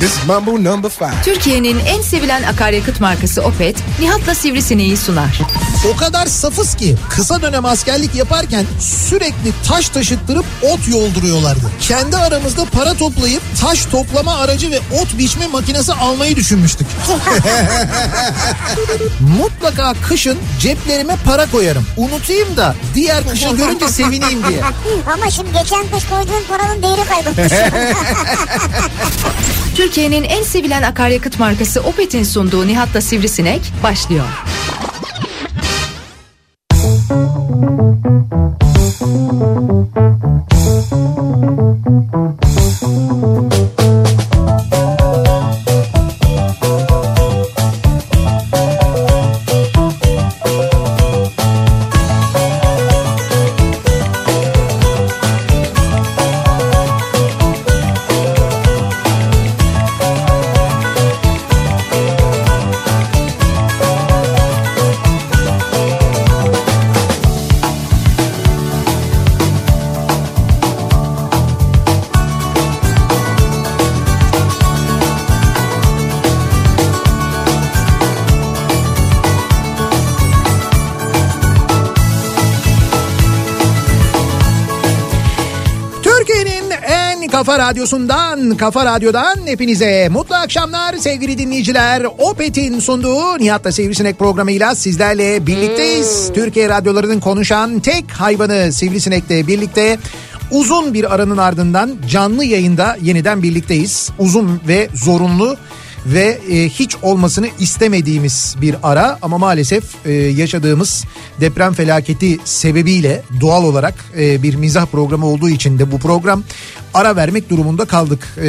this is Mambo number five. Türkiye'nin en sevilen akaryakıt markası Opet, Nihat'la Sivrisineği sunar. O kadar safız ki kısa dönem askerlik yaparken sürekli taş taşıttırıp ot yolduruyorlardı. Kendi aramızda para toplayıp taş toplama aracı ve ot biçme makinesi almayı düşünmüştük. Mutlaka kışın ceplerime para koyarım. Unutayım da diğer kışı görünce sevineyim diye. Ama şimdi geçen kış koyduğun paranın değeri kaybolmuş. Türkiye'nin en sevilen akaryakıt markası Opet'in sunduğu Nihat'la Sivrisinek başlıyor. Radyosundan, kafa radyodan hepinize mutlu akşamlar sevgili dinleyiciler. Opet'in sunduğu Nihat'la Sivrisinek programıyla sizlerle birlikteyiz. Türkiye radyolarının konuşan tek hayvanı Sivrisinek'le birlikte uzun bir aranın ardından canlı yayında yeniden birlikteyiz. Uzun ve zorunlu ve e, hiç olmasını istemediğimiz bir ara ama maalesef e, yaşadığımız deprem felaketi sebebiyle doğal olarak e, bir mizah programı olduğu için de bu program ara vermek durumunda kaldık. E,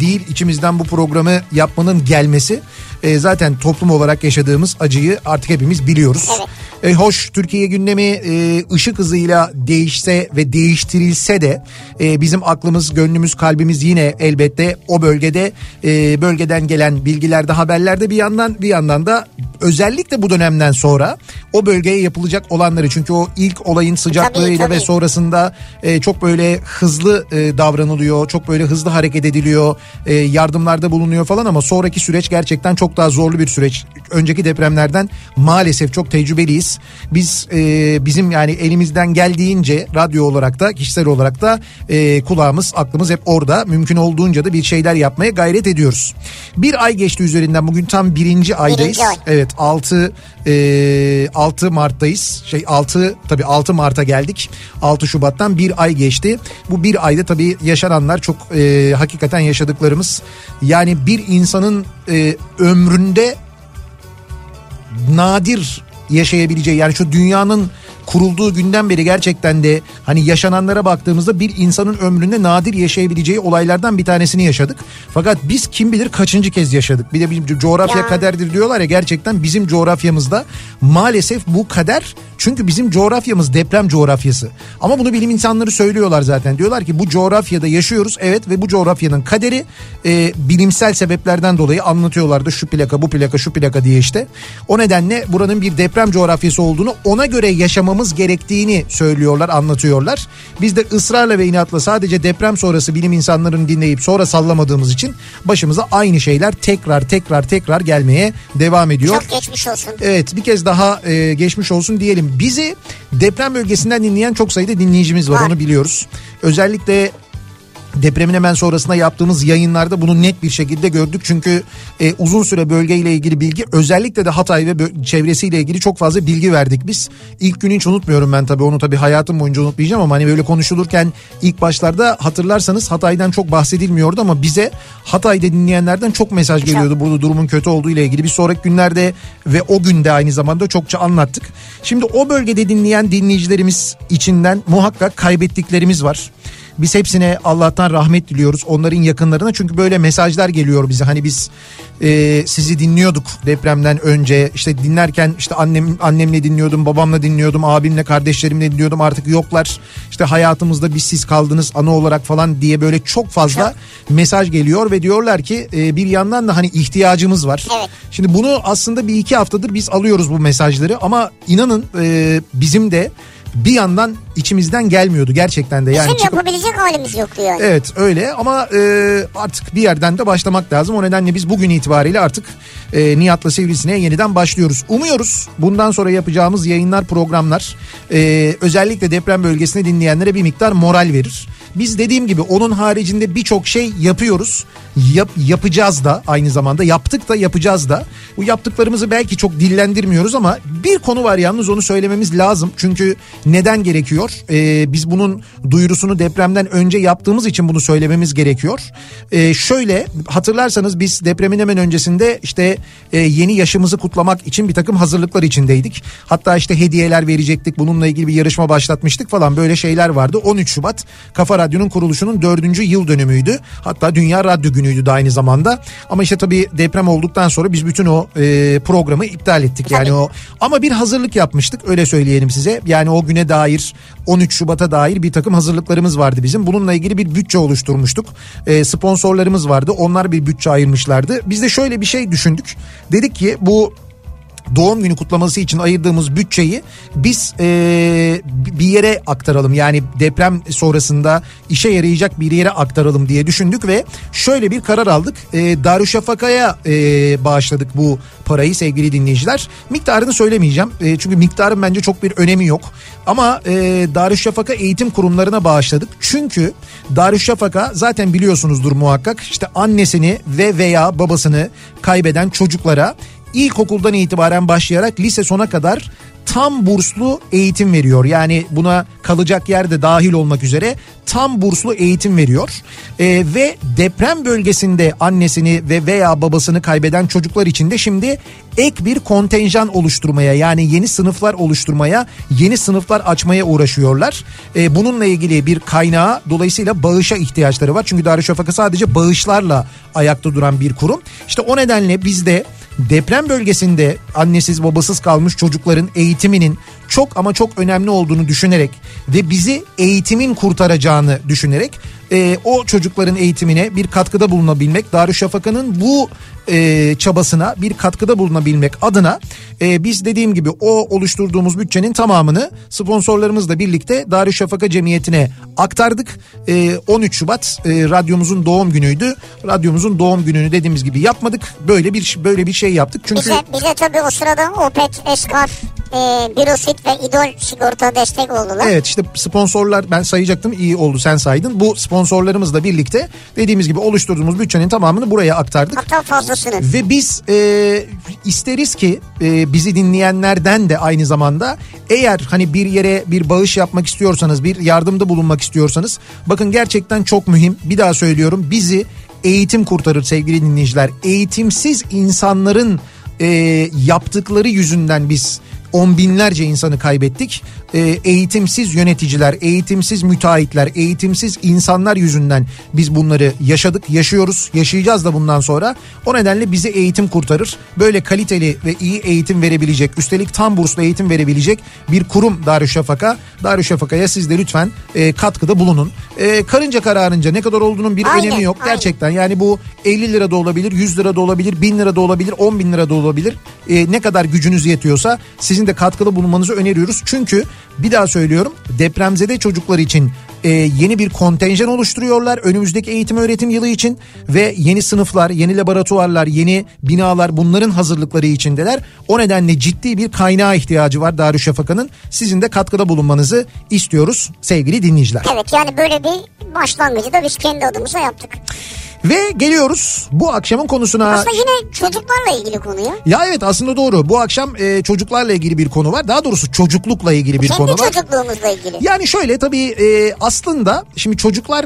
değil içimizden bu programı yapmanın gelmesi e, zaten toplum olarak yaşadığımız acıyı artık hepimiz biliyoruz. E, hoş Türkiye gündemi e, ışık hızıyla değişse ve değiştirilse de e, bizim aklımız, gönlümüz, kalbimiz yine elbette o bölgede e, bölgeden gelen bilgilerde, haberlerde bir yandan bir yandan da özellikle bu dönemden sonra o bölgeye yapılacak olanları çünkü o ilk olayın sıcaklığıyla Tabii, tabii. ve sonrasında e, çok böyle hızlı e, davranılıyor, çok böyle hızlı hareket ediliyor, e, yardımlarda bulunuyor falan ama sonraki süreç gerçekten çok daha zorlu bir süreç. Önceki depremlerden maalesef çok tecrübeliyiz. Biz e, bizim yani elimizden geldiğince radyo olarak da kişisel olarak da e, kulağımız, aklımız hep orada. Mümkün olduğunca da bir şeyler yapmaya gayret ediyoruz. Bir ay geçti üzerinden bugün tam birinci aydayız. ay. Evet 6 e, 6 Mart'tayız. Şey 6 tabii 6 Mart'a geldik. 6 Şubat'tan bir ay geçti. Bu bir ayda tabii yaşananlar çok e, hakikaten yaşadıklarımız. Yani bir insanın e, ömründe nadir yaşayabileceği yani şu dünyanın kurulduğu günden beri gerçekten de hani yaşananlara baktığımızda bir insanın ömründe nadir yaşayabileceği olaylardan bir tanesini yaşadık. Fakat biz kim bilir kaçıncı kez yaşadık. Bir de bizim coğrafya Ya. kaderdir diyorlar ya gerçekten bizim coğrafyamızda maalesef bu kader çünkü bizim coğrafyamız deprem coğrafyası. Ama bunu bilim insanları söylüyorlar zaten. Diyorlar ki bu coğrafyada yaşıyoruz evet ve bu coğrafyanın kaderi e, bilimsel sebeplerden dolayı anlatıyorlardı. Şu plaka bu plaka şu plaka diye işte. O nedenle buranın bir deprem coğrafyası olduğunu ona göre yaşamamız gerektiğini söylüyorlar anlatıyorlar. Biz de ısrarla ve inatla sadece deprem sonrası bilim insanlarını dinleyip sonra sallamadığımız için başımıza aynı şeyler tekrar tekrar tekrar gelmeye devam ediyor. Çok geçmiş olsun. Evet bir kez daha e, geçmiş olsun diyelim. Bizi deprem bölgesinden dinleyen çok sayıda dinleyicimiz var Var. onu biliyoruz. Özellikle depremin hemen sonrasında yaptığımız yayınlarda bunu net bir şekilde gördük. Çünkü e, uzun süre bölgeyle ilgili bilgi özellikle de Hatay ve çevresiyle ilgili çok fazla bilgi verdik biz. İlk günü hiç unutmuyorum ben tabii onu tabii hayatım boyunca unutmayacağım ama hani böyle konuşulurken ilk başlarda hatırlarsanız Hatay'dan çok bahsedilmiyordu ama bize Hatay'da dinleyenlerden çok mesaj geliyordu burada durumun kötü olduğu ile ilgili. Bir sonraki günlerde ve o günde aynı zamanda çokça anlattık. Şimdi o bölgede dinleyen dinleyicilerimiz içinden muhakkak kaybettiklerimiz var. Biz hepsine Allah'tan rahmet diliyoruz onların yakınlarına. Çünkü böyle mesajlar geliyor bize. Hani biz e, sizi dinliyorduk depremden önce. İşte dinlerken işte annem annemle dinliyordum babamla dinliyordum abimle kardeşlerimle dinliyordum. Artık yoklar. İşte hayatımızda biz siz kaldınız ana olarak falan diye böyle çok fazla mesaj geliyor ve diyorlar ki e, bir yandan da hani ihtiyacımız var. Şimdi bunu aslında bir iki haftadır biz alıyoruz bu mesajları ama inanın e, bizim de bir yandan içimizden gelmiyordu gerçekten de. Yani Bizim çıkıp- yapabilecek halimiz yoktu yani. Evet öyle ama e, artık bir yerden de başlamak lazım. O nedenle biz bugün itibariyle artık e, Nihat'la Sivrisine'ye yeniden başlıyoruz. Umuyoruz bundan sonra yapacağımız yayınlar programlar e, özellikle deprem bölgesinde dinleyenlere bir miktar moral verir. Biz dediğim gibi onun haricinde birçok şey yapıyoruz. Yap, yapacağız da aynı zamanda yaptık da yapacağız da. Bu yaptıklarımızı belki çok dillendirmiyoruz ama bir konu var yalnız onu söylememiz lazım. Çünkü neden gerekiyor? Ee, biz bunun duyurusunu depremden önce yaptığımız için bunu söylememiz gerekiyor. Ee, şöyle hatırlarsanız biz depremin hemen öncesinde işte e, yeni yaşımızı kutlamak için bir takım hazırlıklar içindeydik. Hatta işte hediyeler verecektik bununla ilgili bir yarışma başlatmıştık falan böyle şeyler vardı. 13 Şubat Kafa Radyo'nun kuruluşunun dördüncü yıl dönümüydü. Hatta Dünya Radyo Günü'ydü de aynı zamanda. Ama işte tabii deprem olduktan sonra biz bütün o e, programı iptal ettik. Yani o ama bir hazırlık yapmıştık öyle söyleyelim size. Yani o güne dair 13 Şubat'a dair bir takım hazırlıklarımız vardı bizim. Bununla ilgili bir bütçe oluşturmuştuk. E, sponsorlarımız vardı. Onlar bir bütçe ayırmışlardı. Biz de şöyle bir şey düşündük. Dedik ki bu doğum günü kutlaması için ayırdığımız bütçeyi biz eee, bir yere aktaralım. Yani deprem sonrasında işe yarayacak bir yere aktaralım diye düşündük ve şöyle bir karar aldık. Eee Darüşşafaka'ya eee, bağışladık bu parayı sevgili dinleyiciler. Miktarını söylemeyeceğim. Eee, çünkü miktarın bence çok bir önemi yok. Ama eee Darüşşafaka eğitim kurumlarına bağışladık. Çünkü Darüşşafaka zaten biliyorsunuzdur muhakkak işte annesini ve veya babasını kaybeden çocuklara ilkokuldan itibaren başlayarak lise sona kadar tam burslu eğitim veriyor. Yani buna kalacak yer de dahil olmak üzere tam burslu eğitim veriyor. Ee, ve deprem bölgesinde annesini ve veya babasını kaybeden çocuklar için de şimdi ek bir kontenjan oluşturmaya yani yeni sınıflar oluşturmaya, yeni sınıflar açmaya uğraşıyorlar. Ee, bununla ilgili bir kaynağa dolayısıyla bağışa ihtiyaçları var. Çünkü Darüşşafaka sadece bağışlarla ayakta duran bir kurum. İşte o nedenle biz de deprem bölgesinde annesiz babasız kalmış çocukların eğitiminin çok ama çok önemli olduğunu düşünerek ve bizi eğitimin kurtaracağını düşünerek e, o çocukların eğitimine bir katkıda bulunabilmek, Darüşşafaka'nın bu e, çabasına bir katkıda bulunabilmek adına e, biz dediğim gibi o oluşturduğumuz bütçenin tamamını sponsorlarımızla birlikte Darüşşafaka Cemiyeti'ne aktardık. E, 13 Şubat e, radyomuzun doğum günüydü. Radyomuzun doğum gününü dediğimiz gibi yapmadık. Böyle bir böyle bir şey yaptık. Çünkü Bize, bize tabii o sırada Opet, Eskar, e, Birosit ve İdol sigorta destek oldular. Evet işte sponsorlar ben sayacaktım iyi oldu sen saydın. Bu sponsorlarımızla birlikte dediğimiz gibi oluşturduğumuz bütçenin tamamını buraya aktardık. Hatta fazlasını. Ve biz e, isteriz ki e, bizi dinleyenlerden de aynı zamanda eğer hani bir yere bir bağış yapmak istiyorsanız bir yardımda bulunmak istiyorsanız bakın gerçekten çok mühim bir daha söylüyorum bizi eğitim kurtarır sevgili dinleyiciler. Eğitimsiz insanların e, yaptıkları yüzünden biz on binlerce insanı kaybettik. E, eğitimsiz yöneticiler, eğitimsiz müteahhitler, eğitimsiz insanlar yüzünden biz bunları yaşadık, yaşıyoruz, yaşayacağız da bundan sonra. O nedenle bizi eğitim kurtarır. Böyle kaliteli ve iyi eğitim verebilecek, üstelik tam burslu eğitim verebilecek bir kurum Darüşşafaka. Darüşşafaka'ya siz de lütfen e, katkıda bulunun. E, karınca kararınca ne kadar olduğunun bir Aynen, önemi yok. aynen. Gerçekten yani bu 50 lira da olabilir, 100 lira da olabilir, 1000 lira da olabilir, 10 bin lira da olabilir. E, ne kadar gücünüz yetiyorsa sizin de katkıda bulunmanızı öneriyoruz. Çünkü bir daha söylüyorum depremzede çocuklar için e, yeni bir kontenjan oluşturuyorlar önümüzdeki eğitim öğretim yılı için ve yeni sınıflar, yeni laboratuvarlar, yeni binalar bunların hazırlıkları içindeler. O nedenle ciddi bir kaynağa ihtiyacı var Darüşşafaka'nın. Sizin de katkıda bulunmanızı istiyoruz sevgili dinleyiciler. Evet yani böyle bir başlangıcı da biz kendi adımıza yaptık. Ve geliyoruz bu akşamın konusuna. Aslında yine çocuklarla ilgili konu ya. Ya evet aslında doğru. Bu akşam e, çocuklarla ilgili bir konu var. Daha doğrusu çocuklukla ilgili bir Kendi konu var. çocukluğumuzla ilgili. Yani şöyle tabii e, aslında şimdi çocuklar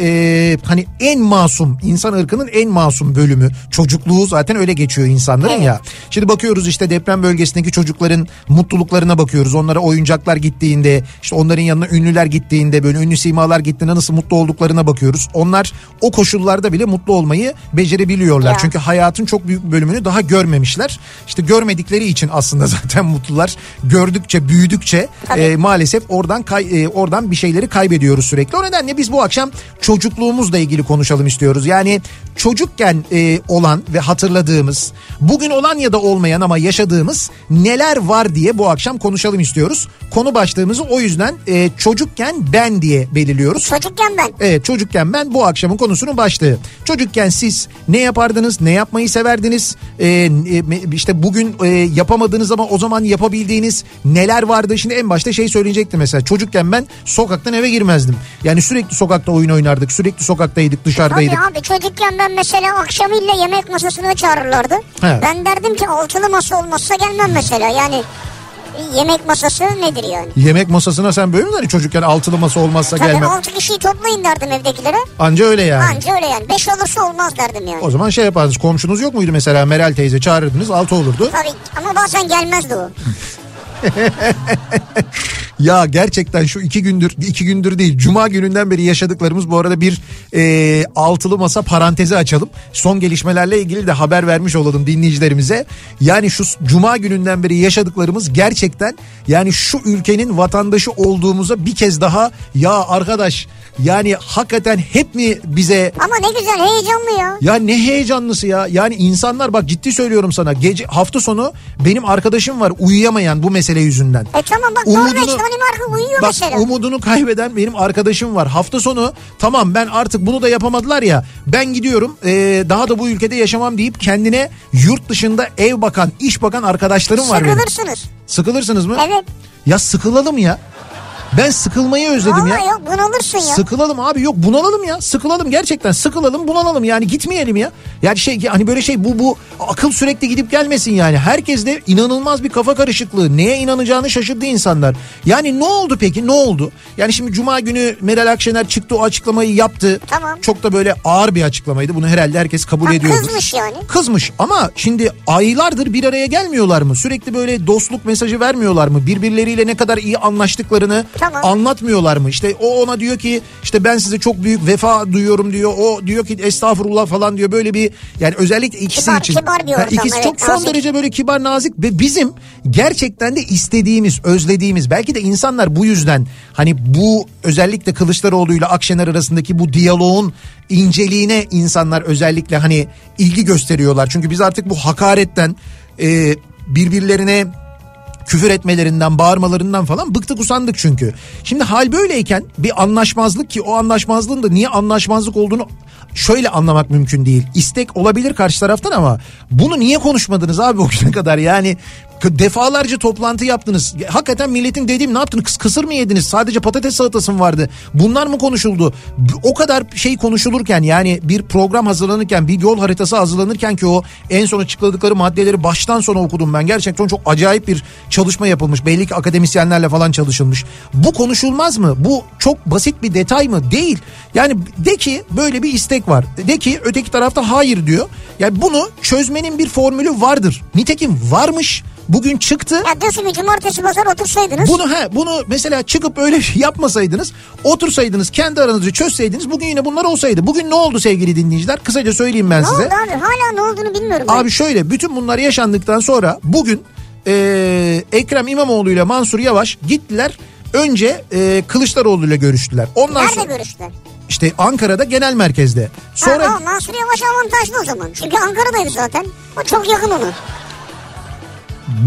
e, hani en masum insan ırkının en masum bölümü çocukluğu zaten öyle geçiyor insanların Evet. ya. Şimdi bakıyoruz işte deprem bölgesindeki çocukların mutluluklarına bakıyoruz. Onlara oyuncaklar gittiğinde işte onların yanına ünlüler gittiğinde böyle ünlü simalar gittiğinde nasıl mutlu olduklarına bakıyoruz. Onlar o koşullarda yaşasa bile mutlu olmayı becerebiliyorlar. Ya. Çünkü hayatın çok büyük bir bölümünü daha görmemişler. İşte görmedikleri için aslında zaten mutlular. Gördükçe, büyüdükçe Tabii. e, maalesef oradan kay, e, oradan bir şeyleri kaybediyoruz sürekli. O nedenle biz bu akşam çocukluğumuzla ilgili konuşalım istiyoruz. Yani çocukken e, olan ve hatırladığımız, bugün olan ya da olmayan ama yaşadığımız neler var diye bu akşam konuşalım istiyoruz. Konu başlığımızı o yüzden e, çocukken ben diye belirliyoruz. Çocukken ben. Evet çocukken ben bu akşamın konusunun başlığı. Çocukken siz ne yapardınız, ne yapmayı severdiniz? Ee, e, işte bugün e, yapamadığınız ama o zaman yapabildiğiniz neler vardı? Şimdi en başta şey söyleyecektim mesela. Çocukken ben sokaktan eve girmezdim. Yani sürekli sokakta oyun oynardık, sürekli sokaktaydık, Tabii dışarıdaydık. abi çocukken ben mesela akşamıyla yemek masasına çağırırlardı. He. Ben derdim ki altılı masa olmazsa gelmem mesela. Yani yemek masası nedir yani? Yemek masasına sen böyle mi hani çocukken altılı masa olmazsa Tabii gelmem. altı kişiyi toplayın derdim evdekilere. Anca öyle yani. Anca öyle yani. Beş olursa olmaz derdim yani. O zaman şey yapardınız komşunuz yok muydu mesela Meral teyze çağırırdınız altı olurdu. Tabii ama bazen gelmezdi o. Ya gerçekten şu iki gündür iki gündür değil cuma gününden beri yaşadıklarımız bu arada bir e, altılı masa parantezi açalım. Son gelişmelerle ilgili de haber vermiş olalım dinleyicilerimize. Yani şu cuma gününden beri yaşadıklarımız gerçekten yani şu ülkenin vatandaşı olduğumuza bir kez daha ya arkadaş yani hakikaten hep mi bize Ama ne güzel heyecanlı ya. ya ne heyecanlısı ya. Yani insanlar bak ciddi söylüyorum sana. Gece hafta sonu benim arkadaşım var uyuyamayan bu mesele yüzünden. E tamam bak Umudunu- Norveç Danimarka uyuyor Bak mesela. umudunu kaybeden benim arkadaşım var. Hafta sonu tamam ben artık bunu da yapamadılar ya. Ben gidiyorum ee, daha da bu ülkede yaşamam deyip kendine yurt dışında ev bakan, iş bakan arkadaşlarım var benim. Sıkılırsınız. Sıkılırsınız mı? Evet. Ya sıkılalım ya. Ben sıkılmayı özledim ya. Vallahi yok bunalırsın ya. Sıkılalım abi yok bunalalım ya. Sıkılalım gerçekten sıkılalım bunalalım yani gitmeyelim ya. Yani şey hani böyle şey bu bu akıl sürekli gidip gelmesin yani. Herkes de inanılmaz bir kafa karışıklığı. Neye inanacağını şaşırdı insanlar. Yani ne oldu peki ne oldu? Yani şimdi cuma günü Meral Akşener çıktı o açıklamayı yaptı. Tamam. Çok da böyle ağır bir açıklamaydı. Bunu herhalde herkes kabul Ha, ediyordur. kızmış yani. Kızmış ama şimdi aylardır bir araya gelmiyorlar mı? Sürekli böyle dostluk mesajı vermiyorlar mı? Birbirleriyle ne kadar iyi anlaştıklarını Tamam. anlatmıyorlar mı? İşte o ona diyor ki işte ben size çok büyük vefa duyuyorum diyor. O diyor ki estağfurullah falan diyor. Böyle bir yani özellikle ikisi Kibar- için. kibar bir ortam, ikisi evet, çok son nazik. derece böyle kibar nazik ve bizim gerçekten de istediğimiz, özlediğimiz belki de insanlar bu yüzden hani bu özellikle Kılıçdaroğlu ile Akşener arasındaki bu diyaloğun inceliğine insanlar özellikle hani ilgi gösteriyorlar. Çünkü biz artık bu hakaretten e, birbirlerine küfür etmelerinden, bağırmalarından falan bıktık usandık çünkü. Şimdi hal böyleyken bir anlaşmazlık ki o anlaşmazlığın da niye anlaşmazlık olduğunu şöyle anlamak mümkün değil. İstek olabilir karşı taraftan ama bunu niye konuşmadınız abi o güne kadar yani defalarca toplantı yaptınız. Hakikaten milletin dediğim ne yaptınız? Kıs kısır mı yediniz? Sadece patates salatası mı vardı? Bunlar mı konuşuldu? O kadar şey konuşulurken yani bir program hazırlanırken bir yol haritası hazırlanırken ki o en son açıkladıkları maddeleri baştan sona okudum ben. Gerçekten çok acayip bir çalışma yapılmış. Belli ki akademisyenlerle falan çalışılmış. Bu konuşulmaz mı? Bu çok basit bir detay mı? Değil. Yani de ki böyle bir istek var. De ki öteki tarafta hayır diyor. Yani bunu çözmenin bir formülü vardır. Nitekim varmış. Bugün çıktı. Ya diyorsun ki cumartesi pazar otursaydınız. Bunu he bunu mesela çıkıp öyle yapmasaydınız, otursaydınız, kendi aranızda çözseydiniz bugün yine bunlar olsaydı. Bugün ne oldu sevgili dinleyiciler? Kısaca söyleyeyim ben ne size. oldu abi? Hala ne olduğunu bilmiyorum. ben. Abi şöyle bütün bunlar yaşandıktan sonra bugün eee, Ekrem İmamoğlu ile Mansur Yavaş gittiler. Önce eee Kılıçdaroğlu ile görüştüler. Ondan Nerede sonra görüştüler? işte Ankara'da genel merkezde. Sonra. Ha, ha, Mansur Yavaş avantajlı o zaman. Çünkü Ankara'daydı zaten. O çok yakın ona.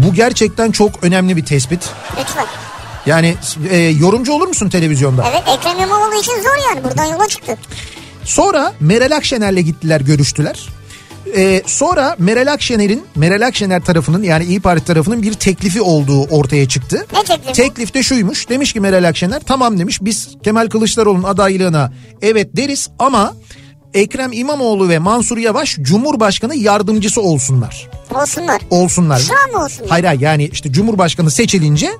Bu gerçekten çok önemli bir tespit. Lütfen. Yani eee, yorumcu olur musun televizyonda? Evet Ekrem İmamoğlu için zor yani. Buradan yola çıktı. Sonra Meral Akşener'le gittiler görüştüler. Ee, sonra Meral Akşener'in Meral Akşener tarafının yani İyi Parti tarafının bir teklifi olduğu ortaya çıktı. Ne teklifi? Teklif de şuymuş. Demiş ki Meral Akşener tamam demiş biz Kemal Kılıçdaroğlu'nun adaylığına evet deriz ama Ekrem İmamoğlu ve Mansur Yavaş Cumhurbaşkanı yardımcısı olsunlar. Olsunlar. Olsunlar. Şu an mı olsunlar? Hayır hayır yani işte Cumhurbaşkanı seçilince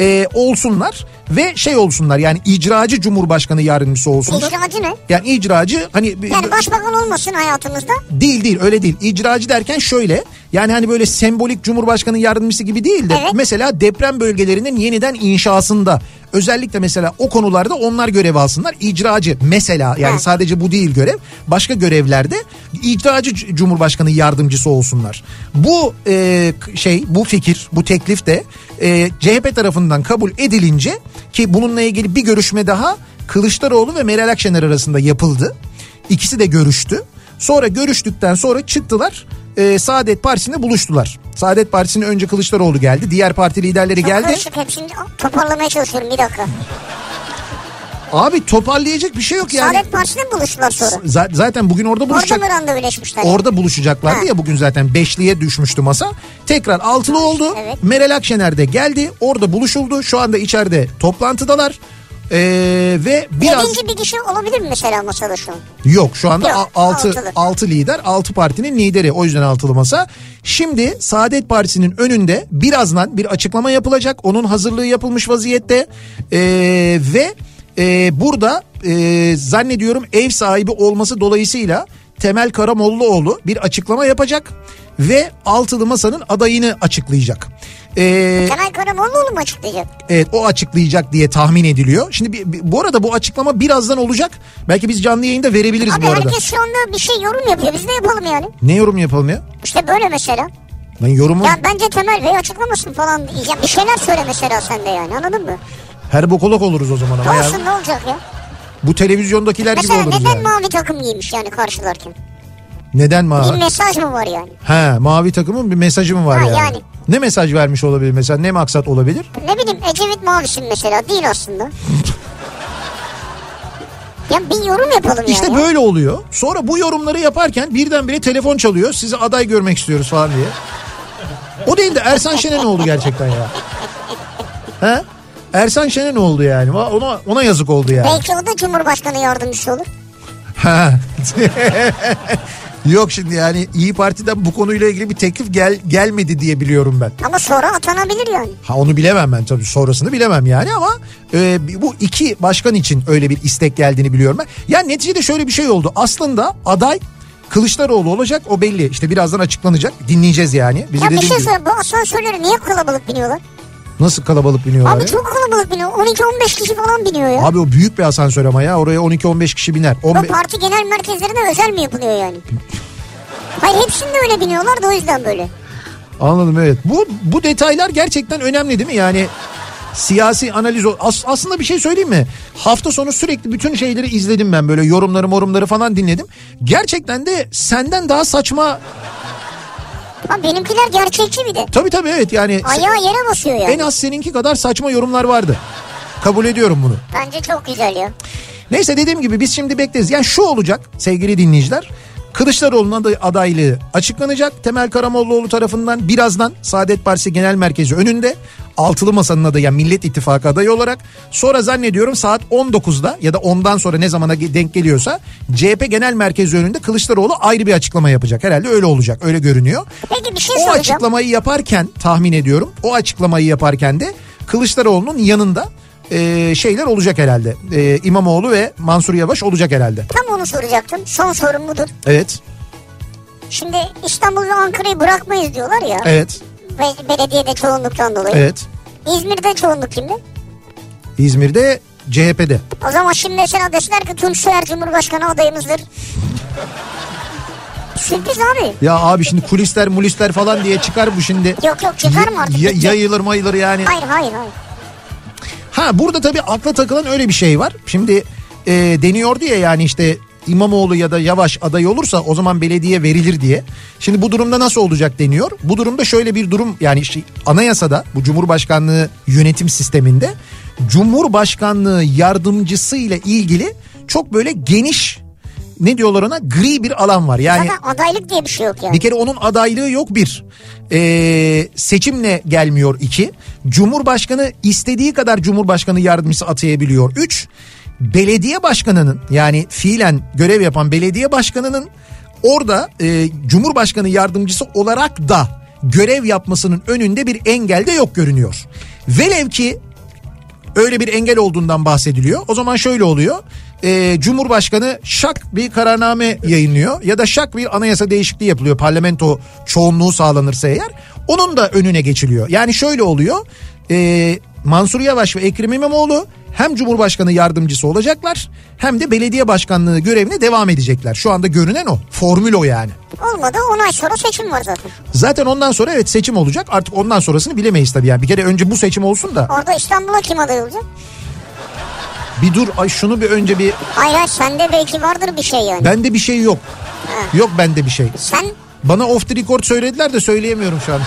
e, olsunlar ve şey olsunlar yani icracı Cumhurbaşkanı yardımcısı olsunlar. İcracı ne? Yani icracı hani Yani başbakan olmasın hayatımızda. Değil değil öyle değil. İcracı derken şöyle yani hani böyle sembolik cumhurbaşkanı yardımcısı gibi değil de Evet. mesela deprem bölgelerinin yeniden inşasında özellikle mesela o konularda onlar görev alsınlar. İcracı mesela yani sadece bu değil görev. Başka görevlerde icracı cumhurbaşkanı yardımcısı olsunlar. Bu e, şey bu fikir bu teklif de e, CHP tarafından kabul edilince ki bununla ilgili bir görüşme daha Kılıçdaroğlu ve Meral Akşener arasında yapıldı. İkisi de görüştü. Sonra görüştükten sonra çıktılar. E, Saadet Partisi'nde buluştular. Saadet Partisi'ne önce Kılıçdaroğlu geldi. Diğer parti liderleri Çok geldi. hepsini toparlamaya çalışıyorum bir dakika. Abi toparlayacak bir şey yok yani. Saadet Partisi'ne mi buluştular sonra? Z- zaten bugün orada Orada buluşacak. mı randevuleşmişler? Orada buluşacaklardı Ha. ya bugün zaten beşliye düşmüştü masa. Tekrar altılı oldu. evet. Meral Akşener de geldi. Orada buluşuldu. Şu anda içeride toplantıdalar. Ee, ve biraz Yedinci bir kişi olabilir mi mesela masada şu an? yok şu anda Yok, 6 altılı. 6 lider 6 partinin lideri o yüzden altılı masa. Şimdi Saadet Partisi'nin önünde birazdan bir açıklama yapılacak. Onun hazırlığı yapılmış vaziyette. Ee, ve e, burada e, zannediyorum ev sahibi olması dolayısıyla Temel Karamollaoğlu bir açıklama yapacak ve altılı masanın adayını açıklayacak. Ee, Temel Karamollaoğlu mu açıklayacak? Evet o açıklayacak diye tahmin ediliyor. Şimdi bir- bir- bu arada bu açıklama birazdan olacak. Belki biz canlı yayında verebiliriz Abi bu arada. herkes şu anda bir şey yorum yapıyor. Biz de yapalım yani. Ne yorum yapalım ya? İşte böyle mesela. Ben yorumu Ya bence Temel Bey açıklamasın falan. Ya bir şeyler söyle mesela sen de yani anladın mı? her bokolog oluruz o zaman ama ya. Olsun ne olacak ya? Bu televizyondakiler gibi Mesela oluruz neden yani. mavi takım giymiş yani karşılarken? Neden Bir mavi? mesaj mı var yani? He mavi takımın bir mesajı mı var Ha, yani? yani. Ne mesaj vermiş olabilir mesela? Ne maksat olabilir? Ne bileyim Ecevit mavisin mesela değil aslında. ya bir yorum yapalım İşte yani. böyle oluyor. Sonra bu yorumları yaparken birdenbire telefon çalıyor. Sizi aday görmek istiyoruz falan diye. O değil de Ersan Şen'e ne oldu gerçekten ya? He? Ersan Şen'e ne oldu yani? Ona, ona yazık oldu yani. Belki o da Cumhurbaşkanı yardımcısı olur. Ha. Yok şimdi yani İyi Parti'den bu konuyla ilgili bir teklif gel gelmedi diye biliyorum ben. Ama sonra atanabilir yani. Ha onu bilemem ben tabii sonrasını bilemem yani ama e, bu iki başkan için öyle bir istek geldiğini biliyorum ben. Yani neticede şöyle bir şey oldu. Aslında aday Kılıçdaroğlu olacak o belli. İşte birazdan açıklanacak. Dinleyeceğiz yani. Bizi Ya bir şey gibi- söyle bu asansörleri niye kalabalık biniyorlar? Nasıl kalabalık biniyorlar? Abi ya? çok kalabalık biniyor. 12-15 kişi falan biniyor ya. Abi o büyük bir asansör ama ya. Oraya 12-15 kişi biner. Bu 15... parti genel merkezlerine özel mi yapılıyor yani? Hayır hepsinde öyle biniyorlar da o yüzden böyle. Anladım evet. Bu bu detaylar gerçekten önemli değil mi? Yani siyasi analiz o- As- aslında bir şey söyleyeyim mi? Hafta sonu sürekli bütün şeyleri izledim ben böyle yorumları morumları falan dinledim. Gerçekten de senden daha saçma Ha benimkiler gerçekçi bir de. tabii tabii evet yani Ayağı yere basıyor yani. en az seninki kadar saçma yorumlar vardı. Kabul ediyorum bunu. Bence çok güzel ya. Neyse dediğim gibi biz şimdi bekleriz. Yani şu olacak sevgili dinleyiciler. Kılıçdaroğlu'nun aday- adaylığı açıklanacak. Temel Karamollaoğlu tarafından birazdan Saadet Partisi Genel Merkezi önünde altılı masanın adayı yani Millet İttifakı adayı olarak sonra zannediyorum saat 19'da ya da ondan sonra ne zamana denk geliyorsa CHP Genel Merkezi önünde Kılıçdaroğlu ayrı bir açıklama yapacak. Herhalde öyle olacak öyle görünüyor. Peki bir şey O soracağım. açıklamayı yaparken tahmin ediyorum o açıklamayı yaparken de Kılıçdaroğlu'nun yanında e, şeyler olacak herhalde. E, İmamoğlu ve Mansur Yavaş olacak herhalde. Tam onu soracaktım. Son sorum budur. Evet. Şimdi İstanbul ve Ankara'yı bırakmayız diyorlar ya. Evet. Ve belediyede çoğunluktan dolayı. Evet. İzmir'de çoğunluk kimde? İzmir'de CHP'de. O zaman şimdi mesela deseler ki Tunç Soyer Cumhurbaşkanı adayımızdır. Sürpriz abi. Ya abi şimdi kulisler mulisler falan diye çıkar bu şimdi. Yok yok çıkar mı artık? Ya- yayılır mayılır yani. Hayır hayır hayır. Ha burada tabii akla takılan öyle bir şey var. Şimdi e, deniyordu ya yani işte İmamoğlu ya da Yavaş aday olursa o zaman belediye verilir diye. Şimdi bu durumda nasıl olacak deniyor. Bu durumda şöyle bir durum yani şey, anayasada bu Cumhurbaşkanlığı yönetim sisteminde Cumhurbaşkanlığı yardımcısı ile ilgili çok böyle geniş ne diyorlar ona gri bir alan var. Yani Zaten adaylık diye bir şey yok yani. bir kere onun adaylığı yok bir. Ee, seçimle gelmiyor iki. Cumhurbaşkanı istediği kadar Cumhurbaşkanı yardımcısı atayabiliyor. Üç. Belediye başkanının yani fiilen görev yapan belediye başkanının orada e, Cumhurbaşkanı yardımcısı olarak da görev yapmasının önünde bir engel de yok görünüyor. Velev ki öyle bir engel olduğundan bahsediliyor. O zaman şöyle oluyor. Ee, Cumhurbaşkanı şak bir kararname yayınlıyor ya da şak bir anayasa değişikliği yapılıyor. Parlamento çoğunluğu sağlanırsa eğer onun da önüne geçiliyor. Yani şöyle oluyor. Ee, Mansur Yavaş ve Ekrem İmamoğlu hem Cumhurbaşkanı yardımcısı olacaklar hem de belediye başkanlığı görevine devam edecekler. Şu anda görünen o. Formül o yani. Olmadı 10 ay sonra seçim var zaten. Zaten ondan sonra evet seçim olacak. Artık ondan sonrasını bilemeyiz tabii yani. Bir kere önce bu seçim olsun da. Orada İstanbul'a kim aday olacak? Bir dur ay şunu bir önce bir Hayır hayır sende belki vardır bir şey yani. bende bir şey yok. Yok bende bir şey. Sen Bana off the record söylediler de söyleyemiyorum şu an.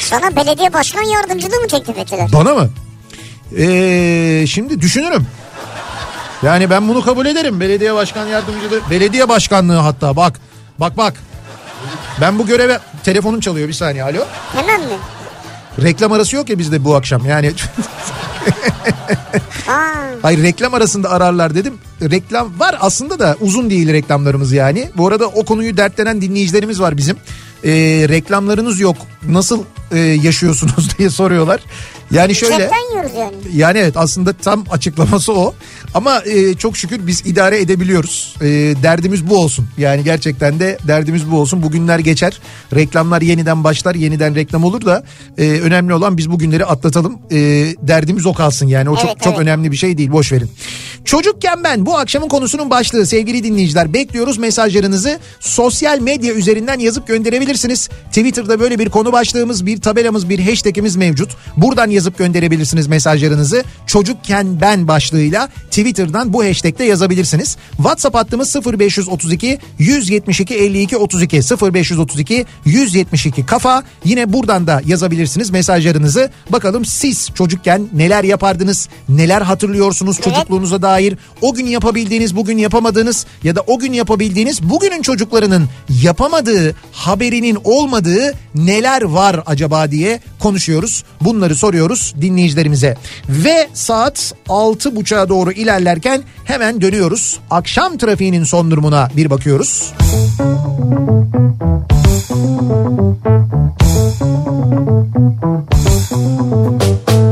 sana belediye başkan yardımcılığı mı teklif ettiler? Bana mı? Ee, şimdi düşünürüm. Yani ben bunu kabul ederim. Belediye başkan yardımcılığı, belediye başkanlığı hatta bak. Bak bak. Ben bu göreve telefonum çalıyor bir saniye. Alo. Hemen mi? Reklam arası yok ya bizde bu akşam. Yani hayır reklam arasında ararlar dedim. Reklam var aslında da uzun değil reklamlarımız yani. Bu arada o konuyu dertlenen dinleyicilerimiz var bizim. Ee, reklamlarınız yok. Nasıl e, yaşıyorsunuz diye soruyorlar. Yani şöyle. cepten yiyoruz yani. Yani evet aslında tam açıklaması o. Ama e, çok şükür biz idare edebiliyoruz. E, derdimiz bu olsun. Yani gerçekten de derdimiz bu olsun. Bugünler geçer. Reklamlar yeniden başlar. Yeniden reklam olur da e, önemli olan biz bugünleri atlatalım. E, derdimiz o kalsın yani. O çok Evet, çok evet. önemli bir şey değil. Boş verin. Çocukken ben bu akşamın konusunun başlığı sevgili dinleyiciler. Bekliyoruz mesajlarınızı sosyal medya üzerinden yazıp gönderebilirsiniz. Twitter'da böyle bir konu başlığımız, bir tabelamız, bir hashtagimiz mevcut. Buradan yazıp gönderebilirsiniz mesajlarınızı. Çocukken ben başlığıyla Twitter'dan bu hashtag'te yazabilirsiniz. WhatsApp hattımız 0532 172 52 32 0532 172 kafa. Yine buradan da yazabilirsiniz mesajlarınızı. Bakalım siz çocukken neler yapardınız? Neler hatırlıyorsunuz çocukluğunuza dair? O gün yapabildiğiniz, bugün yapamadığınız ya da o gün yapabildiğiniz bugünün çocuklarının yapamadığı, haberinin olmadığı neler var acaba diye konuşuyoruz. Bunları soruyoruz dinleyicilerimize. Ve saat 6.30'a doğru ilerlerken hemen dönüyoruz. Akşam trafiğinin son durumuna bir bakıyoruz. Kafa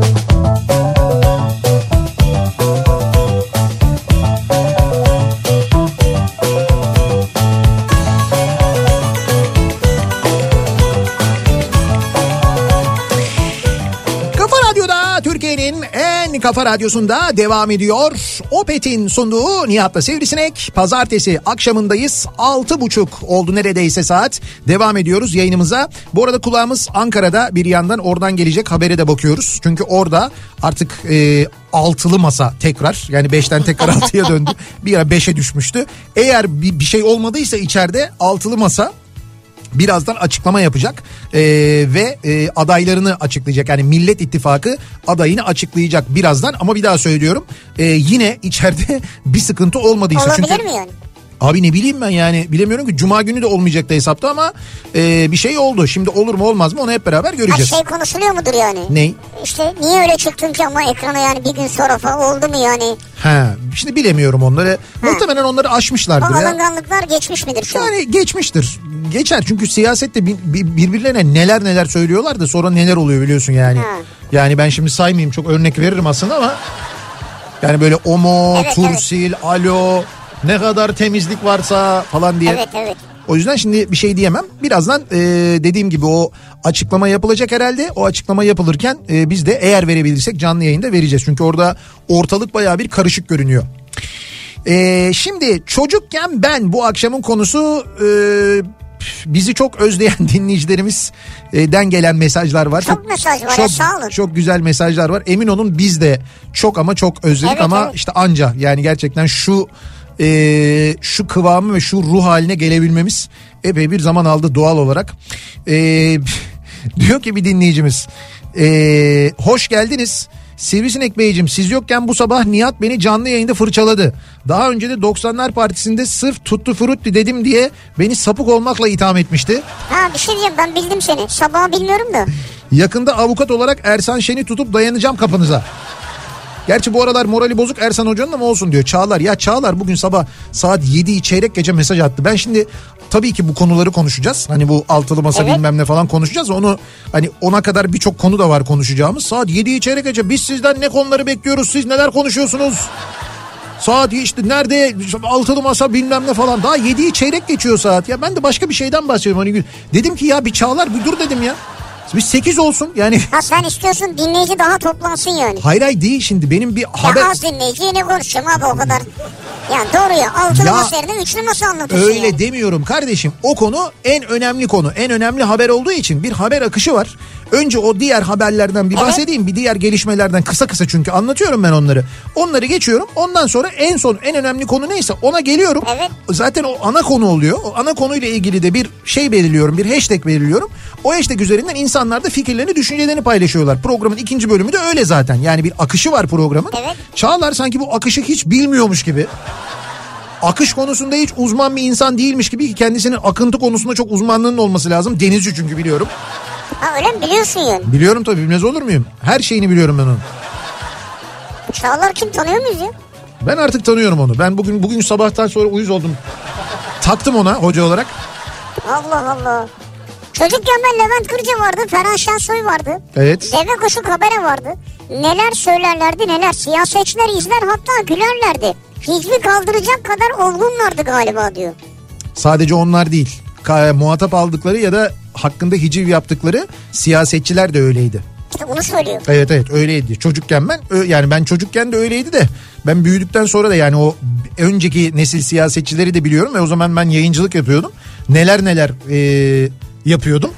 kafa radyosunda devam ediyor. Opet'in sunduğu Nihat'la Sivrisinek. Pazartesi akşamındayız. 6.30 oldu neredeyse saat. Devam ediyoruz yayınımıza. Bu arada kulağımız Ankara'da bir yandan oradan gelecek habere de bakıyoruz. Çünkü orada artık e, altılı masa tekrar yani 5'ten tekrar 6'ya döndü. Bir ara 5'e düşmüştü. Eğer bir, bir şey olmadıysa içeride altılı masa birazdan açıklama yapacak Ee, ve e, adaylarını açıklayacak. Yani Millet İttifakı adayını açıklayacak birazdan ama bir daha söylüyorum e, yine içeride bir sıkıntı olmadıysa. Olabilir Çünkü mi yani? Abi ne bileyim ben yani bilemiyorum ki cuma günü de olmayacaktı hesapta ama e, bir şey oldu. Şimdi olur mu olmaz mı onu hep beraber Ha göreceğiz. şey konuşuluyor mudur yani? Ney? İşte niye öyle çıktın ki ama ekrana yani bir gün sonra falan oldu mu yani? Ha, şimdi bilemiyorum onları. Muhtemelen onları O aşmışlardır ya. alınganlıklar geçmiş midir şu an? Yani geçmiştir. Geçer çünkü siyasette bir- bir- birbirlerine neler neler söylüyorlar da sonra neler oluyor biliyorsun yani. Ha. Yani ben şimdi saymayayım çok örnek veririm aslında ama yani böyle omo, Evet, tursil, alo ne kadar temizlik varsa falan diye. Evet evet. O yüzden şimdi bir şey diyemem. Birazdan e, dediğim gibi o açıklama yapılacak herhalde. O açıklama yapılırken e, biz de eğer verebilirsek canlı yayında vereceğiz. Çünkü orada ortalık bayağı bir karışık görünüyor. E, şimdi çocukken ben bu akşamın konusu e, bizi çok özleyen dinleyicilerimizden gelen mesajlar var. Çok mesaj var çok, sağ olun. Çok güzel mesajlar var. Emin olun biz de çok ama çok özledik Evet, ama evet. işte anca yani gerçekten şu e, şu kıvamı ve şu ruh haline gelebilmemiz epey bir zaman aldı doğal olarak. E, diyor ki bir dinleyicimiz e, hoş geldiniz. Sivrisinek Beyciğim siz yokken bu sabah Nihat beni canlı yayında fırçaladı. Daha önce de 90'lar partisinde sırf tuttu frutti dedim diye beni sapık olmakla itham etmişti. Ha bir şey diyeyim ben bildim seni. Sabahı bilmiyorum da. Yakında avukat olarak Ersan Şen'i tutup dayanacağım kapınıza. Gerçi bu aralar morali bozuk Ersan Hoca'nın ama olsun diyor. Çağlar ya Çağlar bugün sabah saat 7 çeyrek gece mesaj attı. Ben şimdi tabii ki bu konuları konuşacağız. Hani bu altılı masa Evet. bilmem ne falan konuşacağız. Onu hani ona kadar birçok konu da var konuşacağımız. Saat 7 çeyrek gece biz sizden ne konuları bekliyoruz? Siz neler konuşuyorsunuz? Saat işte nerede altılı masa bilmem ne falan. Daha 7'yi çeyrek geçiyor saat ya. Ben de başka bir şeyden bahsediyorum. Hani dedim ki ya bir Çağlar bir dur dedim ya. Bir 8 olsun yani. Ha sen istiyorsun dinleyici daha toplansın yani. Hayır hayır değil şimdi benim bir haber... Ya az dinleyici yine konuşacağım abi o kadar. Yani doğru ya altılı Ya, masa yerine üçlü masa anlatıyorsun Öyle yani. demiyorum kardeşim. O konu en önemli konu. En önemli haber olduğu için bir haber akışı var. Önce o diğer haberlerden bir bahsedeyim. Bir diğer gelişmelerden kısa kısa çünkü anlatıyorum ben onları. Onları geçiyorum. Ondan sonra en son en önemli konu neyse ona geliyorum. Evet. Zaten o ana konu oluyor. O ana konuyla ilgili de bir şey belirliyorum. Bir hashtag belirliyorum. O hashtag üzerinden insanlar da fikirlerini, düşüncelerini paylaşıyorlar. Programın ikinci bölümü de öyle zaten. Yani bir akışı var programın. Evet. Çağlar sanki bu akışı hiç bilmiyormuş gibi akış konusunda hiç uzman bir insan değilmiş gibi ki kendisinin akıntı konusunda çok uzmanlığının olması lazım. Denizci çünkü biliyorum. Ha öyle mi biliyorsun yani? Biliyorum tabii bilmez olur muyum? Her şeyini biliyorum ben onun. Çağlar kim tanıyor muyuz ya? Ben artık tanıyorum onu. Ben bugün bugün sabahtan sonra uyuz oldum. Taktım ona hoca olarak. Allah Allah. Çocukken ben Levent Kırca vardı, Ferhan Şensoy vardı. Evet. Deve kuşu kabere vardı. Neler söylerlerdi neler. Siyasetçiler izler hatta gülerlerdi. Hiçbir kaldıracak kadar olgunlardı galiba diyor. Sadece onlar değil. Muhatap aldıkları ya da hakkında hiciv yaptıkları siyasetçiler de öyleydi. İşte bunu söylüyor. Evet evet öyleydi. Çocukken ben yani ben çocukken de öyleydi de ben büyüdükten sonra da yani o önceki nesil siyasetçileri de biliyorum ve o zaman ben yayıncılık yapıyordum. Neler neler e, yapıyordum.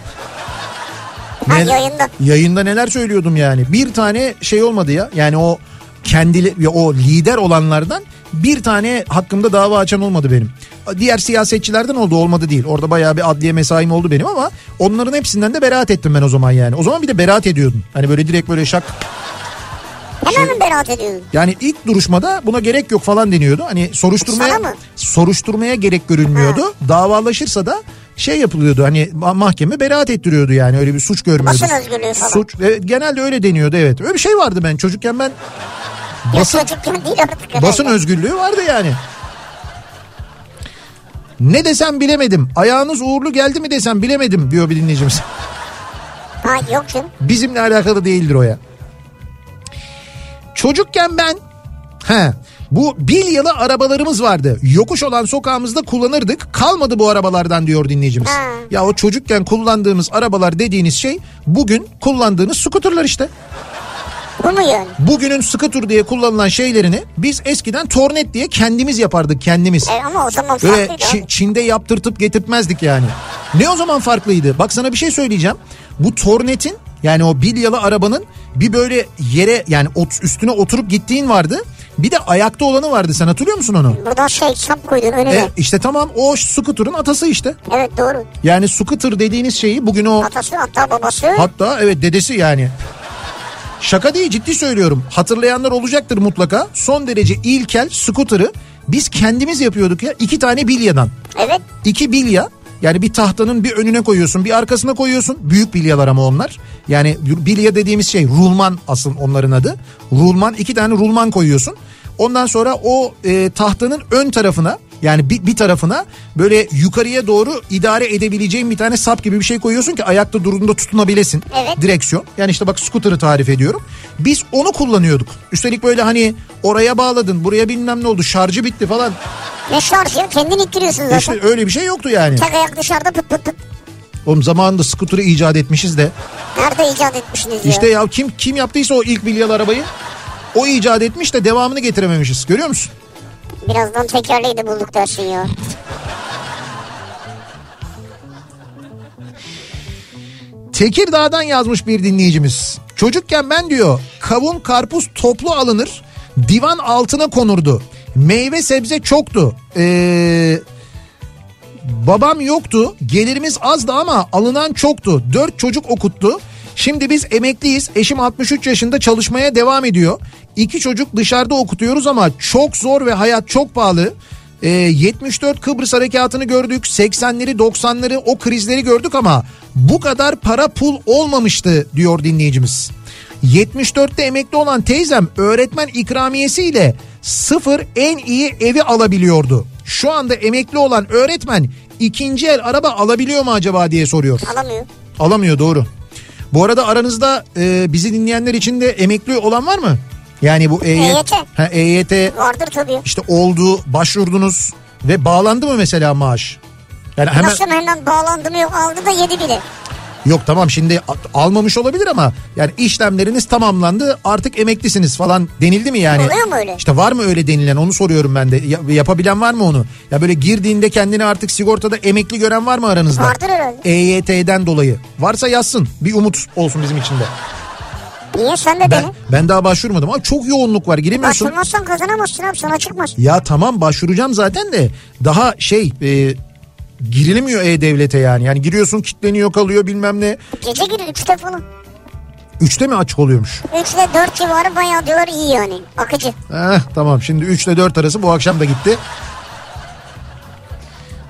Ne- yayında. Yayında neler söylüyordum yani. Bir tane şey olmadı ya. Yani o kendili o lider olanlardan bir tane hakkımda dava açan olmadı benim. Diğer siyasetçilerden oldu olmadı değil. Orada bayağı bir adliye mesaim oldu benim ama onların hepsinden de beraat ettim ben o zaman yani. O zaman bir de beraat ediyordum. Hani böyle direkt böyle şak Hemen mi beraat ediyordun? yani ilk duruşmada buna gerek yok falan deniyordu. Hani soruşturmaya soruşturmaya gerek görünmüyordu. Davalaşırsa da şey yapılıyordu. Hani ma- mahkeme beraat ettiriyordu yani öyle bir suç görmüyordu. Basın özgürlüğü falan. Suç evet, genelde öyle deniyordu evet. Öyle bir şey vardı ben çocukken ben basın değil artık. basın özgürlüğü vardı yani. Ne desem bilemedim. Ayağınız uğurlu geldi mi desem bilemedim diyor bir dinleyicimiz. Ha yok canım. Bizimle alakalı değildir o ya. Çocukken ben he bu bilyalı arabalarımız vardı. Yokuş olan sokağımızda kullanırdık. Kalmadı bu arabalardan diyor dinleyicimiz. Ha. Ya o çocukken kullandığımız arabalar dediğiniz şey bugün kullandığınız skuterlar işte. Bu mu yani? Bugünün scooter diye kullanılan şeylerini biz eskiden tornet diye kendimiz yapardık kendimiz. E, ama o zaman Böyle farklıydı. Çin'de yaptırtıp getirtmezdik yani. Ne o zaman farklıydı? Bak sana bir şey söyleyeceğim. Bu tornetin yani o bilyalı arabanın bir böyle yere yani ot- üstüne oturup gittiğin vardı. Bir de ayakta olanı vardı sen hatırlıyor musun onu? Buradan şey çap koydun önüne. E, işte tamam o scooter'ın atası işte. Evet doğru. Yani scooter dediğiniz şeyi bugün o Atası hatta babası. hatta evet dedesi yani. Şaka değil ciddi söylüyorum. Hatırlayanlar olacaktır mutlaka. Son derece ilkel scooter'ı biz kendimiz yapıyorduk ya. iki tane bilyadan. evet. İki bilya yani bir tahtanın bir önüne koyuyorsun bir arkasına koyuyorsun. Büyük bilyalar ama onlar. Yani bilya dediğimiz şey rulman asıl onların adı. Rulman iki tane rulman koyuyorsun. Ondan sonra o e, tahtanın ön tarafına yani bir, bir tarafına böyle yukarıya doğru idare edebileceğin bir tane sap gibi bir şey koyuyorsun ki ayakta durduğunda tutunabilesin. Evet. Direksiyon. Yani işte bak scooter'ı tarif ediyorum. Biz onu kullanıyorduk. Üstelik böyle hani oraya bağladın buraya bilmem ne oldu şarjı bitti falan. Ne şarjı? Kendin ittiriyorsun zaten. İşte öyle bir şey yoktu yani. Tek ayak dışarıda pıt pıt pıt. Oğlum zamanında scooter'ı icat etmişiz de. Nerede icat etmişsiniz ya? İşte ya kim kim yaptıysa o ilk bilyalı arabayı o icat etmiş de devamını getirememişiz. Görüyor musun? Birazdan tekerleği de bulduk dersin ya. Tekirdağ'dan yazmış bir dinleyicimiz. Çocukken ben diyor kavun karpuz toplu alınır divan altına konurdu. Meyve sebze çoktu. Ee, babam yoktu gelirimiz azdı ama alınan çoktu. Dört çocuk okuttu. Şimdi biz emekliyiz. Eşim 63 yaşında çalışmaya devam ediyor. İki çocuk dışarıda okutuyoruz ama çok zor ve hayat çok pahalı. Ee, 74 Kıbrıs harekatını gördük. 80'leri 90'ları o krizleri gördük ama bu kadar para pul olmamıştı diyor dinleyicimiz. 74'te emekli olan teyzem öğretmen ikramiyesiyle sıfır en iyi evi alabiliyordu. Şu anda emekli olan öğretmen ikinci el araba alabiliyor mu acaba diye soruyor. Alamıyor. Alamıyor doğru. Bu arada aranızda e, bizi dinleyenler için de emekli olan var mı? Yani bu EYT, EYT. Ha, EYT Vardır tabii. işte oldu, başvurdunuz ve bağlandı mı mesela maaş? Yani hemen Nasıl hemen bağlandı mı yok aldı da yedi bile. Yok tamam şimdi almamış olabilir ama yani işlemleriniz tamamlandı artık emeklisiniz falan denildi mi yani? Oluyor mu öyle? İşte var mı öyle denilen onu soruyorum ben de. Ya- yapabilen var mı onu? Ya böyle girdiğinde kendini artık sigortada emekli gören var mı aranızda? Vardır herhalde. EYT'den dolayı. Varsa yazsın. Bir umut olsun bizim için de. Niye sen de Ben, dene? ben daha başvurmadım ama çok yoğunluk var giremiyorsun. Başvurmazsan kazanamazsın abi sana çıkmaz. Ya tamam başvuracağım zaten de daha şey e, girilmiyor e-devlete yani. Yani giriyorsun kitleniyor kalıyor bilmem ne. Gece gir 3'te falan. Üçte mi açık oluyormuş? 3 ile 4 civarı bayağı diyorlar iyi yani. Akıcı. Eh, tamam şimdi 3 ile 4 arası bu akşam da gitti.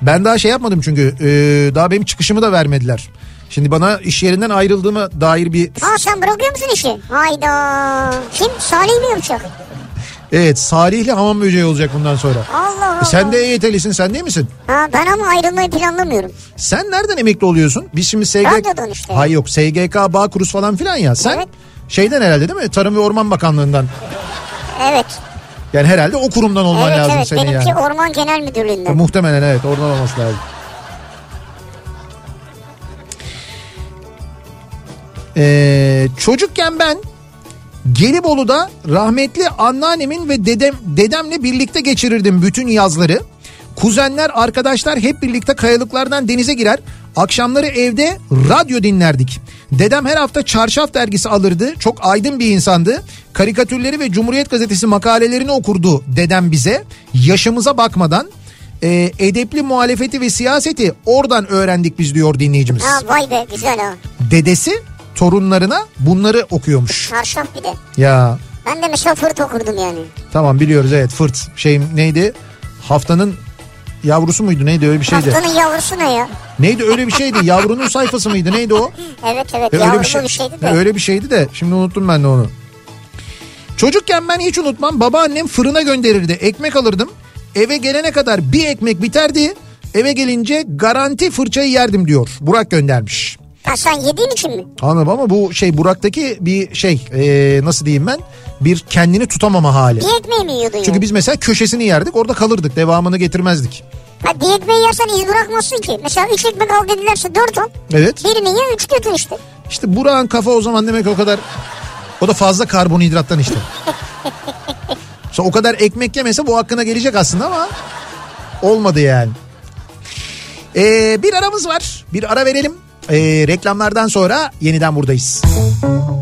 Ben daha şey yapmadım çünkü e, daha benim çıkışımı da vermediler. Şimdi bana iş yerinden ayrıldığıma dair bir Aa sen bırakıyor musun işi? Hayda. Kim? Salih mi yapacak? evet Salihli hamam böceği olacak bundan sonra. Allah Allah. E, sen de EYT'lisin sen değil misin? Ha, ben ama ayrılmayı planlamıyorum. Sen nereden emekli oluyorsun? Biz şimdi SGK... Radyodan işte. Hayır yok SGK Bağkuruz falan filan ya. Sen Evet. şeyden herhalde değil mi? Tarım ve Orman Bakanlığı'ndan. Evet. Yani herhalde o kurumdan olman evet lazım evet. senin Benimki yani. Orman Genel Müdürlüğü'nden. Muhtemelen evet oradan olması lazım. Ee, çocukken ben Gelibolu'da rahmetli anneannemin ve dedem dedemle birlikte geçirirdim bütün yazları. Kuzenler, arkadaşlar hep birlikte kayalıklardan denize girer. Akşamları evde radyo dinlerdik. Dedem her hafta çarşaf dergisi alırdı. Çok aydın bir insandı. Karikatürleri ve Cumhuriyet Gazetesi makalelerini okurdu dedem bize. Yaşımıza bakmadan e, edepli muhalefeti ve siyaseti oradan öğrendik biz diyor dinleyicimiz. Ha vay be güzel ha. Dedesi torunlarına bunları okuyormuş. Çarşaf bir de. Ya Ben de mesela fırt okurdum yani. tamam biliyoruz evet fırt şey neydi haftanın yavrusu muydu neydi öyle bir şeydi. Haftanın yavrusu ne ya? Neydi öyle bir şeydi yavrunun sayfası mıydı neydi o? Evet evet öyle bir, bir şey şeydi de. öyle bir şeydi de şimdi unuttum ben de onu. Çocukken ben hiç unutmam babaannem fırına gönderirdi ekmek alırdım eve gelene kadar bir ekmek biterdi eve gelince garanti fırçayı yerdim diyor Burak göndermiş. Ha sen yediğin için mi? Anladım ama bu şey Burak'taki bir şey e, nasıl diyeyim ben bir kendini tutamama hali. Ekmeği mi yiyordun Çünkü yani? biz mesela köşesini yerdik orada kalırdık devamını getirmezdik. Ha bir ekmeği yersen iz bırakmazsın ki. Mesela 3 ekmek al dedilerse 4 al. Evet Birini ye 3 götür işte. işte Burak'ın kafa o zaman demek o kadar o da fazla karbonhidrattan işte. Sonra o kadar ekmek yemese bu hakkına gelecek aslında ama olmadı yani. Ee, bir aramız var bir ara verelim. Ee, reklamlardan sonra yeniden buradayız. Kafa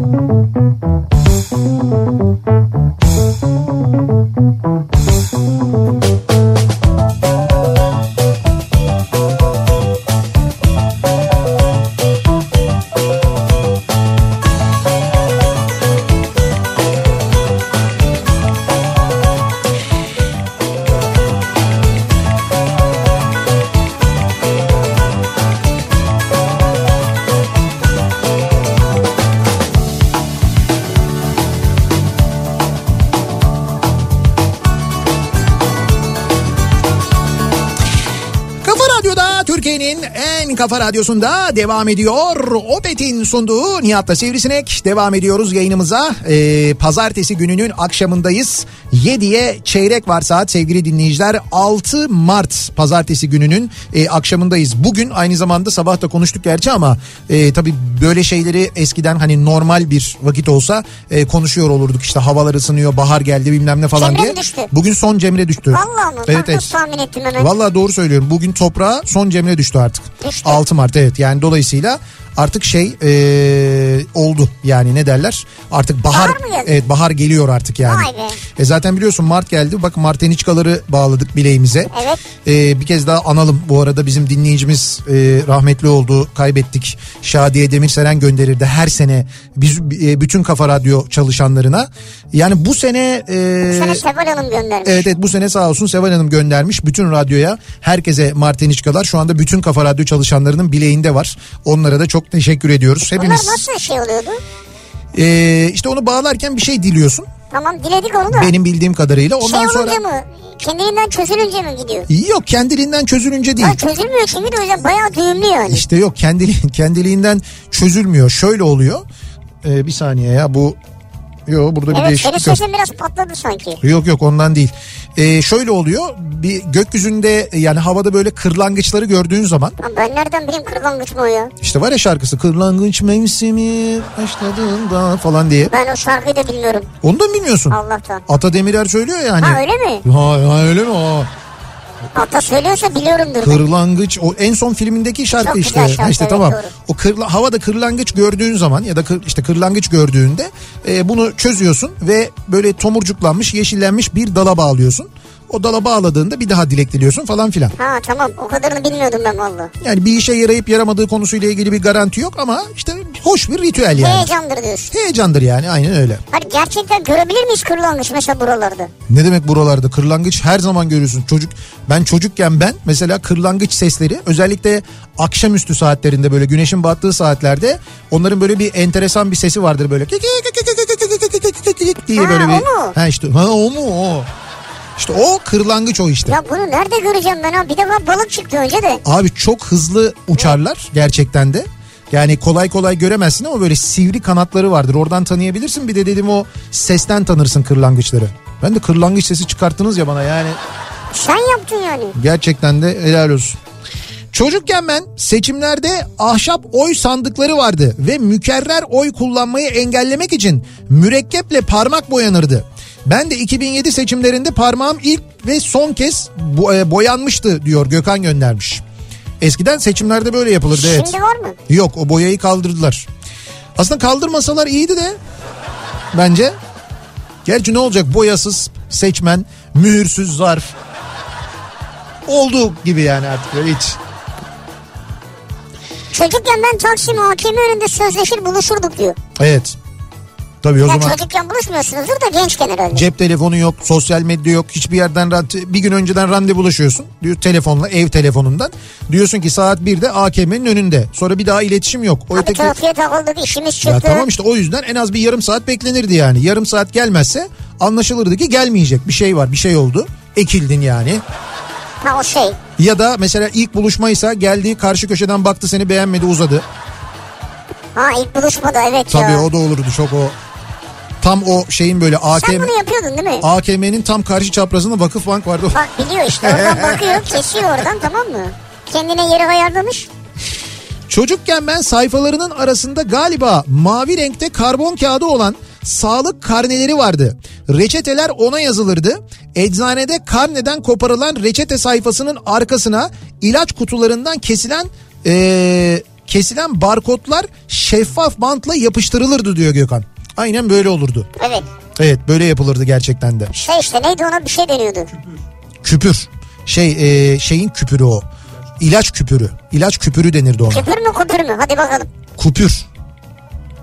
kafa radyosunda devam ediyor. Opet'in sunduğu Nihat'la Sivrisinek. Devam ediyoruz yayınımıza. Ee, pazartesi gününün akşamındayız. 7'ye çeyrek var saat sevgili dinleyiciler. 6 Mart pazartesi gününün e, akşamındayız. Bugün aynı zamanda sabah da konuştuk gerçi ama e, tabii böyle şeyleri eskiden hani normal bir vakit olsa e, konuşuyor olurduk. İşte havalar ısınıyor, bahar geldi bilmem ne falan Cemre diye. düştü? Bugün son Cemre düştü. Vallahi mı? Evet, evet. tahmin ettim hemen. Vallahi doğru söylüyorum. Bugün toprağa son cemre düştü artık. Düştü. 6 Mart evet. Yani dolayısıyla artık şey eee, oldu. Yani ne derler? Artık bahar Bahar evet bahar geliyor artık yani. E zaten biliyorsun Mart geldi. Bak Marteniçkaları bağladık bileğimize. Evet. Eee, bir kez daha analım. Bu arada bizim dinleyicimiz eee, rahmetli oldu. Kaybettik. Şadiye Demirseren gönderirdi her sene biz e, bütün Kafa Radyo çalışanlarına. Yani bu sene eee, Sana Seval Hanım göndermiş. Evet evet bu sene sağ olsun Seval Hanım göndermiş bütün radyoya herkese Marteniçkalar şu anda bütün Kafa Radyo çalışanlarının bileğinde var. Onlara da çok teşekkür ediyoruz. Bunlar Hepimiz nasıl şey oluyordu? Ee, işte onu bağlarken bir şey diliyorsun Tamam diledik onu da. benim bildiğim kadarıyla. Ondan şey sonra mı? Kendiliğinden çözülünce mi gidiyor? yok kendiliğinden çözülünce değil. Ha, çözülmüyor çünkü de o yüzden bayağı düğümlü yani. İşte yok kendili, kendiliğinden çözülmüyor. Şöyle oluyor. Ee, bir saniye ya bu Yok burada bir Evet senin değişiklik yok. sesin biraz patladı sanki. Yok yok ondan değil. Ee, şöyle oluyor. Bir gökyüzünde yani havada böyle kırlangıçları gördüğün zaman Lan ben nereden bileyim kırlangıç mı o ya? işte var ya şarkısı kırlangıç mevsimi başladığında falan diye. Ben o şarkıyı da bilmiyorum. Onu da mı bilmiyorsun? Allah'tan. Ata Demirer söylüyor yani. Ha öyle mi? Ha, ha öyle mi? Ha. Ata söylüyorsa biliyorumdur. Kırlangıç o en son filmindeki şarkı Çok işte. güzel şarkı, işte evet, tamam. doğru. O kırla, havada kırlangıç gördüğün zaman ya da kır, işte kırlangıç gördüğünde e, bunu çözüyorsun ve böyle tomurcuklanmış, yeşillenmiş bir dala bağlıyorsun. O dala bağladığında bir daha dilek diliyorsun falan filan. Ha tamam o kadarını bilmiyordum ben valla. Yani bir işe yarayıp yaramadığı konusuyla ilgili bir garanti yok ama işte hoş bir ritüel yani. Heyecandır diyorsun. Heyecandır yani aynen öyle. Hani gerçekten görebilir miyiz kırlangıç mesela buralarda? Ne demek buralarda kırlangıç her zaman görüyorsun. Çocuk ben çocukken ben mesela kırlangıç sesleri özellikle akşamüstü saatlerinde böyle güneşin battığı saatlerde onların böyle bir enteresan bir sesi vardır böyle diye böyle bir. o mu? Ha işte ha o mu o. İşte o kırlangıç o işte. Ya bunu nerede göreceğim ben ha? Bir defa balık çıktı önce de. Abi çok hızlı uçarlar gerçekten de. Yani kolay kolay göremezsin ama böyle sivri kanatları vardır. Oradan tanıyabilirsin. Bir de dedim o sesten tanırsın kırlangıçları. Ben de kırlangıç sesi çıkarttınız ya bana yani. Sen yaptın yani. Gerçekten de helal olsun. Çocukken ben seçimlerde ahşap oy sandıkları vardı ve mükerrer oy kullanmayı engellemek için mürekkeple parmak boyanırdı. Ben de 2007 seçimlerinde parmağım ilk ve son kez e, boyanmıştı diyor Gökhan göndermiş. Eskiden seçimlerde böyle yapılırdı evet. Şimdi var mı? Yok o boyayı kaldırdılar. Aslında kaldırmasalar iyiydi de bence. Gerçi ne olacak boyasız seçmen, mühürsüz zarf. Olduğu gibi yani artık böyle hiç. Çocukken ben Taksim hakemi önünde sözleşir buluşurduk diyor. Evet. Tabii o Ya zaman çocukken buluşmuyorsunuzdur da gençken herhalde. cep telefonu yok, sosyal medya yok. Hiçbir yerden bir gün önceden randevulaşıyorsun. Diyor telefonla, ev telefonundan. Diyorsun ki saat 1'de AKM'nin önünde. Sonra bir daha iletişim yok. O Hadi öteki trafiğe takıldık işimiz çıktı. Ya tamam işte o yüzden en az bir yarım saat beklenirdi yani. Yarım saat gelmezse anlaşılırdı ki gelmeyecek. Bir şey var bir şey oldu. Ekildin yani. Ha o şey. Ya da mesela ilk buluşmaysa geldiği karşı köşeden baktı seni beğenmedi uzadı. Ha ilk buluşmada evet Tabii ya. o da olurdu çok o. Tam o şeyin böyle Sen AKM, bunu yapıyordun değil mi? AKM'nin tam karşı çaprazında vakıf bank vardı. Bak biliyor işte oradan bakıyor kesiyor oradan tamam mı? Kendine yeri ayarlamış. Çocukken ben sayfalarının arasında galiba mavi renkte karbon kağıdı olan sağlık karneleri vardı. Reçeteler ona yazılırdı. Eczanede karneden koparılan reçete sayfasının arkasına ilaç kutularından kesilen eee, kesilen barkodlar şeffaf bantla yapıştırılırdı diyor Gökhan. Aynen böyle olurdu. Evet. Evet böyle yapılırdı gerçekten de. Şey işte neydi ona bir şey deniyordu. Küpür. Şey eee, şeyin küpürü o. İlaç küpürü. İlaç küpürü denirdi ona. Küpür mü kupür mü? Hadi bakalım. Kupür.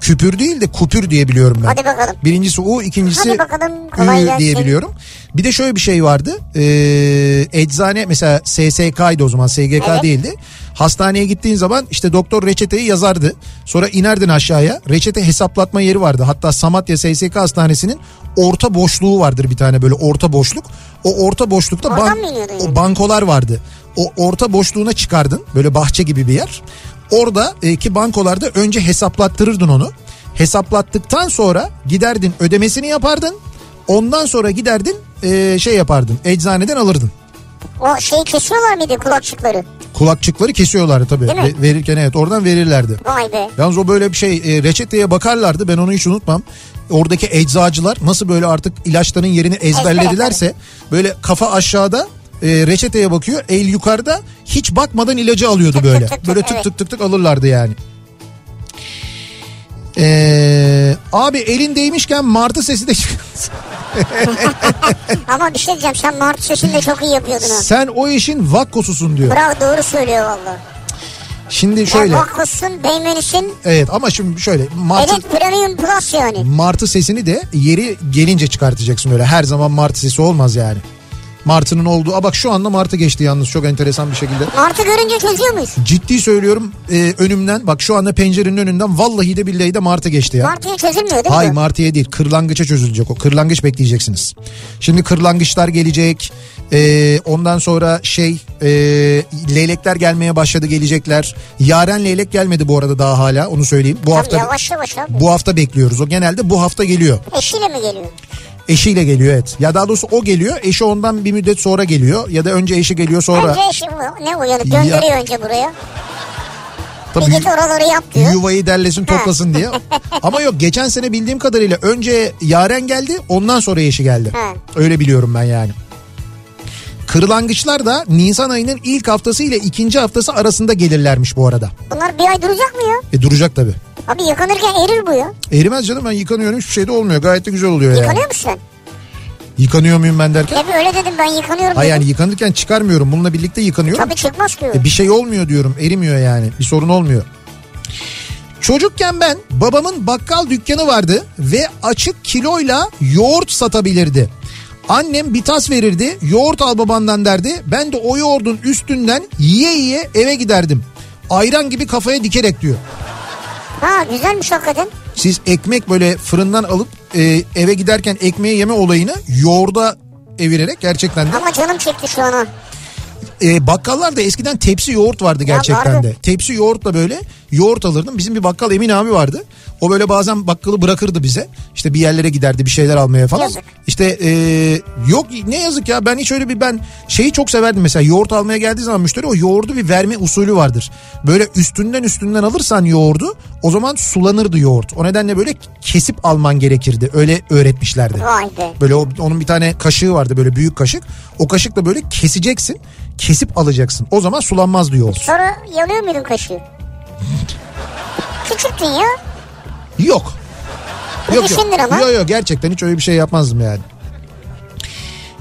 Küpür değil de kupür diye biliyorum ben. Hadi bakalım. Birincisi U, ikincisi Hadi bakalım, kolay Ü diye biliyorum. Bir de şöyle bir şey vardı. Ee, eczane mesela SSK'ydı o zaman SGK Evet. değildi. Hastaneye gittiğin zaman işte doktor reçeteyi yazardı. Sonra inerdin aşağıya. Reçete hesaplatma yeri vardı. Hatta Samatya SSK hastanesinin orta boşluğu vardır bir tane böyle orta boşluk. O orta boşlukta ban- o bankolar vardı. O orta boşluğuna çıkardın. Böyle bahçe gibi bir yer. Orada e, ki bankolarda önce hesaplattırırdın onu. Hesaplattıktan sonra giderdin ödemesini yapardın. Ondan sonra giderdin e, şey yapardın. Eczaneden alırdın. O şeyi kesiyorlar mıydı kulakçıkları? Kulakçıkları kesiyorlardı tabii. Ve- verirken evet oradan verirlerdi. Vay be. Yalnız o böyle bir şey e, reçeteye bakarlardı ben onu hiç unutmam. Oradaki eczacılar nasıl böyle artık ilaçların yerini ezberledilerse böyle kafa aşağıda e, reçeteye bakıyor el yukarıda hiç bakmadan ilacı alıyordu Tık böyle. tık tık böyle tık, tık evet. tık tık tık alırlardı yani. Ee, abi elin değmişken martı sesi de çık- Ama bir şey diyeceğim sen Mart sesini de çok iyi yapıyordun ha. Sen o işin vakkosusun diyor. Bravo doğru söylüyor valla. Şimdi Şöyle. Ya vakıfsın, beymenisin. Evet ama şimdi şöyle martı, Evet Premium Plus yani. martı sesini de yeri gelince çıkartacaksın öyle. Her zaman martı sesi olmaz yani. Martı'nın olduğu. Aa bak şu anda Martı geçti yalnız çok enteresan bir şekilde. Martı görünce çözüyor muyuz? Ciddi söylüyorum e, önümden bak şu anda pencerenin önünden vallahi de billahi de Martı geçti ya. Martıya çözülmüyor değil Hayır mi? martıya değil kırlangıça çözülecek o kırlangıç bekleyeceksiniz. Şimdi kırlangıçlar gelecek Ee, ondan sonra şey e, leylekler gelmeye başladı gelecekler. Yaren leylek gelmedi bu arada daha hala onu söyleyeyim. Bu Tabii hafta yavaş yavaş abi. bu hafta bekliyoruz o genelde bu hafta geliyor. Eşiyle mi geliyor? Eşiyle geliyor evet. Ya daha doğrusu o geliyor eşi ondan bir müddet sonra geliyor ya da önce eşi geliyor sonra. Önce eşi ne uyanık gönderiyor önce buraya. Bir Tabii git oraları yap diyor. yuvayı derlesin toplasın diye. Ama yok geçen sene bildiğim kadarıyla önce Yaren geldi ondan sonra eşi geldi. Ha. Öyle biliyorum ben yani. Kırlangıçlar da Nisan ayının ilk haftası ile ikinci haftası arasında gelirlermiş bu arada. Bunlar bir ay duracak mı ya? E duracak tabii. Abi yıkanırken erir bu ya. Erimez canım ben yıkanıyorum hiçbir şey de olmuyor. Gayet de güzel oluyor yani. Yıkanıyor musun sen? Yıkanıyor muyum ben derken? Hep öyle dedim ben yıkanıyorum Hayır yani yıkanırken çıkarmıyorum. Bununla birlikte yıkanıyorum. Tabii çıkmaz ki. o. E, bir şey olmuyor diyorum. Erimiyor yani. Bir sorun olmuyor. Çocukken ben babamın bakkal dükkanı vardı ve açık kiloyla yoğurt satabilirdi. Annem bir tas verirdi. Yoğurt al babandan derdi. Ben de o yoğurdun üstünden yiye yiye eve giderdim. Ayran gibi kafaya dikerek diyor. Ha güzelmiş hakikaten. Siz ekmek böyle fırından alıp e, eve giderken ekmeği yeme olayını yoğurda evirerek gerçekten de Ama canım çekti şu an ha. E, bakkallarda eskiden tepsi yoğurt vardı gerçekten de. Tepsi yoğurtla böyle yoğurt alırdım. Bizim bir bakkal Emin abi vardı. O böyle bazen bakkalı bırakırdı bize. İşte bir yerlere giderdi bir şeyler almaya falan. Yazık. İşte e, yok ne yazık ya ben hiç öyle bir ben şeyi çok severdim mesela yoğurt almaya geldiği zaman müşteri o yoğurdu bir verme usulü vardır. Böyle üstünden üstünden alırsan yoğurdu o zaman sulanırdı yoğurt. O nedenle böyle kesip alman gerekirdi. Öyle öğretmişlerdi. Vay be. Böyle o, onun bir tane kaşığı vardı böyle büyük kaşık. O kaşıkla böyle keseceksin. Kesip alacaksın. O zaman sulanmaz yoğurt. Sonra yalıyor muydun kaşığı? Küçüktün ya. Yok. Yok yok. ama. Yok yok gerçekten hiç öyle bir şey yapmazdım yani.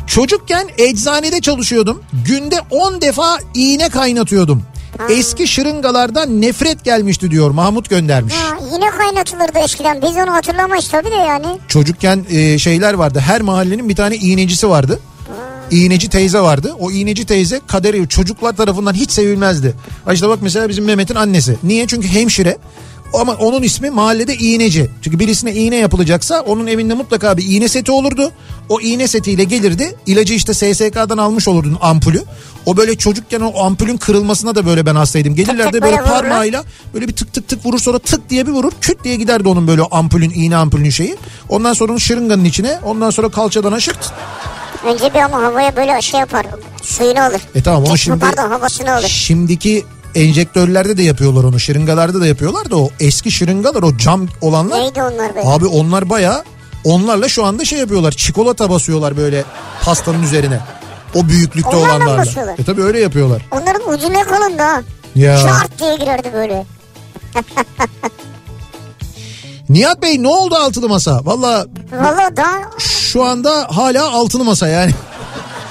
Çocukken eczanede çalışıyordum. Günde 10 defa iğne kaynatıyordum. Eski şırıngalardan nefret gelmişti diyor Mahmut göndermiş. Ha, yine kaynatılırdı eskiden. Biz onu hatırlamayız tabii de yani. Çocukken e, şeyler vardı. Her mahallenin bir tane iğnecisi vardı. İğneci teyze vardı. O iğneci teyze kaderi çocuklar tarafından hiç sevilmezdi. İşte bak mesela bizim Mehmet'in annesi. Niye? Çünkü hemşire. Ama onun ismi mahallede iğneci. Çünkü birisine iğne yapılacaksa onun evinde mutlaka bir iğne seti olurdu. O iğne setiyle gelirdi. İlacı işte SSK'dan almış olurdun ampulü. O böyle çocukken o ampulün kırılmasına da böyle ben hastaydım. Gelirlerdi böyle parmağıyla böyle bir tık tık tık vurur sonra tık diye bir vurur. Küt diye giderdi onun böyle ampulün iğne ampulün şeyi. Ondan sonra onu şırınganın içine ondan sonra kalçadan aşırt. Önce bir ama havaya böyle şey yapar. Suyunu alır. E tamam onu şimdi Pardon havasını alır. şimdiki enjektörlerde de yapıyorlar onu şırıngalarda da yapıyorlar da o eski şırıngalar o cam olanlar. Neydi onlar be? Abi onlar baya onlarla şu anda şey yapıyorlar çikolata basıyorlar böyle pastanın üzerine. O büyüklükte Onlarla mı olanlarla. basıyorlar? E tabi öyle yapıyorlar. Onların ucu ne kalın da. Ya. Şart diye girerdi böyle. Nihat Bey ne oldu altılı masa? Valla Valla daha şu anda hala altılı masa yani.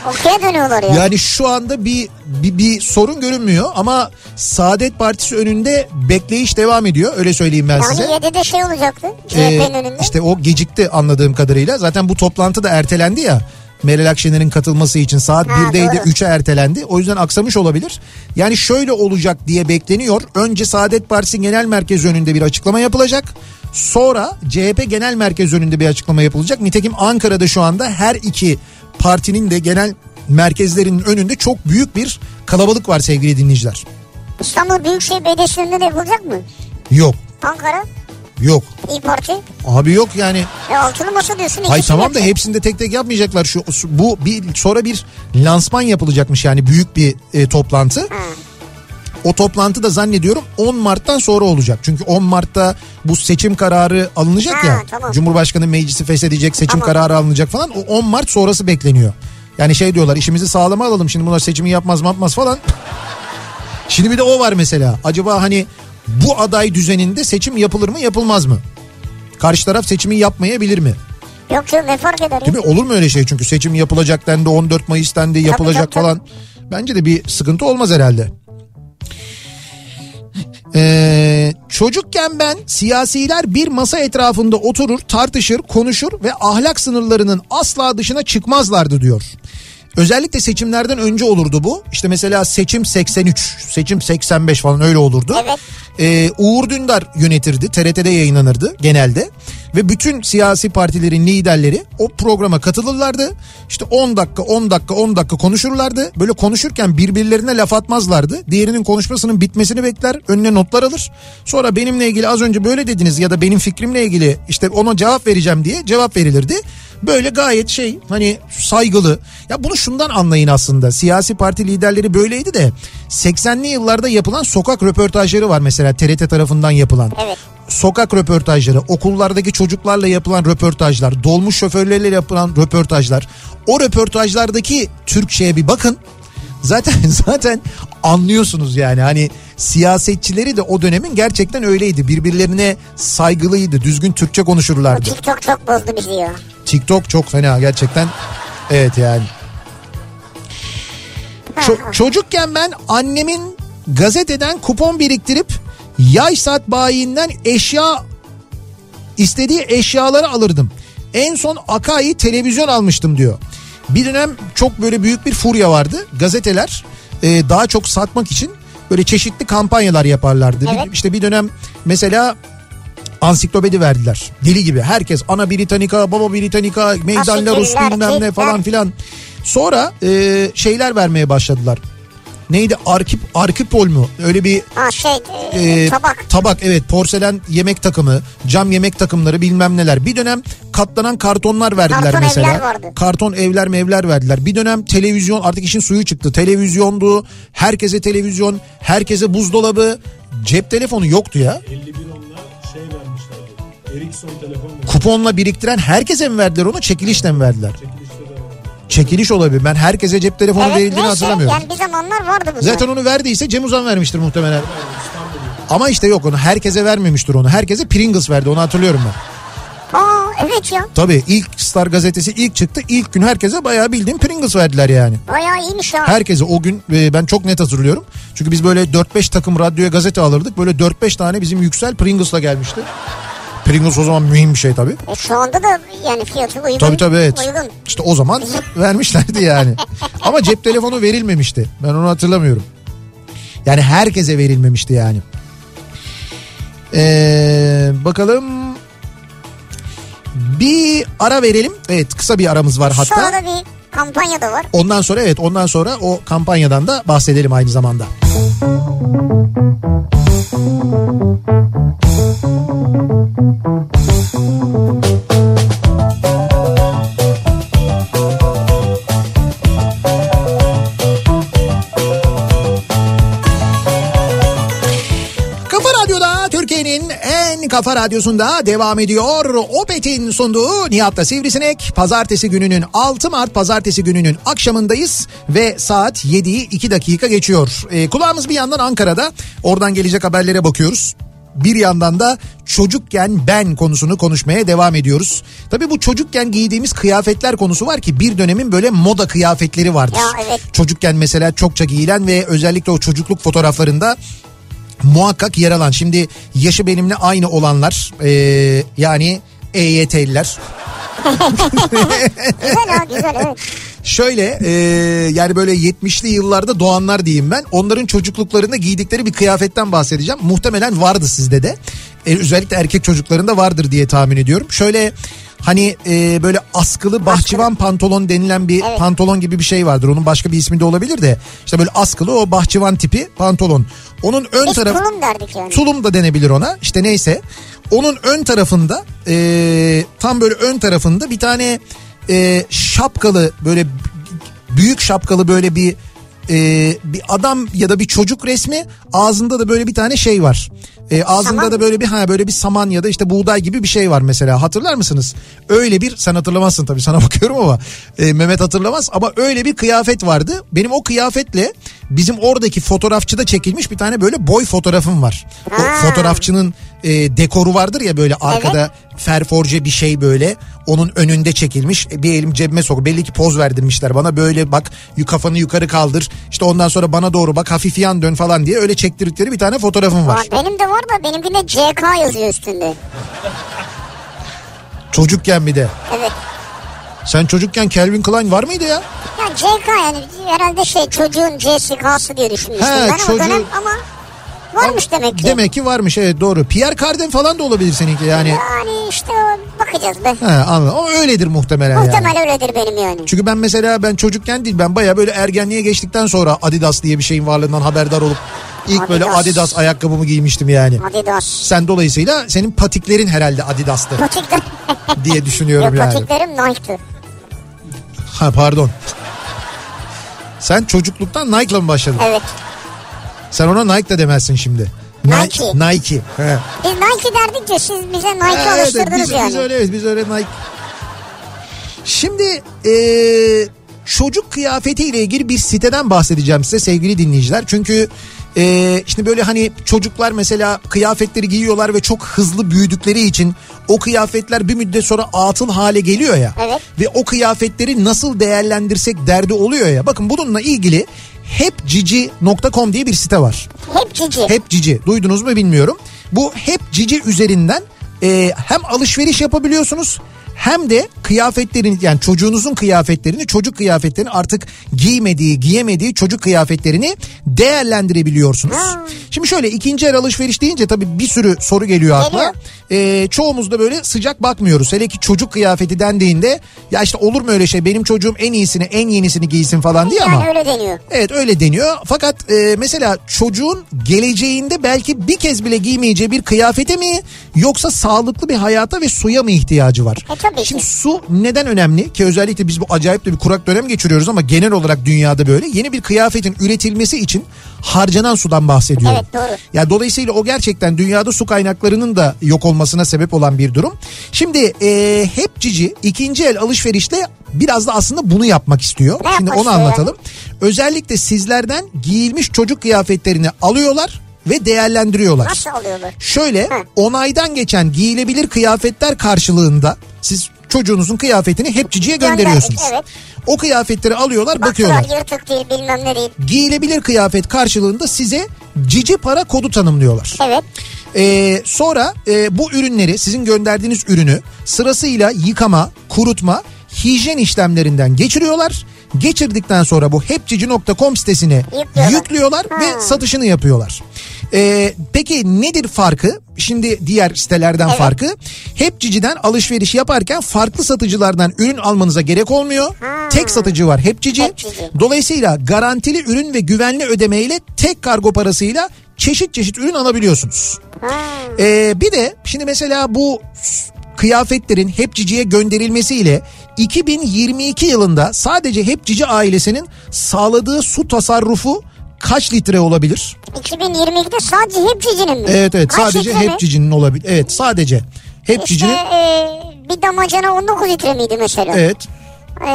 okey'e dönüyorlar ya. Yani şu anda bir, bir bir sorun görünmüyor ama Saadet Partisi önünde bekleyiş devam ediyor. Öyle söyleyeyim ben yani size. 7'de şey olacaktı. CHP'nin Ee, önünde. işte o gecikti anladığım kadarıyla. Zaten bu toplantı da ertelendi ya. Meral Akşener'in katılması için saat Ha, 1'deydi doğru. 3'e ertelendi. O yüzden aksamış olabilir. Yani şöyle olacak diye bekleniyor. Önce Saadet Partisi Genel Merkezi önünde bir açıklama yapılacak. Sonra CHP Genel Merkezi önünde bir açıklama yapılacak. Nitekim Ankara'da şu anda her iki partinin de genel merkezlerinin önünde çok büyük bir kalabalık var sevgili dinleyiciler. İstanbul Büyükşehir Belediyesi'nin önünde de yapılacak mı? Yok Ankara, yok İyi Parti. abi yok yani E altılı masa diyorsun. Hayır tamam da yapacak. hepsinde tek tek yapmayacaklar. Şu bu bir sonra bir lansman yapılacakmış yani büyük bir e, toplantı. O toplantı da zannediyorum 10 Mart'tan sonra olacak. Çünkü 10 Mart'ta bu seçim kararı alınacak Ha, ya. tamam. Cumhurbaşkanı meclisi feshedecek, seçim Tamam. kararı alınacak falan. O 10 Mart sonrası bekleniyor. Yani şey diyorlar işimizi sağlama alalım şimdi bunlar seçimi yapmaz yapmaz falan. Şimdi bir de o var mesela. Acaba hani bu aday düzeninde seçim yapılır mı yapılmaz mı? Karşı taraf seçimi yapmayabilir mi? Yok canım ne fark eder? Değil mi? Olur mu öyle şey? Çünkü seçim yapılacak dendi 14 Mayıs dendi yapılacak tabii, falan. Bence de bir sıkıntı olmaz herhalde. Ee, çocukken ben siyasiler bir masa etrafında oturur, tartışır, konuşur ve ahlak sınırlarının asla dışına çıkmazlardı diyor. Özellikle seçimlerden önce olurdu bu. İşte mesela seçim 83, seçim 85 falan öyle olurdu. Evet. Ee, Uğur Dündar yönetirdi. TRT'de yayınlanırdı genelde. Ve bütün siyasi partilerin liderleri o programa katılırlardı. İşte 10 dakika 10 dakika 10 dakika konuşurlardı. Böyle konuşurken birbirlerine laf atmazlardı. Diğerinin konuşmasının bitmesini bekler. Önüne notlar alır. Sonra benimle ilgili az önce böyle dediniz ya da benim fikrimle ilgili işte ona cevap vereceğim diye cevap verilirdi. Böyle gayet şey hani saygılı. Ya bunu şundan anlayın aslında. Siyasi parti liderleri böyleydi de 80'li yıllarda yapılan sokak röportajları var mesela TRT tarafından yapılan. Evet. Sokak röportajları, okullardaki çocuklarla yapılan röportajlar, dolmuş şoförlerle yapılan röportajlar. O röportajlardaki Türkçe'ye bir bakın. Zaten zaten anlıyorsunuz yani hani siyasetçileri de o dönemin gerçekten öyleydi. Birbirlerine saygılıydı, düzgün Türkçe O konuşurlardı. TikTok çok bozdu bizi ya. TikTok çok fena gerçekten. Evet yani. Ço- çocukken ben annemin gazeteden kupon biriktirip yay saat bayiinden eşya istediği eşyaları alırdım. En son Akai televizyon almıştım diyor. Bir dönem çok böyle büyük bir furya vardı. Gazeteler e, daha çok satmak için böyle çeşitli kampanyalar yaparlardı. Bir- Evet. işte bir dönem mesela ansiklopedi verdiler. Deli gibi herkes ana Britannica, baba Britannica, meydan Larus Asikiller, bilmem ne falan filan. Sonra e, şeyler vermeye başladılar. Neydi? Arkip, Arkipol mu? Öyle bir Ha şey e, e, tabak. Tabak evet porselen yemek takımı, cam yemek takımları bilmem neler. Bir dönem katlanan kartonlar verdiler Karton mesela. evler vardı. Karton evler mevler verdiler. Bir dönem televizyon artık işin suyu çıktı. Televizyondu, herkese televizyon, herkese buzdolabı, cep telefonu yoktu ya. 51 onla şey vermişlerdi. Ericsson telefon? Kuponla biriktiren herkese mi verdiler onu çekilişle mi verdiler? Var. Çekiliş olabilir. Ben herkese cep telefonu Evet verildiğini neyse hatırlamıyorum. yani bir zamanlar vardı bu. Zaten onu verdiyse Cem Uzan vermiştir muhtemelen. Ama işte yok onu herkese vermemiştir onu. Herkese Pringles verdi onu hatırlıyorum ben. Aa evet ya Tabii ilk Star gazetesi ilk çıktı. İlk gün herkese bayağı bildiğim Pringles verdiler yani. bayağı iyiymiş ya. Herkese o gün e, ben çok net hatırlıyorum. Çünkü biz böyle 4-5 takım radyoya gazete alırdık. Böyle 4-5 tane bizim Yüksel Pringles'la gelmişti. Pringles o zaman mühim bir şey tabii. E, şu anda da yani fiyatı uygun. Tabii tabii evet. Uygun. İşte o zaman vermişlerdi yani. Ama cep telefonu verilmemişti. Ben onu hatırlamıyorum. Yani herkese verilmemişti yani. Ee, bakalım. Bir ara verelim. Evet kısa bir aramız var hatta. Sonra da bir kampanya da var. Ondan sonra evet ondan sonra o kampanyadan da bahsedelim aynı zamanda. Kafa kafa radyosunda devam ediyor. Opet'in sunduğu Nihat'ta Sivrisinek. Pazartesi gününün 6 Mart pazartesi gününün akşamındayız ve saat 7'yi 2 dakika geçiyor. Ee, kulağımız bir yandan Ankara'da oradan gelecek haberlere bakıyoruz. Bir yandan da çocukken ben konusunu konuşmaya devam ediyoruz. Tabii bu çocukken giydiğimiz kıyafetler konusu var ki bir dönemin böyle moda kıyafetleri vardır. Ya evet. Çocukken mesela çokça giyilen ve özellikle o çocukluk fotoğraflarında muhakkak yer alan. Şimdi yaşı benimle aynı olanlar eee, yani EYT'liler. Güzel ha güzel evet. Şöyle eee, yani böyle 70'li yıllarda doğanlar diyeyim ben. Onların çocukluklarında giydikleri bir kıyafetten bahsedeceğim. Muhtemelen vardı sizde de. E, özellikle erkek çocuklarında vardır diye tahmin ediyorum. Şöyle hani eee, böyle askılı bahçıvan pantolon denilen bir Evet. pantolon gibi bir şey vardır. Onun başka bir ismi de olabilir de. İşte böyle askılı o bahçıvan tipi pantolon. Onun ön Biz tarafı tulum derdik yani. tulum da denebilir ona işte neyse onun ön tarafında e, tam böyle ön tarafında bir tane e, şapkalı böyle büyük şapkalı böyle bir e, bir adam ya da bir çocuk resmi ağzında da böyle bir tane şey var. E, ağzında Saman da böyle bir ha böyle bir saman ya da işte buğday gibi bir şey var mesela hatırlar mısınız? Öyle bir sen hatırlamazsın tabii sana bakıyorum ama e, Mehmet hatırlamaz ama öyle bir kıyafet vardı. Benim o kıyafetle bizim oradaki fotoğrafçıda çekilmiş bir tane böyle boy fotoğrafım var. O Ha. fotoğrafçının e, dekoru vardır ya böyle arkada ferforje bir şey böyle onun önünde çekilmiş E, bir elim cebime sok belli ki poz verdirmişler bana böyle bak kafanı yukarı kaldır işte ondan sonra bana doğru bak hafif yan dön falan diye öyle çektirdikleri bir tane fotoğrafım var. Aa, benim de var da benimkinde CK yazıyor üstünde. Çocukken bir de. Evet. Sen çocukken Calvin Klein var mıydı ya? Ya CK yani herhalde şey çocuğun C'si K'sı diye düşünmüştüm He, ben çocuğun- o dönem ama varmış demek ki. Demek ki varmış evet doğru. Pierre Cardin falan da olabilir seninki yani. Yani işte bakacağız be. He anladım. O öyledir muhtemelen yani. Muhtemel öyledir benim yani. Çünkü ben mesela ben çocukken değil ben baya böyle ergenliğe geçtikten sonra Adidas diye bir şeyin varlığından haberdar olup ilk böyle Adidas. Adidas ayakkabımı giymiştim yani. Adidas. Sen dolayısıyla senin patiklerin herhalde Adidas'tı Patikler. diye düşünüyorum Yok yani. patiklerim Nike'tı. Ha pardon. Sen çocukluktan Nike'la mı başladın? Evet. Sen ona Nike de demezsin şimdi. Nike. Nike. He. Biz Nike derdik ya siz bize Nike Evet, evet, alıştırdınız biz, yani. biz öyle biz öyle Nike. Şimdi e, çocuk kıyafetiyle ilgili bir siteden bahsedeceğim size sevgili dinleyiciler. Çünkü e, şimdi böyle hani çocuklar mesela kıyafetleri giyiyorlar ve çok hızlı büyüdükleri için o kıyafetler bir müddet sonra atıl hale geliyor ya. Evet. Ve o kıyafetleri nasıl değerlendirsek derdi oluyor ya. Bakın bununla ilgili hepcici.com diye bir site var. Hep cici. Hep Cici duydunuz mu bilmiyorum. Bu Hep Cici üzerinden e, hem alışveriş yapabiliyorsunuz hem de kıyafetlerin yani çocuğunuzun kıyafetlerini çocuk kıyafetlerini artık giymediği giyemediği çocuk kıyafetlerini değerlendirebiliyorsunuz. Şimdi şöyle ikinci el alışveriş deyince tabii bir sürü soru geliyor akla. E, çoğumuz da böyle sıcak bakmıyoruz. Hele ki çocuk kıyafeti dendiğinde ya işte olur mu öyle şey benim çocuğum en iyisini en yenisini giysin falan diye ama. Yani öyle deniyor. Evet öyle deniyor. Fakat e, mesela çocuğun geleceğinde belki bir kez bile giymeyeceği bir kıyafete mi yoksa sağlıklı bir hayata ve suya mı ihtiyacı var? E, tabii ki. Şimdi su neden önemli ki özellikle biz bu acayip de bir kurak dönem geçiriyoruz ama genel olarak dünyada böyle yeni bir kıyafetin üretilmesi için harcanan sudan bahsediyorum. Evet, doğru. Ya dolayısıyla o gerçekten dünyada su kaynaklarının da yok olmasına sebep olan bir durum. Şimdi e, hep cici ikinci el alışverişte biraz da aslında bunu yapmak istiyor. Ne Şimdi onu anlatalım. Özellikle sizlerden giyilmiş çocuk kıyafetlerini alıyorlar ve değerlendiriyorlar. Nasıl alıyorlar? Şöyle Hı. onaydan geçen giyilebilir kıyafetler karşılığında siz çocuğunuzun kıyafetini hep ciciye gönderiyorsunuz. Gönderdik, O kıyafetleri alıyorlar bakıyorlar. Baktılar yırtık değil bilmem ne değil. Giyilebilir kıyafet karşılığında size cici para kodu tanımlıyorlar. Evet. Ee, sonra e, bu ürünleri sizin gönderdiğiniz ürünü sırasıyla yıkama, kurutma, hijyen işlemlerinden geçiriyorlar. Geçirdikten sonra bu hepcici.com sitesine Yüklüyorlar. yüklüyorlar ve Ha. satışını yapıyorlar. Ee, peki nedir farkı? Şimdi diğer sitelerden Evet. farkı. Hepcici'den alışveriş yaparken farklı satıcılardan ürün almanıza gerek olmuyor. Tek satıcı var Hepcici. Hepcici. Dolayısıyla garantili ürün ve güvenli ödemeyle tek kargo parasıyla çeşit çeşit ürün alabiliyorsunuz. Ee, bir de şimdi mesela bu kıyafetlerin Hepcici'ye gönderilmesiyle 2022 yılında sadece Hepcici ailesinin sağladığı su tasarrufu kaç litre olabilir? 2022'de sadece hep cicinin mi? Evet evet Kaç sadece? Hepcici'nin olabilir. Evet sadece İşte Hepcici'nin e, bir damacana 19 litre miydi mesela? evet E,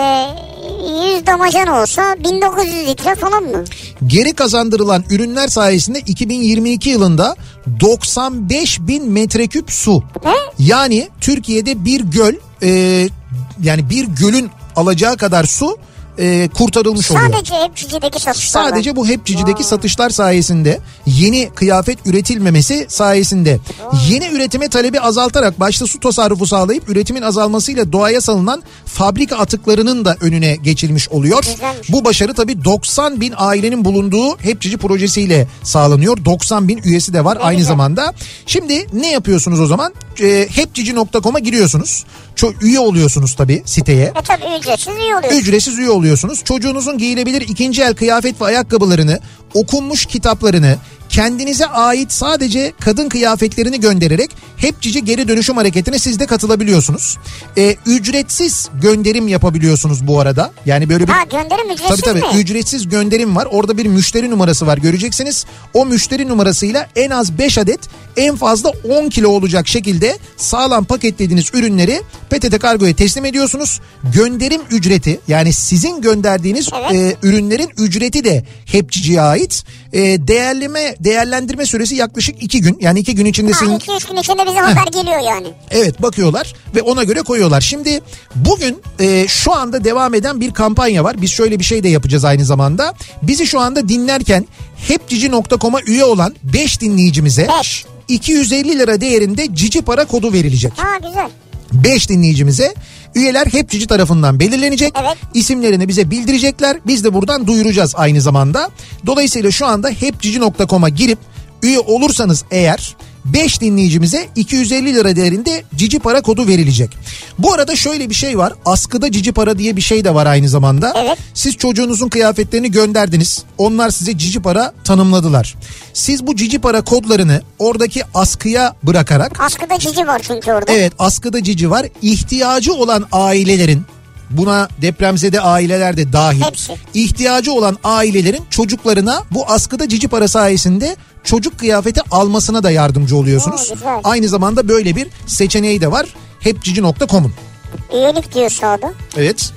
100 damacana olsa 1900 litre falan mı? geri kazandırılan ürünler sayesinde 2022 yılında 95 bin metreküp su. Ne? Yani Türkiye'de bir göl e, yani bir gölün alacağı kadar su e, kurtarılmış oluyor. Sadece hep cicideki satışlarla. Sadece bu hep cicideki satışlar sayesinde yeni kıyafet üretilmemesi sayesinde yeni üretime talebi azaltarak başta su tasarrufu sağlayıp üretimin azalmasıyla doğaya salınan fabrika atıklarının da önüne geçilmiş oluyor. Güzelmiş. Bu başarı tabii 90 bin ailenin bulunduğu Hepcici projesiyle sağlanıyor. 90 bin üyesi de var aynı güzel. zamanda. Şimdi ne yapıyorsunuz o zaman? E, hepcici.com'a giriyorsunuz. Çok üye oluyorsunuz tabii siteye. E tabii ücretsiz iyi oluyor. Ücretsiz üye oluyorsunuz. Çocuğunuzun giyilebilir ikinci el kıyafet ve ayakkabılarını, okunmuş kitaplarını, kendinize ait sadece kadın kıyafetlerini göndererek hep cici geri dönüşüm hareketine siz de katılabiliyorsunuz. Ee, ücretsiz gönderim yapabiliyorsunuz bu arada. Yani böyle bir Ha gönderim ücretsiz Tabii tabii mi? ücretsiz gönderim var. Orada bir müşteri numarası var göreceksiniz. O müşteri numarasıyla en az 5 adet en fazla 10 kilo olacak şekilde sağlam paketlediğiniz ürünleri PTT Kargo'ya teslim ediyorsunuz. Gönderim ücreti yani sizin gönderdiğiniz Evet. e, ürünlerin ücreti de hepçiciye ait. E, değerleme değerlendirme süresi yaklaşık 2 gün. Yani 2 gün içinde Ha sizin 2-3 gün içinde bize haber geliyor yani. Evet bakıyorlar ve ona göre koyuyorlar. Şimdi bugün e, şu anda devam eden bir kampanya var. Biz şöyle bir şey de yapacağız aynı zamanda. Bizi şu anda dinlerken hepcici.com'a üye olan 5 dinleyicimize Beş. 250 lira değerinde cici para kodu verilecek. Ha güzel. 5 dinleyicimize Üyeler hep cici tarafından belirlenecek. Evet. İsimlerini bize bildirecekler. Biz de buradan duyuracağız aynı zamanda. Dolayısıyla şu anda hepcici.com'a girip üye olursanız eğer 5 dinleyicimize 250 lira değerinde cici para kodu verilecek. Bu arada şöyle bir şey var. Askıda cici para diye bir şey de var aynı zamanda. Evet. Siz çocuğunuzun kıyafetlerini gönderdiniz. Onlar size cici para tanımladılar. Siz bu cici para kodlarını oradaki askıya bırakarak Askıda cici var çünkü orada. Evet askıda cici var. İhtiyacı olan ailelerin buna depremzede aileler de dahil. Hepsi. İhtiyacı olan ailelerin çocuklarına bu askıda cici para sayesinde çocuk kıyafeti almasına da yardımcı oluyorsunuz. Güzel. Aynı zamanda böyle bir seçeneği de var. Hepcici.com'un. Üyelik diyor sağda. Evet.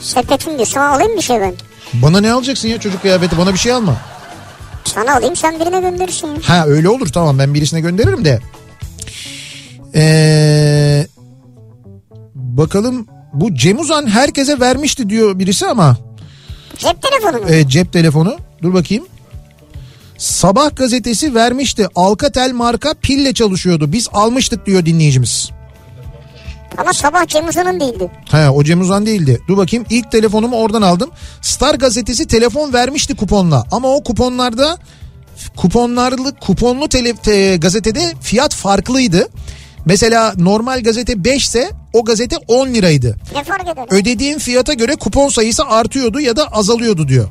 Sepetin diyor. Sana alayım bir şey ben. Bana ne alacaksın ya çocuk kıyafeti bana bir şey alma. Sana alayım sen birine gönderirsin. Ha öyle olur tamam ben birisine gönderirim de. Ee, bakalım bu Cem Uzan herkese vermişti diyor birisi ama Cep telefonu mu? e, cep telefonu. Dur bakayım. Sabah gazetesi vermişti. Alcatel marka pille çalışıyordu. Biz almıştık diyor dinleyicimiz. Ama sabah Cem Uzan'ın değildi. He o Cem Uzan değildi. Dur bakayım ilk telefonumu oradan aldım. Star gazetesi telefon vermişti kuponla. Ama o kuponlarda kuponlarlı kuponlu tele, te- gazetede fiyat farklıydı. Mesela normal gazete 5 ise o gazete 10 liraydı. Ne fark eder? Ödediğim fiyata göre kupon sayısı artıyordu ya da azalıyordu diyor.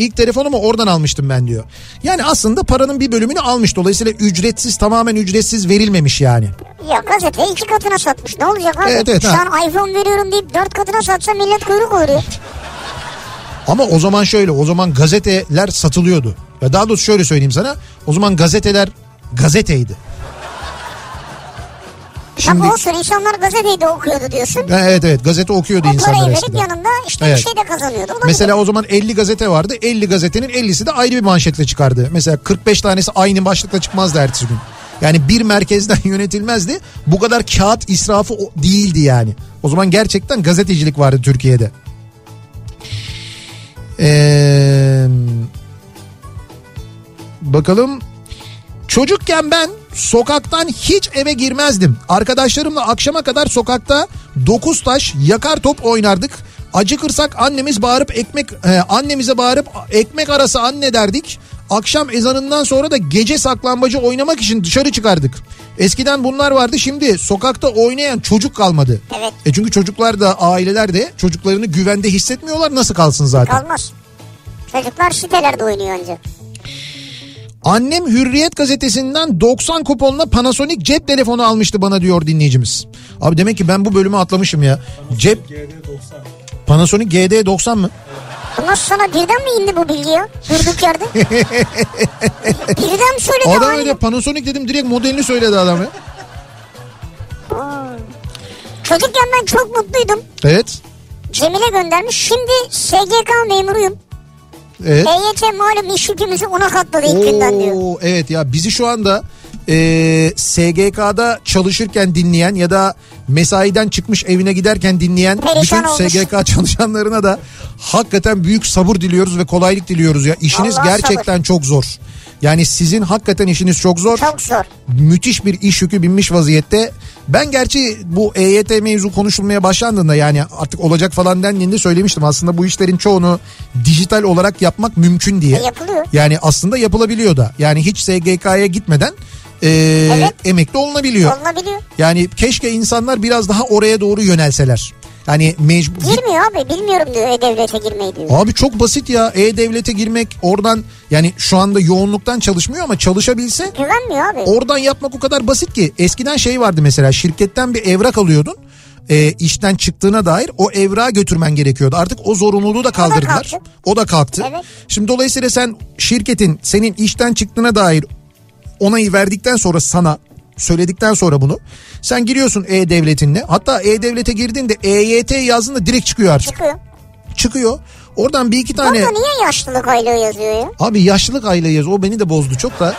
İlk telefonumu oradan almıştım ben diyor. Yani aslında paranın bir bölümünü almış. Dolayısıyla ücretsiz tamamen ücretsiz verilmemiş yani. Ya gazete iki katına satmış. Ne olacak abi? Evet, evet, Şu ha. an iPhone veriyorum deyip dört katına satsa millet kuyruk oluyor. Ama o zaman şöyle o zaman gazeteler satılıyordu. Ya daha doğrusu şöyle söyleyeyim sana. O zaman gazeteler gazeteydi. Şimdi Bak olsun insanlar gazeteyi de okuyordu diyorsun. Evet evet gazete okuyordu O insanlar parayı verip yanında işte Evet. bir şey de kazanıyordu. Olabilir. Mesela o zaman 50 gazete vardı. 50 gazetenin 50'si de ayrı bir manşetle çıkardı. Mesela 45 tanesi aynı başlıkla çıkmazdı ertesi gün. Yani bir merkezden yönetilmezdi. Bu kadar kağıt israfı değildi yani. O zaman gerçekten gazetecilik vardı Türkiye'de. Ee, bakalım Çocukken ben sokaktan hiç eve girmezdim. Arkadaşlarımla akşama kadar sokakta dokuz taş yakar top oynardık. Acıkırsak annemiz bağırıp ekmek e, annemize bağırıp ekmek arası anne derdik. Akşam ezanından sonra da gece saklambacı oynamak için dışarı çıkardık. Eskiden bunlar vardı şimdi sokakta oynayan çocuk kalmadı. Evet. E çünkü çocuklar da aileler de çocuklarını güvende hissetmiyorlar nasıl kalsın zaten. Kalmaz. Çocuklar sitelerde oynuyor ancak. Annem Hürriyet gazetesinden 90 kuponla Panasonic cep telefonu almıştı bana diyor dinleyicimiz. Abi demek ki ben bu bölümü atlamışım ya. Cep GD90. Panasonic GD90 mı? Nasıl sana birden mi indi bu bilgi ya? Durduk yerde. birden mi söyledi Adam aynı? öyle Panasonic dedim direkt modelini söyledi adam ya. Çocukken ben çok mutluydum. Evet. Cemile göndermiş. Şimdi SGK memuruyum. Evet. EYT malum iş yükümüzü ona katladı ilk günden diyor. Oo, evet ya bizi şu anda e, SGK'da çalışırken dinleyen ya da mesaiden çıkmış evine giderken dinleyen Perişan bütün olmuş. SGK çalışanlarına da hakikaten büyük sabır diliyoruz ve kolaylık diliyoruz ya. İşiniz Vallahi gerçekten çok zor. Yani sizin hakikaten işiniz çok zor. Çok zor. Müthiş bir iş yükü binmiş vaziyette. Ben gerçi bu EYT mevzu konuşulmaya başlandığında yani artık olacak falan dendiğinde söylemiştim. Aslında bu işlerin çoğunu dijital olarak yapmak mümkün diye. E, yapılıyor. Yani aslında yapılabiliyor da. Yani hiç SGK'ya gitmeden e, Evet. emekli olunabiliyor. Olunabiliyor. Yani keşke insanlar biraz daha oraya doğru yönelseler. Yani mecbur... Girmiyor abi bilmiyorum diyor E-Devlet'e girmeyi diyor. Abi çok basit ya E-Devlet'e girmek oradan yani şu anda yoğunluktan çalışmıyor ama çalışabilse Güvenmiyor abi. oradan yapmak o kadar basit ki. Eskiden şey vardı mesela şirketten bir evrak alıyordun. E, işten çıktığına dair o evrağı götürmen gerekiyordu. Artık o zorunluluğu da kaldırdılar. O da kalktı. Evet. Şimdi dolayısıyla sen şirketin senin işten çıktığına dair onayı verdikten sonra sana söyledikten sonra bunu sen giriyorsun E-Devleti'nle. Hatta E-Devlet'e girdiğinde EYT yazdığında direkt çıkıyor artık. Çıkıyor. Çıkıyor. Oradan bir iki tane Orada niye yaşlılık aylığı yazıyor ya? Abi yaşlılık aylığı yaz. O beni de bozdu çok da.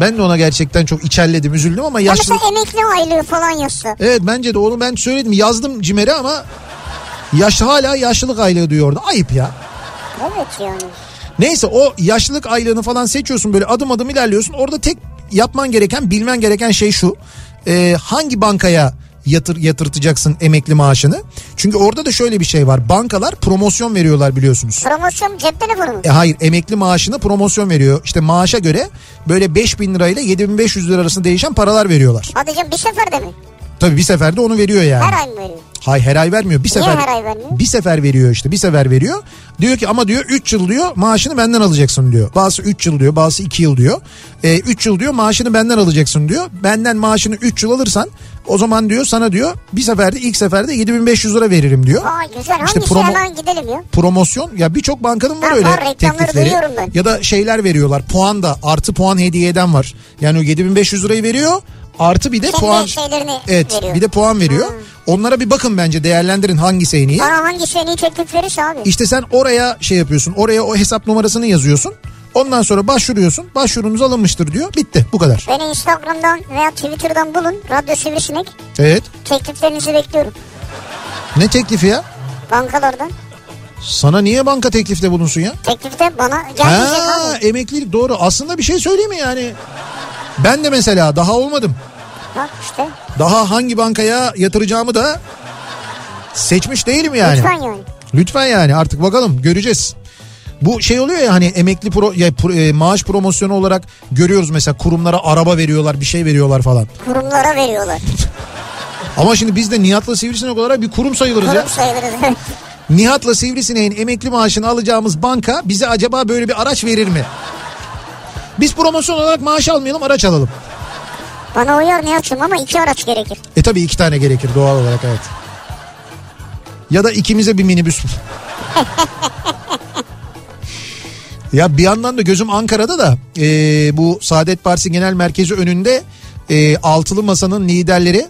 Ben de ona gerçekten çok içerledim, üzüldüm ama Ya yaşlılık... mesela emekli aylığı falan yazsa. Evet bence de onu ben söyledim. Yazdım Cimer'e ama yaş hala yaşlılık aylığı diyor orada. Ayıp ya. Evet yani. Neyse o yaşlılık aylığını falan seçiyorsun böyle adım adım ilerliyorsun. Orada tek yapman gereken bilmen gereken şey şu. Ee, hangi bankaya yatır yatırtacaksın emekli maaşını. Çünkü orada da şöyle bir şey var. Bankalar promosyon veriyorlar biliyorsunuz. Promosyon cep telefonu mu? E hayır emekli maaşına promosyon veriyor. İşte maaşa göre böyle 5000 lirayla 7500 lira arasında değişen paralar veriyorlar. Hadi canım bir seferde mi? Tabii bir seferde onu veriyor yani. Her ay mı veriyor? Hayır her ay vermiyor. Bir Niye sefer her ay vermiyor? bir sefer veriyor işte. Bir sefer veriyor. Diyor ki ama diyor 3 yıl diyor maaşını benden alacaksın diyor. Bazısı 3 yıl diyor, bazısı 2 yıl diyor. 3 yıl diyor maaşını benden alacaksın diyor. Benden maaşını 3 yıl alırsan o zaman diyor sana diyor bir seferde ilk seferde 7500 lira veririm diyor. Vay güzel İşte hangisi promo- hemen gidelim ya. promosyon ya birçok bankanın var Ha, öyle var, teklifleri ya da şeyler veriyorlar puan da artı puan hediye eden var yani o 7500 lirayı veriyor artı bir de Kendi puan evet veriyor. bir de puan veriyor onlara bir bakın bence değerlendirin hangisi en iyi Bana hangisi en iyi teklif verirse abi. işte sen oraya şey yapıyorsun oraya o hesap numarasını yazıyorsun ondan sonra başvuruyorsun başvurunuz alınmıştır diyor bitti bu kadar Beni Instagram'dan veya Twitter'dan bulun. Radyo Sivrisinek. evet Tekliflerinizi bekliyorum. ne teklifi ya Bankalardan. sana niye banka teklifte bulunsun ya Teklifte bana gelmeyecek Ha, abi. emeklilik doğru. Aslında bir şey söyleyeyim mi yani? Ben de mesela daha olmadım. Bak işte. Daha hangi bankaya yatıracağımı da seçmiş değilim yani. Lütfen yani. Lütfen yani artık bakalım göreceğiz. Bu şey oluyor ya hani emekli pro, ya, pro- e, maaş promosyonu olarak görüyoruz mesela kurumlara araba veriyorlar bir şey veriyorlar falan. Kurumlara veriyorlar. Ama şimdi biz de Nihat'la Sivrisinek olarak bir kurum sayılırız ya. Kurum sayılırız. Nihat'la Sivrisinek'in emekli maaşını alacağımız banka bize acaba böyle bir araç verir mi? Biz promosyon olarak maaş almayalım araç alalım. Bana uyar Nihat'cığım ama iki araç gerekir. E tabii iki tane gerekir doğal olarak evet. Ya da ikimize bir minibüs. ya bir yandan da gözüm Ankara'da da e, bu Saadet Partisi Genel Merkezi önünde e, altılı masanın liderleri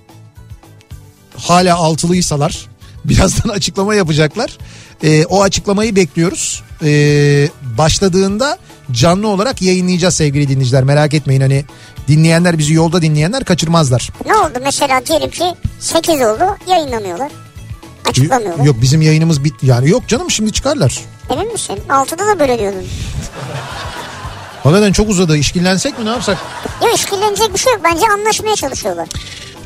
hala altılıysalar birazdan açıklama yapacaklar. E, o açıklamayı bekliyoruz. E, başladığında canlı olarak yayınlayacağız sevgili dinleyiciler merak etmeyin hani dinleyenler bizi yolda dinleyenler kaçırmazlar. Ne oldu mesela diyelim ki 8 oldu yayınlamıyorlar. Açıklamıyorlar. Yok bizim yayınımız bitti. Yani yok canım şimdi çıkarlar. Emin misin? 6'da da böyle diyordun. Hakikaten çok uzadı. İşkillensek mi ne yapsak? Yok işkillenecek bir şey yok. Bence anlaşmaya çalışıyorlar.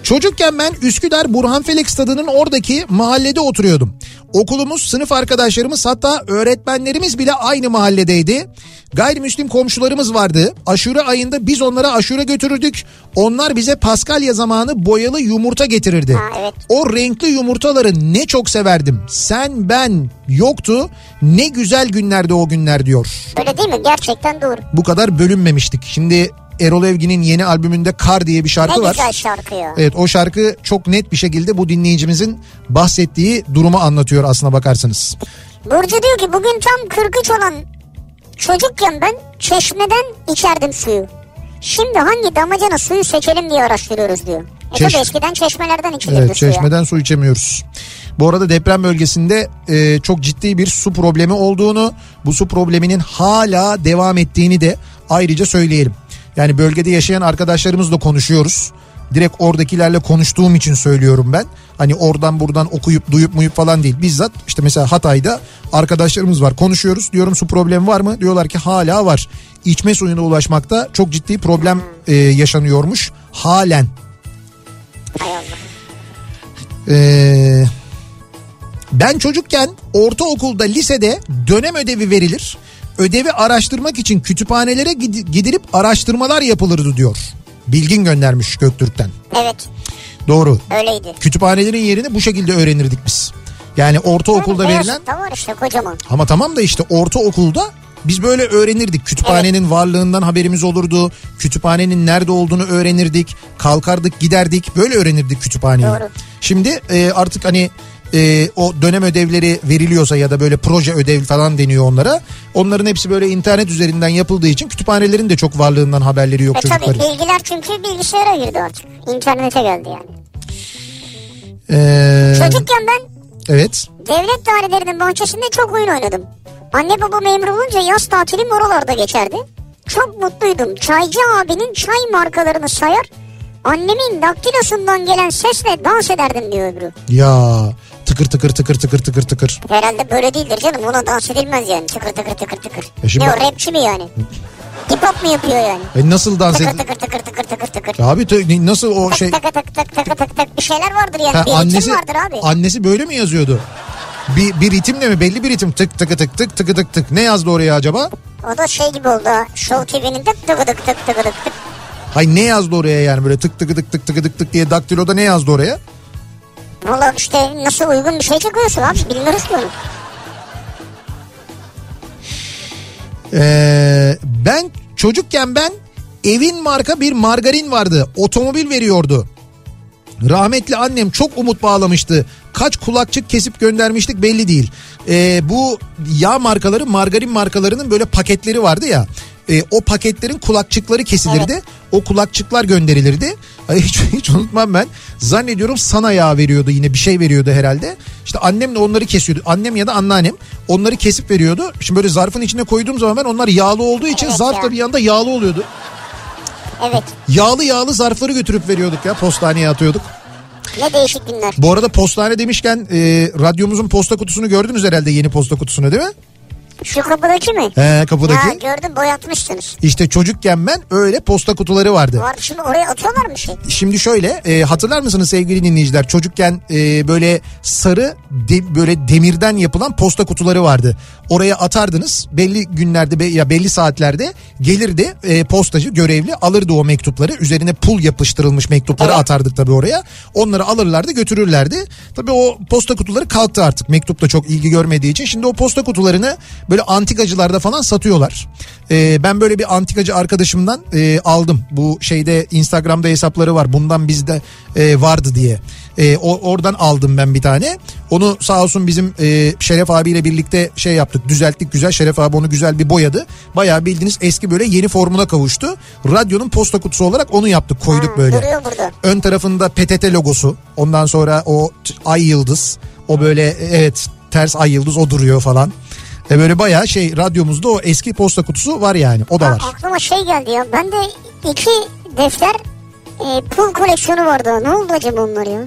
Çocukken ben Üsküdar Burhanfelek stadının oradaki mahallede oturuyordum. Okulumuz, sınıf arkadaşlarımız hatta öğretmenlerimiz bile aynı mahalledeydi. Gayrimüslim komşularımız vardı. Aşure ayında biz onlara aşure götürürdük. Onlar bize Paskalya zamanı boyalı yumurta getirirdi. Ha, evet. O renkli yumurtaları ne çok severdim. Sen ben yoktu. Ne güzel günlerdi o günler diyor. Öyle değil mi? Gerçekten doğru. Bu kadar bölünmemiştik. Şimdi Erol Evgin'in yeni albümünde Kar diye bir şarkı Ne var. güzel şarkı ya. Evet o şarkı çok net bir şekilde bu dinleyicimizin bahsettiği durumu anlatıyor aslına bakarsanız. Burcu diyor ki bugün tam 43 olan çocukken ben çeşmeden içerdim suyu. Şimdi hangi damacana suyu seçelim diye araştırıyoruz diyor. E Çeş- eskiden çeşmelerden içilirdi Evet suya. çeşmeden su içemiyoruz. Bu arada deprem bölgesinde e, çok ciddi bir su problemi olduğunu, bu su probleminin hala devam ettiğini de ayrıca söyleyelim. Yani bölgede yaşayan arkadaşlarımızla konuşuyoruz. Direkt oradakilerle konuştuğum için söylüyorum ben. Hani oradan buradan okuyup duyup muyup falan değil. Bizzat işte mesela Hatay'da arkadaşlarımız var. Konuşuyoruz. Diyorum su problemi var mı? Diyorlar ki hala var. İçme suyuna ulaşmakta çok ciddi problem e, yaşanıyormuş. Halen. Ee, ben çocukken ortaokulda lisede dönem ödevi verilir. Ödevi araştırmak için kütüphanelere gid- gidilip araştırmalar yapılırdı diyor. Bilgin göndermiş Göktürk'ten. Evet Doğru. öyleydi. Kütüphanelerin yerini bu şekilde öğrenirdik biz. Yani ortaokulda Yani verilen var işte kocaman. ama tamam da işte ortaokulda biz böyle öğrenirdik. Kütüphanenin varlığından haberimiz olurdu. Kütüphanenin nerede olduğunu öğrenirdik. Kalkardık giderdik. Böyle öğrenirdik kütüphaneyi. Doğru. Şimdi e, artık hani e, o dönem ödevleri veriliyorsa ya da böyle proje ödev falan deniyor onlara. Onların hepsi böyle internet üzerinden yapıldığı için kütüphanelerin de çok varlığından haberleri yok E tabii çocukların. bilgiler çünkü bilgisayara girdi artık. İnternete geldi yani. Ee, Çocukken ben evet. devlet dairelerinin bahçesinde çok oyun oynadım. Anne baba memur olunca yaz tatilim oralarda geçerdi. Çok mutluydum. Çaycı abinin çay markalarını sayar. Annemin daktilosundan gelen sesle dans ederdim diyor öbürü. Ya tıkır tıkır tıkır tıkır tıkır tıkır. Herhalde böyle değildir canım. Buna dans edilmez yani. Tıkır tıkır tıkır tıkır. E şimdi ne o rapçi mi yani? Hip hop mu yapıyor yani? E nasıl dans ediyor? tıkır tıkır tıkır tıkır tıkır tıkır. Abi te- nasıl o şey... Tık tık tık tık tık tık tık bir şeyler vardır yani. Ha, bir annesi, vardır abi. annesi böyle mi yazıyordu? Bir, bir ritimle mi? Belli bir ritim. Tık tık tık tık tık tık tık. Ne yazdı oraya acaba? O da şey gibi oldu. Show TV'nin tık tık tık tık tık tık tık. Hay ne yazdı oraya yani böyle tık tık tık tık tık tık tık diye daktiloda ne yazdı oraya? Valla işte nasıl uygun bir şey çıkıyorsun abi bilmiyoruz onu. Ee, ben çocukken ben evin marka bir margarin vardı. Otomobil veriyordu. Rahmetli annem çok umut bağlamıştı. Kaç kulakçık kesip göndermiştik belli değil. Ee, bu yağ markaları margarin markalarının böyle paketleri vardı ya. Ee, o paketlerin kulakçıkları kesilirdi. O kulakçıklar gönderilirdi. Ay, hiç, hiç unutmam ben. Zannediyorum sana yağ veriyordu yine bir şey veriyordu herhalde. İşte annem de onları kesiyordu. Annem ya da anneannem onları kesip veriyordu. Şimdi böyle zarfın içine koyduğum zaman ben onlar yağlı olduğu için Evet zarf ya. da bir yanda yağlı oluyordu. Evet Yağlı yağlı zarfları götürüp veriyorduk ya postaneye atıyorduk. ne değişik günler. Bu arada postane demişken e, radyomuzun posta kutusunu gördünüz herhalde yeni posta kutusunu değil mi? Şu kapıdaki mi? He kapıdaki. Ha gördüm boyatmışsınız. İşte çocukken ben öyle posta kutuları vardı. Var şimdi oraya atıyorlar mı şey? Şimdi şöyle e, hatırlar mısınız sevgili dinleyiciler çocukken e, böyle sarı de- böyle demirden yapılan posta kutuları vardı. Oraya atardınız belli günlerde be- ya belli saatlerde gelirdi e, postacı görevli alırdı o mektupları üzerine pul yapıştırılmış mektupları Evet. atardık tabii oraya. Onları alırlardı götürürlerdi. Tabii o posta kutuları kalktı artık mektup da çok ilgi görmediği için. Şimdi o posta kutularını böyle antikacılarda falan satıyorlar. E, ben böyle bir antikacı arkadaşımdan e, aldım. Bu şeyde Instagram'da hesapları var. Bundan bizde e, vardı diye. E, o, oradan aldım ben bir tane. Onu sağ olsun bizim e, Şeref abiyle birlikte şey yaptık. Düzelttik güzel. Şeref abi onu güzel bir boyadı. Bayağı bildiğiniz eski böyle yeni formuna kavuştu. Radyonun posta kutusu olarak onu yaptık. Koyduk Ha, böyle. Duruyor burada. Ön tarafında PTT logosu. Ondan sonra o ay yıldız. O böyle evet ters ay yıldız o duruyor falan. E böyle bayağı şey radyomuzda o eski posta kutusu var yani. O da Ha, var. aklıma şey geldi ya. Bende iki defter e, pul koleksiyonu vardı. Ne oldu acaba onlar ya?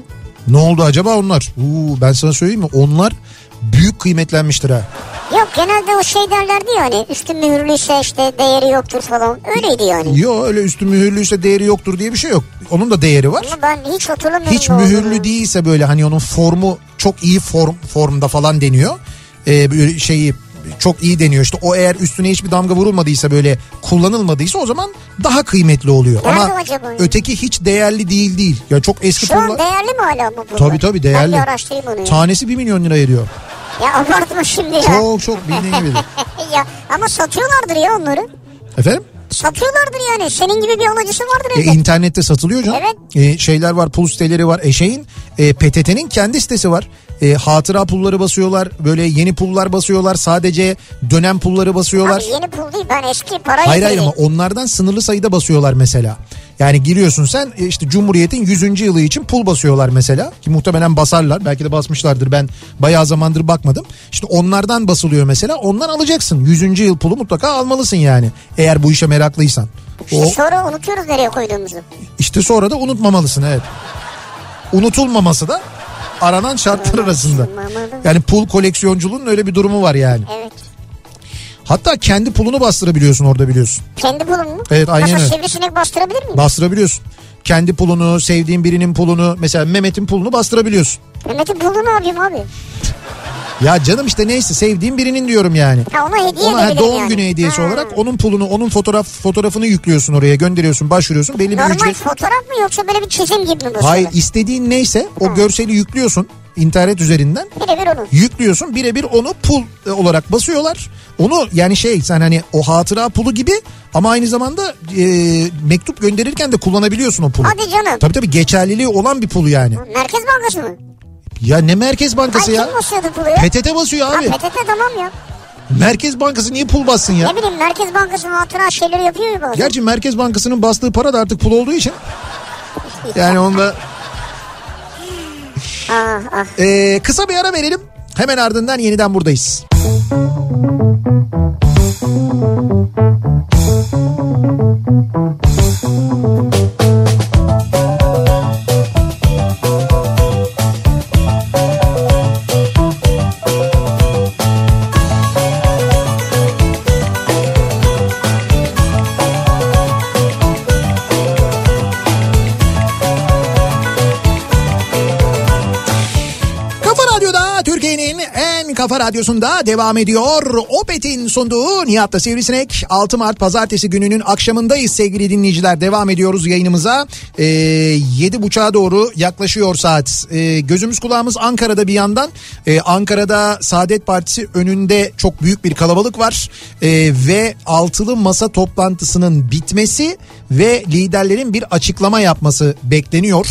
Ne oldu acaba onlar? Uuu, ben sana söyleyeyim mi? Onlar büyük kıymetlenmiştir ha. Yok genelde o şey derlerdi ya hani üstü mühürlüyse işte değeri yoktur falan. Öyleydi yani. Yo öyle üstü mühürlüyse değeri yoktur diye bir şey yok. Onun da değeri var. Ama ben hiç hatırlamıyorum. Hiç ne olduğunu. mühürlü değilse böyle hani onun formu çok iyi form formda falan deniyor. Ee, böyle şeyi çok iyi deniyor işte o eğer üstüne hiçbir damga vurulmadıysa böyle kullanılmadıysa o zaman daha kıymetli oluyor. Nerede Ama öteki hiç değerli değil değil. Ya çok eski Şu pullar. değerli mi hala bu bunlar? Tabii tabii değerli. Ben araştırayım onu ya. Tanesi 1 milyon lira ediyor. Ya abartma şimdi ya. Çok çok bildiğin gibi. ya ama satıyorlardır ya onları. Efendim? Satıyorlardır yani. Senin gibi bir alıcısı vardır E, internette satılıyor canım. Evet. E, şeyler var pul siteleri var. E şeyin e, PTT'nin kendi sitesi var. E, hatıra pulları basıyorlar. Böyle yeni pullar basıyorlar. Sadece dönem pulları basıyorlar. Abi yeni pul değil ben eski para Hayır hayır ama onlardan sınırlı sayıda basıyorlar mesela. Yani giriyorsun sen e, işte Cumhuriyet'in 100. yılı için pul basıyorlar mesela. Ki muhtemelen basarlar. Belki de basmışlardır. Ben bayağı zamandır bakmadım. İşte onlardan basılıyor mesela. Ondan alacaksın. 100. yıl pulu mutlaka almalısın yani. Eğer bu işe meraklıysan. İşte O sonra unutuyoruz nereye koyduğumuzu. işte sonra da unutmamalısın evet. Unutulmaması da aranan şartlar arasında. Yani pul koleksiyonculuğunun öyle bir durumu var yani. Evet. Hatta kendi pulunu bastırabiliyorsun orada biliyorsun. Kendi pulun mu? Evet, aynen Nasıl öyle. sivrisinek bastırabilir miyim? Bastırabiliyorsun. Kendi pulunu, sevdiğin birinin pulunu, mesela Mehmet'in pulunu bastırabiliyorsun. Mehmet'in pulunu ne yapayım abi? Ya canım işte neyse sevdiğin birinin diyorum yani. Ha ona hediye Ona ha, doğum yani. günü hediyesi Ha. olarak onun pulunu, onun fotoğraf fotoğrafını yüklüyorsun oraya, gönderiyorsun, başvuruyorsun. Belli bir Normal ücret. fotoğraf mı yoksa böyle bir çizim gibi mi basıyorlar? Hayır, istediğin neyse o görseli yüklüyorsun internet üzerinden. Birebir onu. yüklüyorsun birebir onu pul e, olarak basıyorlar. Onu yani şey sen hani o hatıra pulu gibi ama aynı zamanda e, mektup gönderirken de kullanabiliyorsun o pulu. Hadi canım. Tabii tabii geçerliliği olan bir pulu yani. Merkez Bankası mı? Ya ne Merkez Bankası Ay ya? kim basıyordu pulu ya? PTT basıyor Ha abi. PTT tamam ya. Merkez Bankası niye pul bassın ya? Ne bileyim Merkez Bankası'nın hatıra şeyleri yapıyor ya bazen. Gerçi Merkez Bankası'nın bastığı para da artık pul olduğu için. Yani onda Ah ah. Ee, kısa bir ara verelim. Hemen ardından yeniden buradayız. Kafa Radyosu'nda devam ediyor. Opet'in sunduğu Nihat'ta Sivrisinek 6 Mart Pazartesi gününün akşamındayız sevgili dinleyiciler. Devam ediyoruz yayınımıza. Ee, 7.30'a doğru yaklaşıyor saat. Ee, gözümüz kulağımız Ankara'da bir yandan. Ee, Ankara'da Saadet Partisi önünde çok büyük bir kalabalık var. Ee, ve altılı masa toplantısının bitmesi ve liderlerin bir açıklama yapması bekleniyor.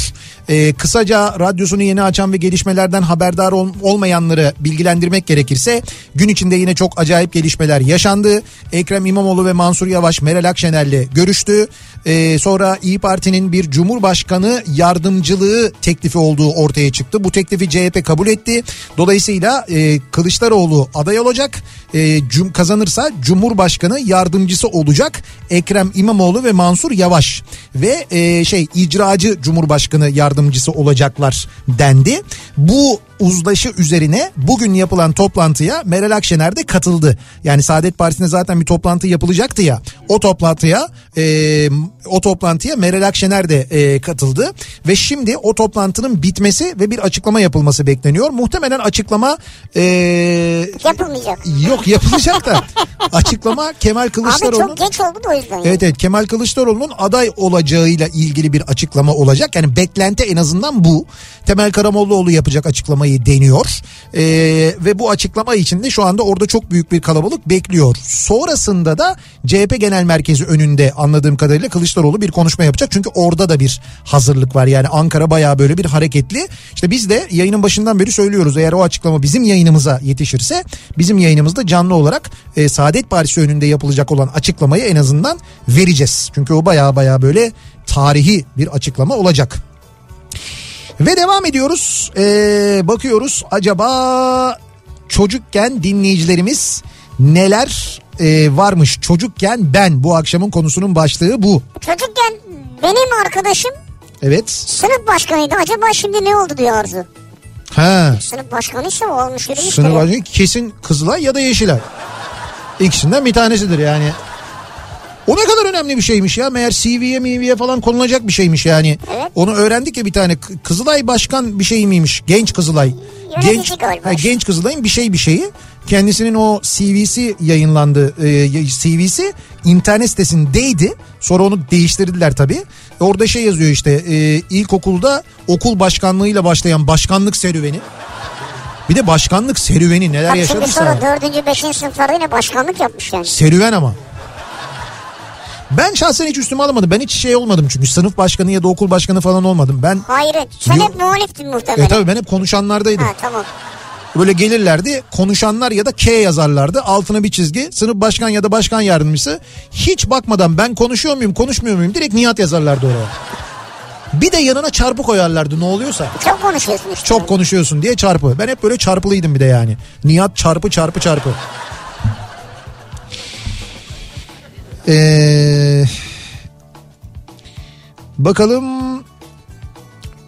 Ee, kısaca radyosunu yeni açan ve gelişmelerden haberdar ol- olmayanları bilgilendirmek gerekirse gün içinde yine çok acayip gelişmeler yaşandı. Ekrem İmamoğlu ve Mansur Yavaş Meral Akşener'le görüştü. Ee, sonra İyi Parti'nin bir Cumhurbaşkanı yardımcılığı teklifi olduğu ortaya çıktı. Bu teklifi CHP kabul etti. Dolayısıyla e, Kılıçdaroğlu aday olacak. E, cum kazanırsa Cumhurbaşkanı yardımcısı olacak. Ekrem İmamoğlu ve Mansur Yavaş ve e, şey icracı Cumhurbaşkanı yardımcısı olacaklar dendi. Bu uzlaşı üzerine bugün yapılan toplantıya Meral Akşener de katıldı. Yani Saadet Partisi'nde zaten bir toplantı yapılacaktı ya. O toplantıya e, o toplantıya Meral Akşener de e, katıldı ve şimdi o toplantının bitmesi ve bir açıklama yapılması bekleniyor. Muhtemelen açıklama e, Yapılmayacak. yok yapılacak da açıklama Kemal Abi Kılıçdaroğlu'nun çok geç oldu da o yüzden. Evet evet Kemal Kılıçdaroğlu'nun aday olacağıyla ilgili bir açıklama olacak. Yani beklenti en azından bu. Temel Karamollaoğlu yapacak açıklamayı deniyor. Ee, ve bu açıklama için de şu anda orada çok büyük bir kalabalık bekliyor. Sonrasında da CHP Genel Merkezi önünde anladığım kadarıyla Kılıçdaroğlu bir konuşma yapacak. Çünkü orada da bir hazırlık var. Yani Ankara bayağı böyle bir hareketli. İşte biz de yayının başından beri söylüyoruz. Eğer o açıklama bizim yayınımıza yetişirse bizim yayınımızda canlı olarak e, Saadet Partisi önünde yapılacak olan açıklamayı en azından vereceğiz. Çünkü o baya baya böyle tarihi bir açıklama olacak. Ve devam ediyoruz. Ee, bakıyoruz acaba çocukken dinleyicilerimiz neler e, varmış. Çocukken ben bu akşamın konusunun başlığı bu. Çocukken benim arkadaşım Evet. sınıf başkanıydı. Acaba şimdi ne oldu diyor Arzu. Ha. Sınıf başkanıysa o olmuş yürümüş. Sınıf başkanı kesin Kızılay ya da Yeşilay. İkisinden bir tanesidir yani. O ne kadar önemli bir şeymiş ya. Meğer CV'ye MV'ye falan konulacak bir şeymiş yani. Evet. Onu öğrendik ya bir tane. Kızılay başkan bir şey miymiş? Genç Kızılay. Yönetici Genç, galiba. ha, genç Kızılay'ın bir şey bir şeyi. Kendisinin o CV'si yayınlandı. Ee, CV'si internet sitesindeydi. Sonra onu değiştirdiler tabii. Orada şey yazıyor işte e, ilkokulda okul başkanlığıyla başlayan başkanlık serüveni. Bir de başkanlık serüveni neler Bak şimdi yaşadıysa. sonra dördüncü, beşinci sınıflarda yine başkanlık yapmış yani. Serüven ama. Ben şahsen hiç üstüme alamadım. Ben hiç şey olmadım çünkü sınıf başkanı ya da okul başkanı falan olmadım. Ben Hayır sen Yok. hep muhaliftin muhtemelen. e tabii ben hep konuşanlardaydım. Ha tamam. Böyle gelirlerdi konuşanlar ya da K yazarlardı. Altına bir çizgi sınıf başkan ya da başkan yardımcısı. Hiç bakmadan ben konuşuyor muyum konuşmuyor muyum direkt Nihat yazarlardı oraya. Bir de yanına çarpı koyarlardı ne oluyorsa. Çok konuşuyorsun işte. Çok konuşuyorsun diye çarpı. Ben hep böyle çarpılıydım bir de yani. Nihat çarpı çarpı çarpı. Ee, bakalım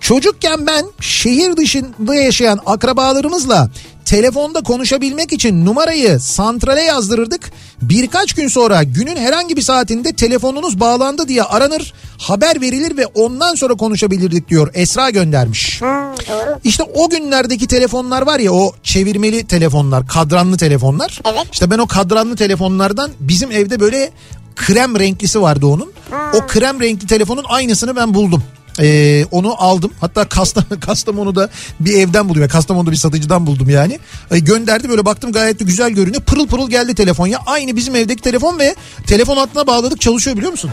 çocukken ben şehir dışında yaşayan akrabalarımızla telefonda konuşabilmek için numarayı santrale yazdırırdık. Birkaç gün sonra günün herhangi bir saatinde telefonunuz bağlandı diye aranır, haber verilir ve ondan sonra konuşabilirdik diyor. Esra göndermiş. Ha, doğru. İşte o günlerdeki telefonlar var ya o çevirmeli telefonlar, kadranlı telefonlar. Evet. İşte ben o kadranlı telefonlardan bizim evde böyle krem renklisi vardı onun. O krem renkli telefonun aynısını ben buldum. Ee, onu aldım. Hatta Kastam Kastamonu'da bir evden buldum. ya Kastamonu'da bir satıcıdan buldum yani. Ee, gönderdi böyle baktım gayet de güzel görünüyor. Pırıl pırıl geldi telefon ya. Aynı bizim evdeki telefon ve telefon hattına bağladık çalışıyor biliyor musun?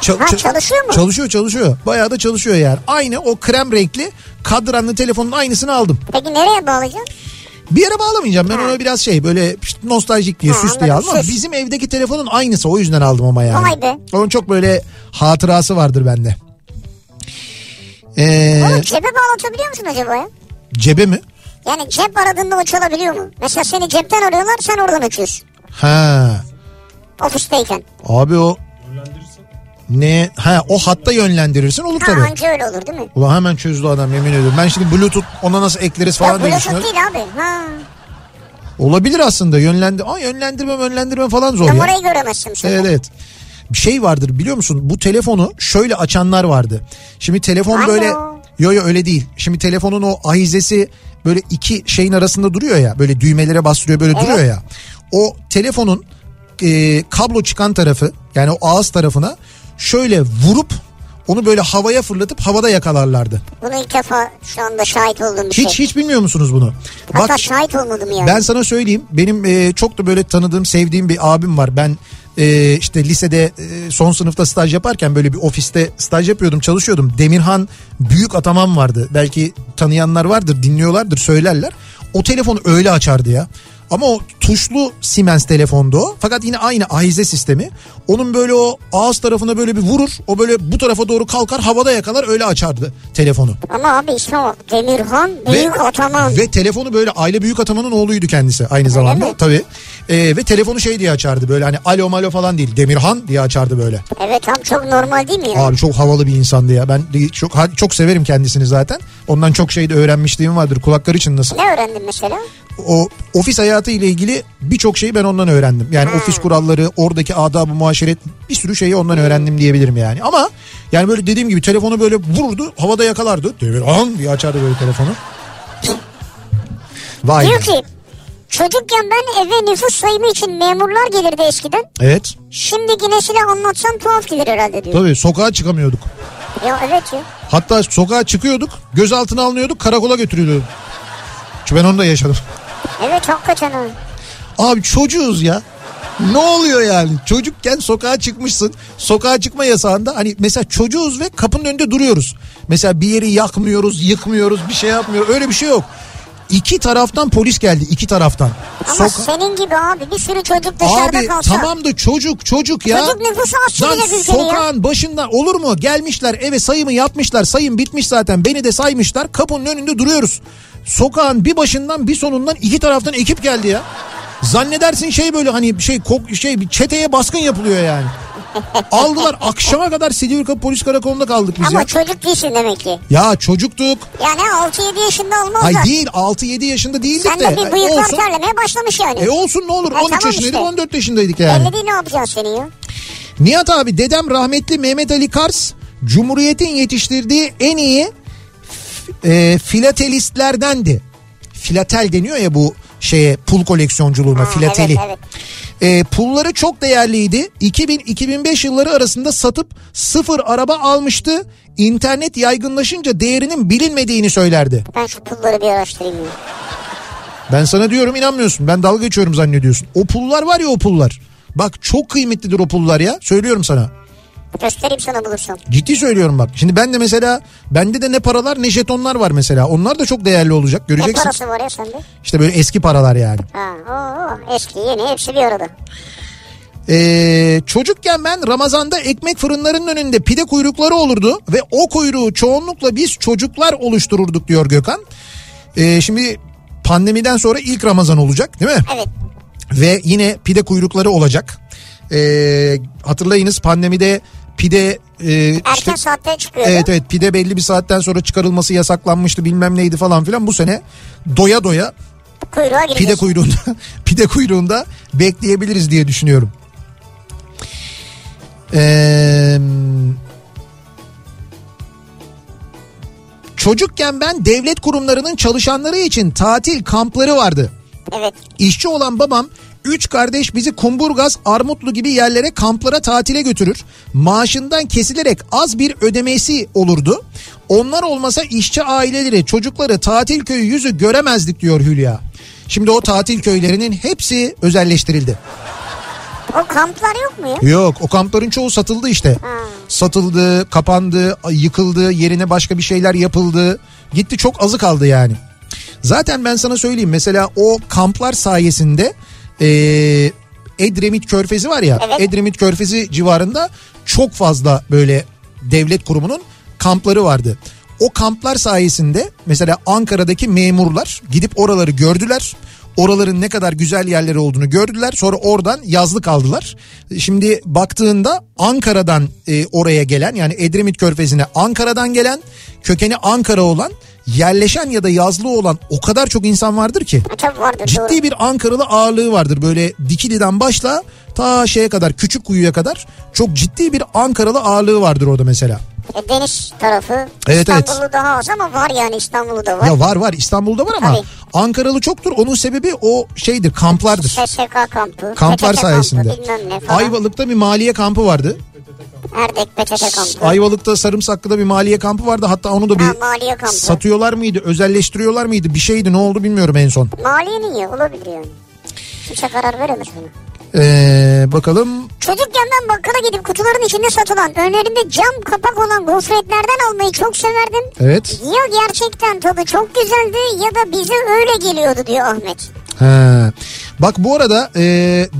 Çal- Ha, ça- çalışıyor mu? Çalışıyor çalışıyor. Bayağı da çalışıyor yani. Aynı o krem renkli kadranlı telefonun aynısını aldım. Peki nereye bağlayacaksın? Bir yere bağlamayacağım. Ben ona biraz şey böyle nostaljik diye Ha, süs diye aldım ama süs. bizim evdeki telefonun aynısı o yüzden aldım ama yani. Be. Onun çok böyle hatırası vardır bende. Ee, Onu cebe bağlatabiliyor musun acaba ya? cebe mi? Yani cep aradığında o çalabiliyor mu? Mesela seni cepten arıyorlar sen oradan açıyorsun. Ha. Ofisteyken. Abi o. ne? Ha o hatta yönlendirirsin olur Ha tabii. anca öyle olur değil mi? Ulan hemen çözdü adam yemin ediyorum. Ben şimdi bluetooth ona nasıl ekleriz Ya falan diye Bluetooth düşünüyorum. değil abi. Ha. Olabilir aslında yönlendir. Ama yönlendirmem yönlendirmem falan zor ya. Numarayı göremezsin sonra. Evet evet. Bir şey vardır biliyor musun? Bu telefonu şöyle açanlar vardı. Şimdi telefon Alo. böyle Yo yo öyle değil. Şimdi telefonun o ahizesi böyle iki şeyin arasında duruyor ya böyle düğmelere bastırıyor böyle duruyor ya. O telefonun e, kablo çıkan tarafı yani o ağız tarafına şöyle vurup onu böyle havaya fırlatıp havada yakalarlardı. Bunu ilk defa şu anda şahit olduğum bir Hiç şey. hiç bilmiyor musunuz bunu? Hatta şahit olmadım yani. Ben sana söyleyeyim benim e, çok da böyle tanıdığım sevdiğim bir abim var. Ben e, işte lisede e, son sınıfta staj yaparken böyle bir ofiste staj yapıyordum çalışıyordum. Demirhan Büyük Ataman vardı. Belki tanıyanlar vardır dinliyorlardır söylerler. O telefonu öyle açardı ya. Ama o tuşlu Siemens telefondu o. Fakat yine aynı ahize sistemi. Onun böyle o ağız tarafına böyle bir vurur. O böyle bu tarafa doğru kalkar havada yakalar öyle açardı telefonu. Ama abi ismi o. Demirhan Büyük Ataman. Ve telefonu böyle aile büyük atamanın oğluydu kendisi aynı zamanda mi? tabii. Ee, ve telefonu şey diye açardı böyle hani alo malo falan değil Demirhan diye açardı böyle. Evet tam çok normal değil mi ya? Abi çok havalı bir insandı ya. Ben çok çok severim kendisini zaten. Ondan çok şey de öğrenmişliğim vardır. Kulakları çınlasın. Ne öğrendin mesela? O ofis hayatı ile ilgili birçok şeyi ben ondan öğrendim. Yani ofis kuralları, oradaki adab-ı muaşeret bir sürü şeyi ondan öğrendim diyebilirim yani. Ama yani böyle dediğim gibi telefonu böyle vururdu, havada yakalardı. Demirhan diye açardı böyle telefonu. Vay. Diyor ki çocukken ben eve nüfus sayımı için memurlar gelirdi eskiden. Evet. Şimdiki nesile anlatsam tuhaf gelir herhalde diyor. Tabii sokağa çıkamıyorduk. Ya evet ya. Hatta sokağa çıkıyorduk, gözaltına alınıyorduk, karakola götürülüyorduk. Çünkü ben onu da yaşadım. Evet hakikaten öyle. Abi çocuğuz ya. Ne oluyor yani? Çocukken sokağa çıkmışsın. Sokağa çıkma yasağında hani mesela çocuğuz ve kapının önünde duruyoruz. Mesela bir yeri yakmıyoruz, yıkmıyoruz, bir şey yapmıyoruz. Öyle bir şey yok. İki taraftan polis geldi, iki taraftan. Ama Soka- senin gibi abi bir sürü çocuk dışarıda Abi kalsa. tamam da çocuk çocuk ya. Çocuk nüfusu az Lan ülkede ya. sokağın başından olur mu? Gelmişler eve sayımı yapmışlar. Sayım bitmiş zaten. Beni de saymışlar. Kapının önünde duruyoruz. Sokağın bir başından bir sonundan iki taraftan ekip geldi ya. Zannedersin şey böyle hani şey kok şey bir çeteye baskın yapılıyor yani. Aldılar akşama kadar Silivri Polis Karakolu'nda kaldık biz Ama ya. çocuk değilsin demek ki. Ya çocuktuk. Yani 6-7 yaşında olmaz Ay değil 6-7 yaşında değildik Sen de. de bir Ay, bıyıklar olsun. terlemeye başlamış yani. E olsun ne olur Ha, 13 tamam yaşındaydık işte. 14 yaşındaydık yani. Belli değil ne yapacağız seni ya. Nihat abi dedem rahmetli Mehmet Ali Kars Cumhuriyet'in yetiştirdiği en iyi e, filatelistlerdendi. Filatel deniyor ya bu şeye pul koleksiyonculuğuna Ha, filateli. evet, evet. E, pulları çok değerliydi. 2000-2005 yılları arasında satıp sıfır araba almıştı. İnternet yaygınlaşınca değerinin bilinmediğini söylerdi. Ben şu pulları bir araştırayım ya. Ben sana diyorum inanmıyorsun. Ben dalga geçiyorum zannediyorsun. O pullar var ya o pullar. Bak çok kıymetlidir o pullar ya. Söylüyorum sana. Göstereyim sana bulursam. Ciddi söylüyorum bak. Şimdi ben de mesela bende de ne paralar ne jetonlar var mesela. Onlar da çok değerli olacak. Ne Göreceksin. parası var ya sende? İşte böyle eski paralar yani. Ha, oo, eski yeni hepsi bir arada. Ee, çocukken ben Ramazan'da ekmek fırınlarının önünde pide kuyrukları olurdu ve o kuyruğu çoğunlukla biz çocuklar oluştururduk diyor Gökhan. Ee, şimdi pandemiden sonra ilk Ramazan olacak değil mi? Evet. Ve yine pide kuyrukları olacak. Ee, hatırlayınız pandemide pide e, Erken işte- saatte çıkıyordu. Evet evet pide belli bir saatten sonra çıkarılması yasaklanmıştı bilmem neydi falan filan. Bu sene doya doya Kuyruğa gireceğiz. pide kuyruğunda pide kuyruğunda bekleyebiliriz diye düşünüyorum. Ee, çocukken ben devlet kurumlarının çalışanları için tatil kampları vardı. Evet. İşçi olan babam üç kardeş bizi Kumburgaz, Armutlu gibi yerlere kamplara tatile götürür. Maaşından kesilerek az bir ödemesi olurdu. Onlar olmasa işçi aileleri çocukları tatil köyü yüzü göremezdik diyor Hülya. Şimdi o tatil köylerinin hepsi özelleştirildi. O kamplar yok mu ya? Yok o kampların çoğu satıldı işte. Satıldı, kapandı, yıkıldı, yerine başka bir şeyler yapıldı. Gitti çok azı kaldı yani. Zaten ben sana söyleyeyim mesela o kamplar sayesinde eee Edremit Körfezi var ya. Evet. Edremit Körfezi civarında çok fazla böyle devlet kurumunun kampları vardı. O kamplar sayesinde mesela Ankara'daki memurlar gidip oraları gördüler. Oraların ne kadar güzel yerleri olduğunu gördüler. Sonra oradan yazlık aldılar. Şimdi baktığında Ankara'dan e, oraya gelen yani Edremit Körfezi'ne Ankara'dan gelen kökeni Ankara olan yerleşen ya da yazlı olan o kadar çok insan vardır ki. Tabii vardır doğru. Ciddi bir Ankaralı ağırlığı vardır. Böyle Dikili'den başla ta şeye kadar küçük kuyuya kadar çok ciddi bir Ankaralı ağırlığı vardır orada mesela. E, deniz tarafı. Evet, evet. İstanbul'u daha az ama var yani İstanbul'u da var. Ya var var İstanbul'da var ama Tabii. Ankaralı çoktur. Onun sebebi o şeydir kamplardır. SSK kampı. Kamplar PTT sayesinde. Kampı, bilmem ne falan. Ayvalık'ta bir maliye kampı vardı. Erdek PTT kampı. Ayvalık'ta Sarımsaklı'da bir maliye kampı vardı. Hatta onu da bir Ha, maliye kampı. satıyorlar mıydı, özelleştiriyorlar mıydı? Bir şeydi ne oldu bilmiyorum en son. Maliye niye? Olabilir yani. Kimse karar veremez buna. Ee, bakalım Çocukken ben bakkala gidip kutuların içinde satılan önlerinde cam kapak olan gofretlerden almayı çok severdim. evet. Ya gerçekten tadı çok güzeldi ya da bize öyle geliyordu diyor Ahmet. He. Bak bu arada e,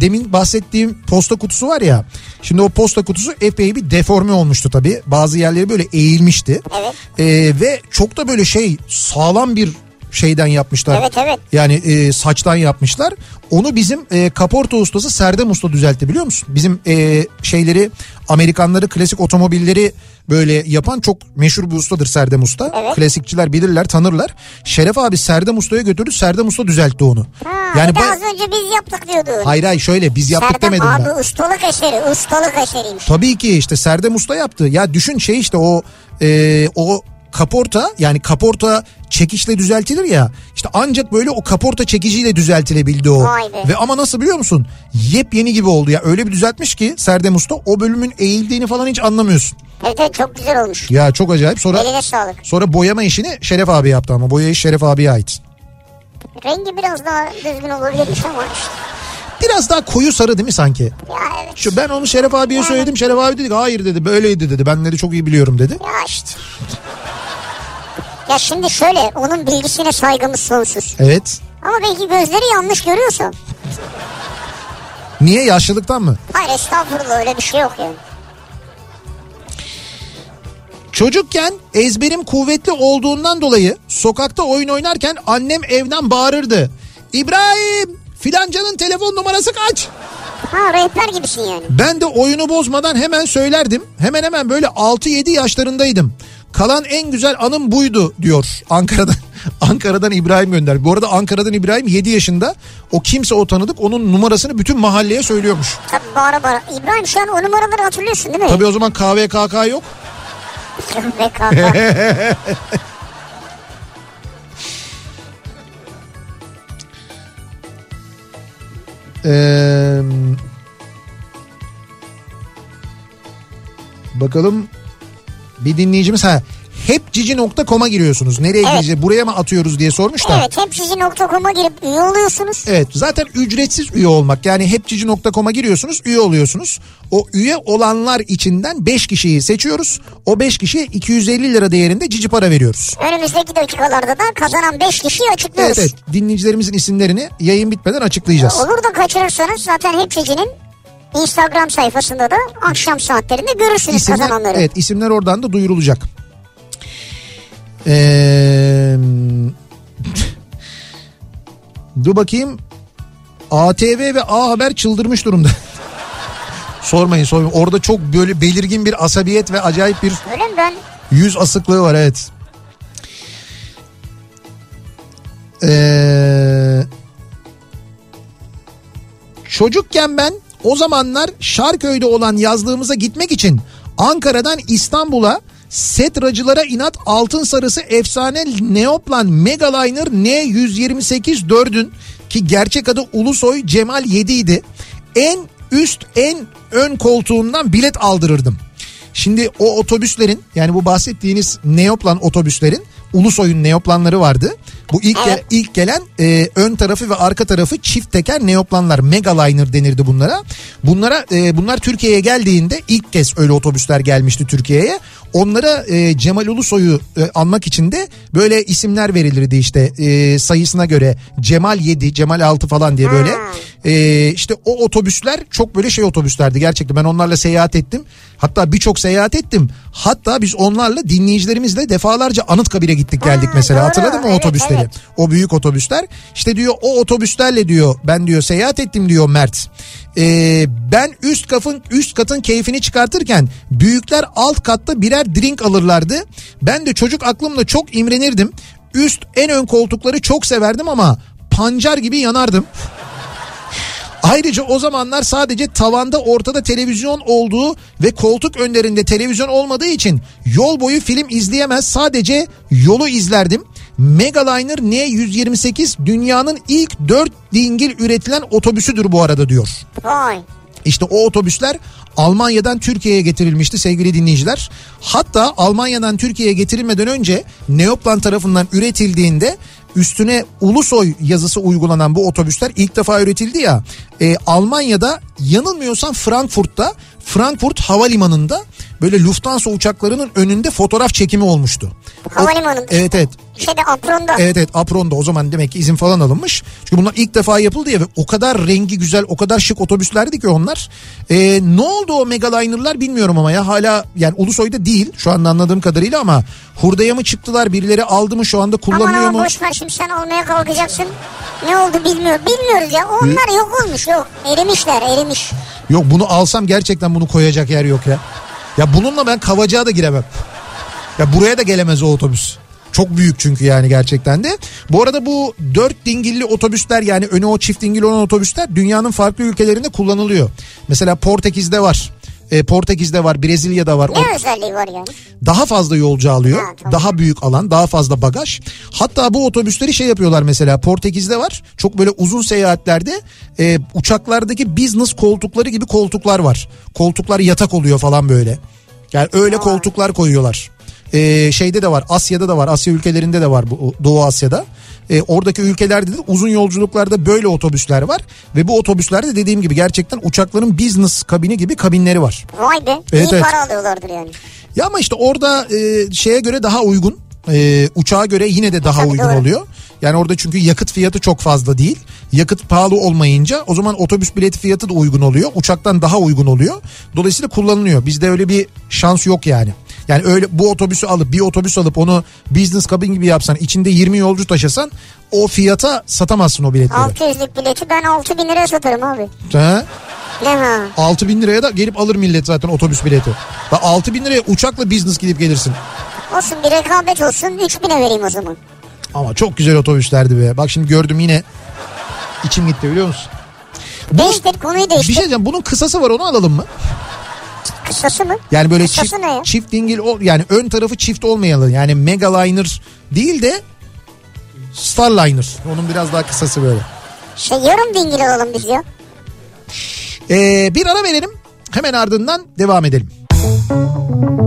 demin bahsettiğim posta kutusu var ya. Şimdi o posta kutusu epey bir deforme olmuştu tabii. Bazı yerleri böyle eğilmişti. Evet. E, ve çok da böyle şey sağlam bir şeyden yapmışlar. Evet, evet. Yani e, saçtan yapmışlar. Onu bizim e, kaporta ustası Serdem Usta düzeltti biliyor musun? Bizim e, şeyleri Amerikanları klasik otomobilleri böyle yapan çok meşhur bir ustadır Serdem Usta. Evet. Klasikçiler bilirler tanırlar. Şeref abi Serdem Usta'ya götürdü Serdem Usta düzeltti onu. Ha, yani ba- az önce biz yaptık diyordu. Hayır hayır şöyle biz yaptık Serdem demedim abi ben. ustalık eseri, ustalık eseriymiş. Tabii ki işte Serdem Usta yaptı. Ya düşün şey işte o e, o kaporta yani kaporta çekişle düzeltilir ya. İşte ancak böyle o kaporta çekiciyle düzeltilebildi o. Ve ama nasıl biliyor musun? Yepyeni gibi oldu ya. Öyle bir düzeltmiş ki Serdem Usta o bölümün eğildiğini falan hiç anlamıyorsun. Evet evet çok güzel olmuş. Ya çok acayip. Sonra Eline sağlık. sonra boyama işini Şeref abi yaptı ama boya iş Şeref abiye ait. Rengi biraz daha düzgün olabilirmiş ama işte. Biraz daha koyu sarı değil mi sanki? Ya evet. Şu ben onu Şeref abiye söyledim. Şeref abi dedi ki hayır dedi böyleydi dedi. Ben dedi çok iyi biliyorum dedi. Ya işte. Ya şimdi şöyle onun bilgisine saygımız sonsuz. Evet. Ama belki gözleri yanlış görüyorsa. Niye yaşlılıktan mı? Hayır estağfurullah öyle bir şey yok yani. Çocukken ezberim kuvvetli olduğundan dolayı sokakta oyun oynarken annem evden bağırırdı. İbrahim filancanın telefon numarası kaç? Ha rehber gibisin yani. Ben de oyunu bozmadan hemen söylerdim. Hemen hemen böyle 6-7 yaşlarındaydım. Kalan en güzel anım buydu diyor Ankara'dan. Ankara'dan İbrahim gönder. Bu arada Ankara'dan İbrahim 7 yaşında. O kimse o tanıdık onun numarasını bütün mahalleye söylüyormuş. Tabii bağıra bağıra. İbrahim şu an o numaraları hatırlıyorsun değil mi? Tabii o zaman KVKK yok. BKK. Ee, bakalım bir dinleyicimiz ha hepcici.com'a giriyorsunuz. Nereye Evet. gireceğiz? Buraya mı atıyoruz diye sormuş da. evet hepsici.com'a girip üye oluyorsunuz. Evet zaten ücretsiz üye olmak yani hepcici.com'a giriyorsunuz üye oluyorsunuz. O üye olanlar içinden 5 kişiyi seçiyoruz. O 5 kişiye 250 lira değerinde cici para veriyoruz. Önümüzdeki dakikalarda da kazanan 5 kişiyi açıklıyoruz. Evet evet dinleyicilerimizin isimlerini yayın bitmeden açıklayacağız. Olur da kaçırırsanız zaten hepsicinin Instagram sayfasında da akşam saatlerinde görürsünüz İsimler, kazananları. evet isimler oradan da duyurulacak. Ee, dur bakayım. ATV ve A Haber çıldırmış durumda. sormayın sormayın. Orada çok böyle belirgin bir asabiyet ve acayip bir Öyle mi ben? yüz asıklığı var evet. Ee, çocukken ben o zamanlar Şarköy'de olan yazlığımıza gitmek için Ankara'dan İstanbul'a Setracılara inat altın sarısı efsane Neoplan Megaliner N128 4'ün ki gerçek adı Ulusoy Cemal 7 idi. En üst en ön koltuğundan bilet aldırırdım. Şimdi o otobüslerin yani bu bahsettiğiniz Neoplan otobüslerin Ulusoy'un Neoplanları vardı. Bu ilk gel- ilk gelen e, ön tarafı ve arka tarafı çift teker Neoplanlar Megaliner denirdi bunlara. Bunlara e, bunlar Türkiye'ye geldiğinde ilk kez öyle otobüsler gelmişti Türkiye'ye. Onlara e, Cemal Ulusoy'u e, anmak için de böyle isimler verilirdi işte e, sayısına göre Cemal 7, Cemal 6 falan diye böyle. E, işte o otobüsler çok böyle şey otobüslerdi gerçekten ben onlarla seyahat ettim. Hatta birçok seyahat ettim. Hatta biz onlarla dinleyicilerimizle defalarca Anıtkabir'e gittik geldik Ha, mesela doğru. hatırladın mı o Evet, otobüsleri? evet. O büyük otobüsler. İşte diyor o otobüslerle diyor ben diyor seyahat ettim diyor Mert. Ee, ben üst katın üst katın keyfini çıkartırken büyükler alt katta birer drink alırlardı. Ben de çocuk aklımla çok imrenirdim. Üst en ön koltukları çok severdim ama pancar gibi yanardım. Ayrıca o zamanlar sadece tavanda ortada televizyon olduğu ve koltuk önlerinde televizyon olmadığı için yol boyu film izleyemez sadece yolu izlerdim. Megaliner N128 dünyanın ilk 4 dingil üretilen otobüsüdür bu arada diyor. Vay. İşte o otobüsler Almanya'dan Türkiye'ye getirilmişti sevgili dinleyiciler. Hatta Almanya'dan Türkiye'ye getirilmeden önce Neoplan tarafından üretildiğinde üstüne Ulusoy yazısı uygulanan bu otobüsler ilk defa üretildi ya. e, Almanya'da yanılmıyorsam Frankfurt'ta Frankfurt Havalimanı'nda böyle Lufthansa uçaklarının önünde fotoğraf çekimi olmuştu. Havalimanında. Evet evet. Şeyde apronda. Evet evet Apron'da o zaman demek ki izin falan alınmış. Çünkü bunlar ilk defa yapıldı ya ve o kadar rengi güzel o kadar şık otobüslerdi ki onlar. Ee, ne oldu o Megaliner'lar bilmiyorum ama ya hala yani Ulusoy'da değil şu anda anladığım kadarıyla ama hurdaya mı çıktılar birileri aldı mı şu anda kullanılıyor ama mu? boş ver şimdi sen almaya kalkacaksın. Ne oldu bilmiyor. Bilmiyoruz ya. Onlar yok olmuş yok. Erimişler erimiş. Yok bunu alsam gerçekten bunu koyacak yer yok ya. Ya bununla ben Kavacığa da giremem. Ya buraya da gelemez o otobüs. Çok büyük çünkü yani gerçekten de. Bu arada bu dört dingilli otobüsler yani önü o çift dingil olan otobüsler dünyanın farklı ülkelerinde kullanılıyor. Mesela Portekiz'de var. E, Portekiz'de var, Brezilya'da var. Ne özelliği var yani? daha fazla yolcu alıyor. Ha, tamam. Daha büyük alan, daha fazla bagaj. Hatta bu otobüsleri şey yapıyorlar mesela Portekiz'de var. Çok böyle uzun seyahatlerde e, uçaklardaki business koltukları gibi koltuklar var. Koltuklar yatak oluyor falan böyle. Yani öyle koltuklar koyuyorlar. E, şeyde de var Asya'da da var Asya ülkelerinde de var bu Doğu Asya'da. E, oradaki ülkelerde de uzun yolculuklarda böyle otobüsler var. Ve bu otobüslerde dediğim gibi gerçekten uçakların business kabini gibi kabinleri var. Vay be. Evet, iyi evet. para alıyorlardır yani. Ya ama işte orada e, şeye göre daha uygun. E, uçağa göre yine de daha Tabii uygun doğru. oluyor. Yani orada çünkü yakıt fiyatı çok fazla değil. Yakıt pahalı olmayınca o zaman otobüs bileti fiyatı da uygun oluyor. Uçaktan daha uygun oluyor. Dolayısıyla kullanılıyor. Bizde öyle bir şans yok yani. Yani öyle bu otobüsü alıp bir otobüs alıp onu business cabin gibi yapsan içinde 20 yolcu taşısan o fiyata satamazsın o biletleri. 600'lük bileti ben 6000 liraya satarım abi. Ha? Ne ha? 6 bin liraya da gelip alır millet zaten otobüs bileti. Bak 6 bin liraya uçakla business gidip gelirsin. Olsun bir rekabet olsun 3000'e vereyim o zaman. Ama çok güzel otobüslerdi be. Bak şimdi gördüm yine içim gitti biliyor musun? Bu, Değiştir konuyu bir değiştir. şey diyeceğim bunun kısası var onu alalım mı? Kısası mı? Yani böyle Kısası çift, ne ya? çift dingil yani ön tarafı çift olmayalı. Yani Megaliner değil de Starliner. Onun biraz daha kısası böyle. Şey yarım dingil alalım biz ya. Ee, bir ara verelim. Hemen ardından devam edelim. Kafa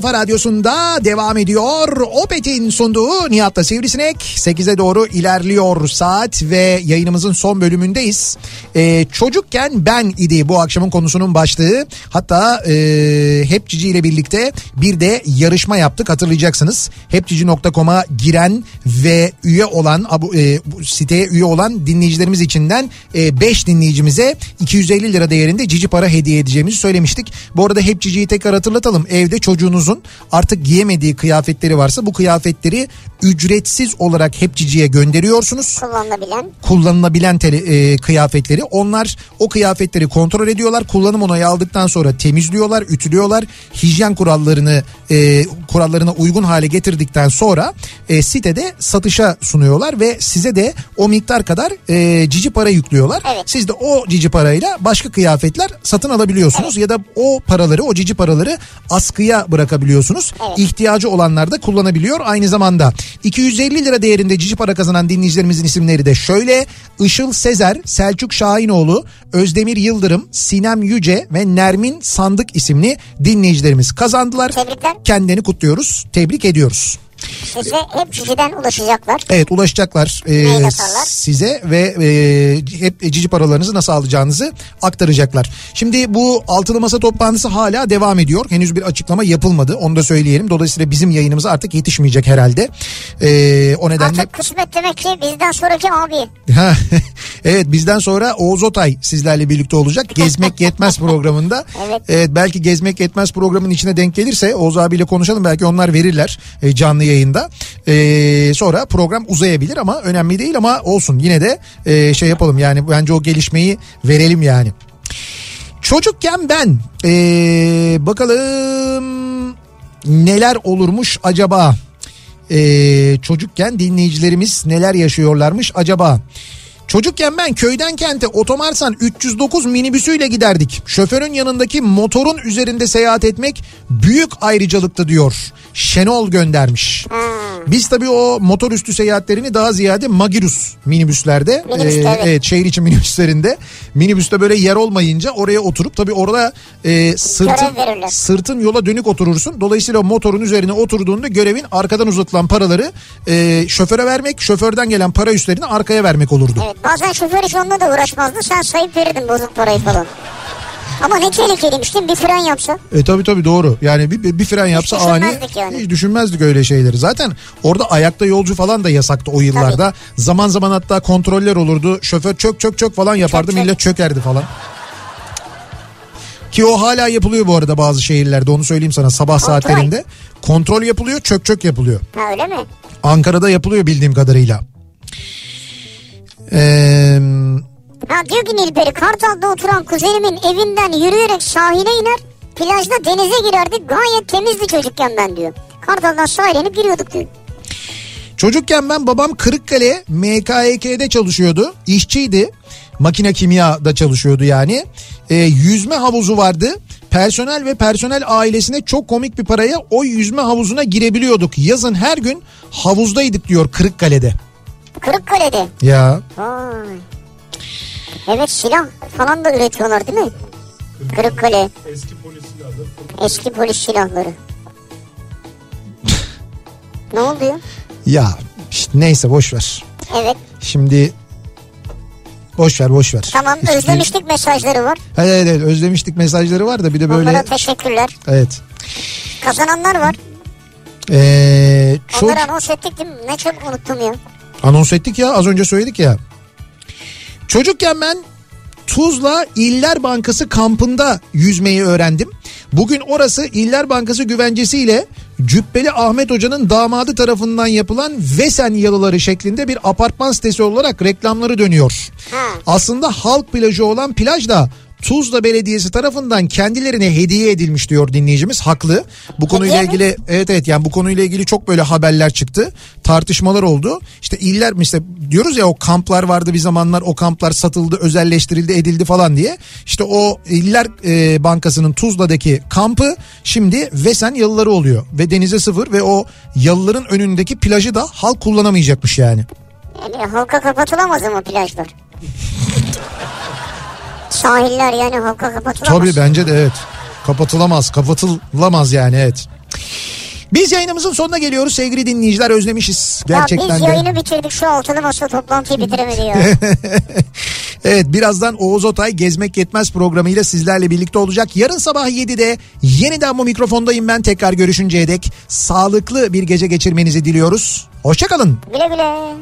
Merhaba radyosunda devam ediyor. Opet'in sunduğu Nihat'la Sivrisinek 8'e doğru ilerliyor saat ve yayınımızın son bölümündeyiz. Ee, çocukken ben idi bu akşamın konusunun başlığı. Hatta e, Hep Cici ile birlikte bir de yarışma yaptık hatırlayacaksınız. Hepcici.com'a giren ve üye olan e, siteye üye olan dinleyicilerimiz içinden 5 dinleyicimize 250 lira değerinde cici para hediye edeceğimizi söylemiştik. Bu arada hep ciciyi tekrar hatırlatalım. Evde çocuğunuzun artık giyemediği kıyafetleri varsa bu kıyafetleri ücretsiz olarak hep ciciye gönderiyorsunuz Kullanılabilen. kullanılabilen tele- e, kıyafetleri. Onlar o kıyafetleri kontrol ediyorlar. Kullanım onayı aldıktan sonra temizliyorlar, ütülüyorlar. Hijyen kurallarını e, kurallarına uygun hale getirdikten sonra e, sitede satışa sunuyorlar ve size de o miktar kadar e, cici para yüklüyorlar. Evet. Siz de o cici parayla başka kıyafetler satın alabiliyorsunuz ya da o paraları, o cici paraları askıya bırakabiliyorsunuz. Evet. İhtiyacı olanlar da kullanabiliyor. Aynı zamanda 250 lira değerinde cici para kazanan dinleyicilerimizin isimleri de şöyle. Işıl Sezer, Selçuk Şahinoğlu, Özdemir Yıldırım, Sinem Yüce ve Nermin Sandık isimli dinleyicilerimiz kazandılar. Tebrikler. Kendilerini kutluyoruz. Tebrik ediyoruz. Size hep ciciden ulaşacaklar. Evet ulaşacaklar e, size ve e, hep cici paralarınızı nasıl alacağınızı aktaracaklar. Şimdi bu altılı masa toplantısı hala devam ediyor. Henüz bir açıklama yapılmadı. Onu da söyleyelim. Dolayısıyla bizim yayınımıza artık yetişmeyecek herhalde. E, o nedenle Artık kısmet demek ki bizden sonraki abi. Ha, evet bizden sonra Oğuz Otay sizlerle birlikte olacak. Gezmek Yetmez programında. Evet. belki Gezmek Yetmez programın içine denk gelirse Oğuz abiyle konuşalım. Belki onlar verirler e, canlı yayında. Ee, sonra program uzayabilir ama önemli değil ama olsun yine de e, şey yapalım yani bence o gelişmeyi verelim yani. Çocukken ben ee, bakalım neler olurmuş acaba? Ee, çocukken dinleyicilerimiz neler yaşıyorlarmış acaba? Çocukken ben köyden kente otomarsan 309 minibüsüyle giderdik. Şoförün yanındaki motorun üzerinde seyahat etmek büyük ayrıcalıktı diyor. Şenol göndermiş. Biz tabii o motor üstü seyahatlerini daha ziyade Magirus minibüslerde, Minibüste, e, evet. şehir içi minibüslerinde minibüste böyle yer olmayınca oraya oturup tabii orada e, sırtın, sırtın yola dönük oturursun. Dolayısıyla motorun üzerine oturduğunda görevin arkadan uzatılan paraları e, şoföre vermek, şoförden gelen para üstlerini arkaya vermek olurdu. Evet bazen şoför hiç onunla da uğraşmazdı. Sen sayıp verirdin bozuk parayı falan. Ama ne tehlikeliymiş değil mi? Bir fren yapsa. E tabii tabii doğru. Yani bir, bir fren yapsa ani düşünmezdik yani. hiç düşünmezdik öyle şeyleri. Zaten orada ayakta yolcu falan da yasaktı o yıllarda. Zaman zaman hatta kontroller olurdu. Şoför çök çök çök falan yapardı. Çök çök. Millet çökerdi falan. Ki o hala yapılıyor bu arada bazı şehirlerde onu söyleyeyim sana sabah Kontrol. saatlerinde. Kontrol yapılıyor çök çök yapılıyor. Ha öyle mi? Ankara'da yapılıyor bildiğim kadarıyla. Eee... Ha diyor ki Nilperi Kartal'da oturan kuzenimin evinden yürüyerek sahile iner. Plajda denize girerdik gayet temizdi çocukken ben diyor. Kartal'dan sahile inip giriyorduk diyor. Çocukken ben babam Kırıkkale MKYK'de çalışıyordu. İşçiydi. Makine kimyada çalışıyordu yani. Ee, yüzme havuzu vardı. Personel ve personel ailesine çok komik bir paraya o yüzme havuzuna girebiliyorduk. Yazın her gün havuzdaydık diyor Kırıkkale'de. Kırıkkale'de. Ya Vay. Evet silah falan da üretiyorlar değil mi? Kırıkkale. Eski polis silahları. Eski polis silahları. ne oldu ya? ya işte neyse boş ver. Evet Şimdi boş ver boş ver. tamam Hiç- özlemiştik mesajları var. Evet, evet evet özlemiştik mesajları var da bir de böyle Onlara teşekkürler. evet. Kazananlar var. Ee, çok Onları anons ettik değil mi? Ne çok unuttum ya. Anons ettik ya az önce söyledik ya. Çocukken ben Tuzla İller Bankası kampında yüzmeyi öğrendim. Bugün orası İller Bankası güvencesiyle Cübbeli Ahmet Hoca'nın damadı tarafından yapılan Vesen yalıları şeklinde bir apartman sitesi olarak reklamları dönüyor. Ha. Aslında halk plajı olan plaj da Tuzla Belediyesi tarafından kendilerine hediye edilmiş diyor dinleyicimiz. Haklı. Bu konuyla Hediye mi? ilgili evet evet yani bu konuyla ilgili çok böyle haberler çıktı. Tartışmalar oldu. İşte iller işte diyoruz ya o kamplar vardı bir zamanlar o kamplar satıldı, özelleştirildi, edildi falan diye. İşte o İller e, Bankası'nın Tuzla'daki kampı şimdi Vesen yalıları oluyor ve denize sıfır ve o yalıların önündeki plajı da halk kullanamayacakmış yani. Yani halka kapatılamaz ama plajlar. Sahiller yani halka kapatılamaz. Tabii bence de evet. Kapatılamaz, kapatılamaz yani evet. Biz yayınımızın sonuna geliyoruz sevgili dinleyiciler özlemişiz Ya gerçekten biz de. yayını bitirdik şu altılı masa toplantıyı bitiremedi ya. Evet birazdan Oğuz Otay Gezmek Yetmez programıyla sizlerle birlikte olacak. Yarın sabah 7'de yeniden bu mikrofondayım ben tekrar görüşünceye dek sağlıklı bir gece geçirmenizi diliyoruz. Hoşçakalın. güle güle.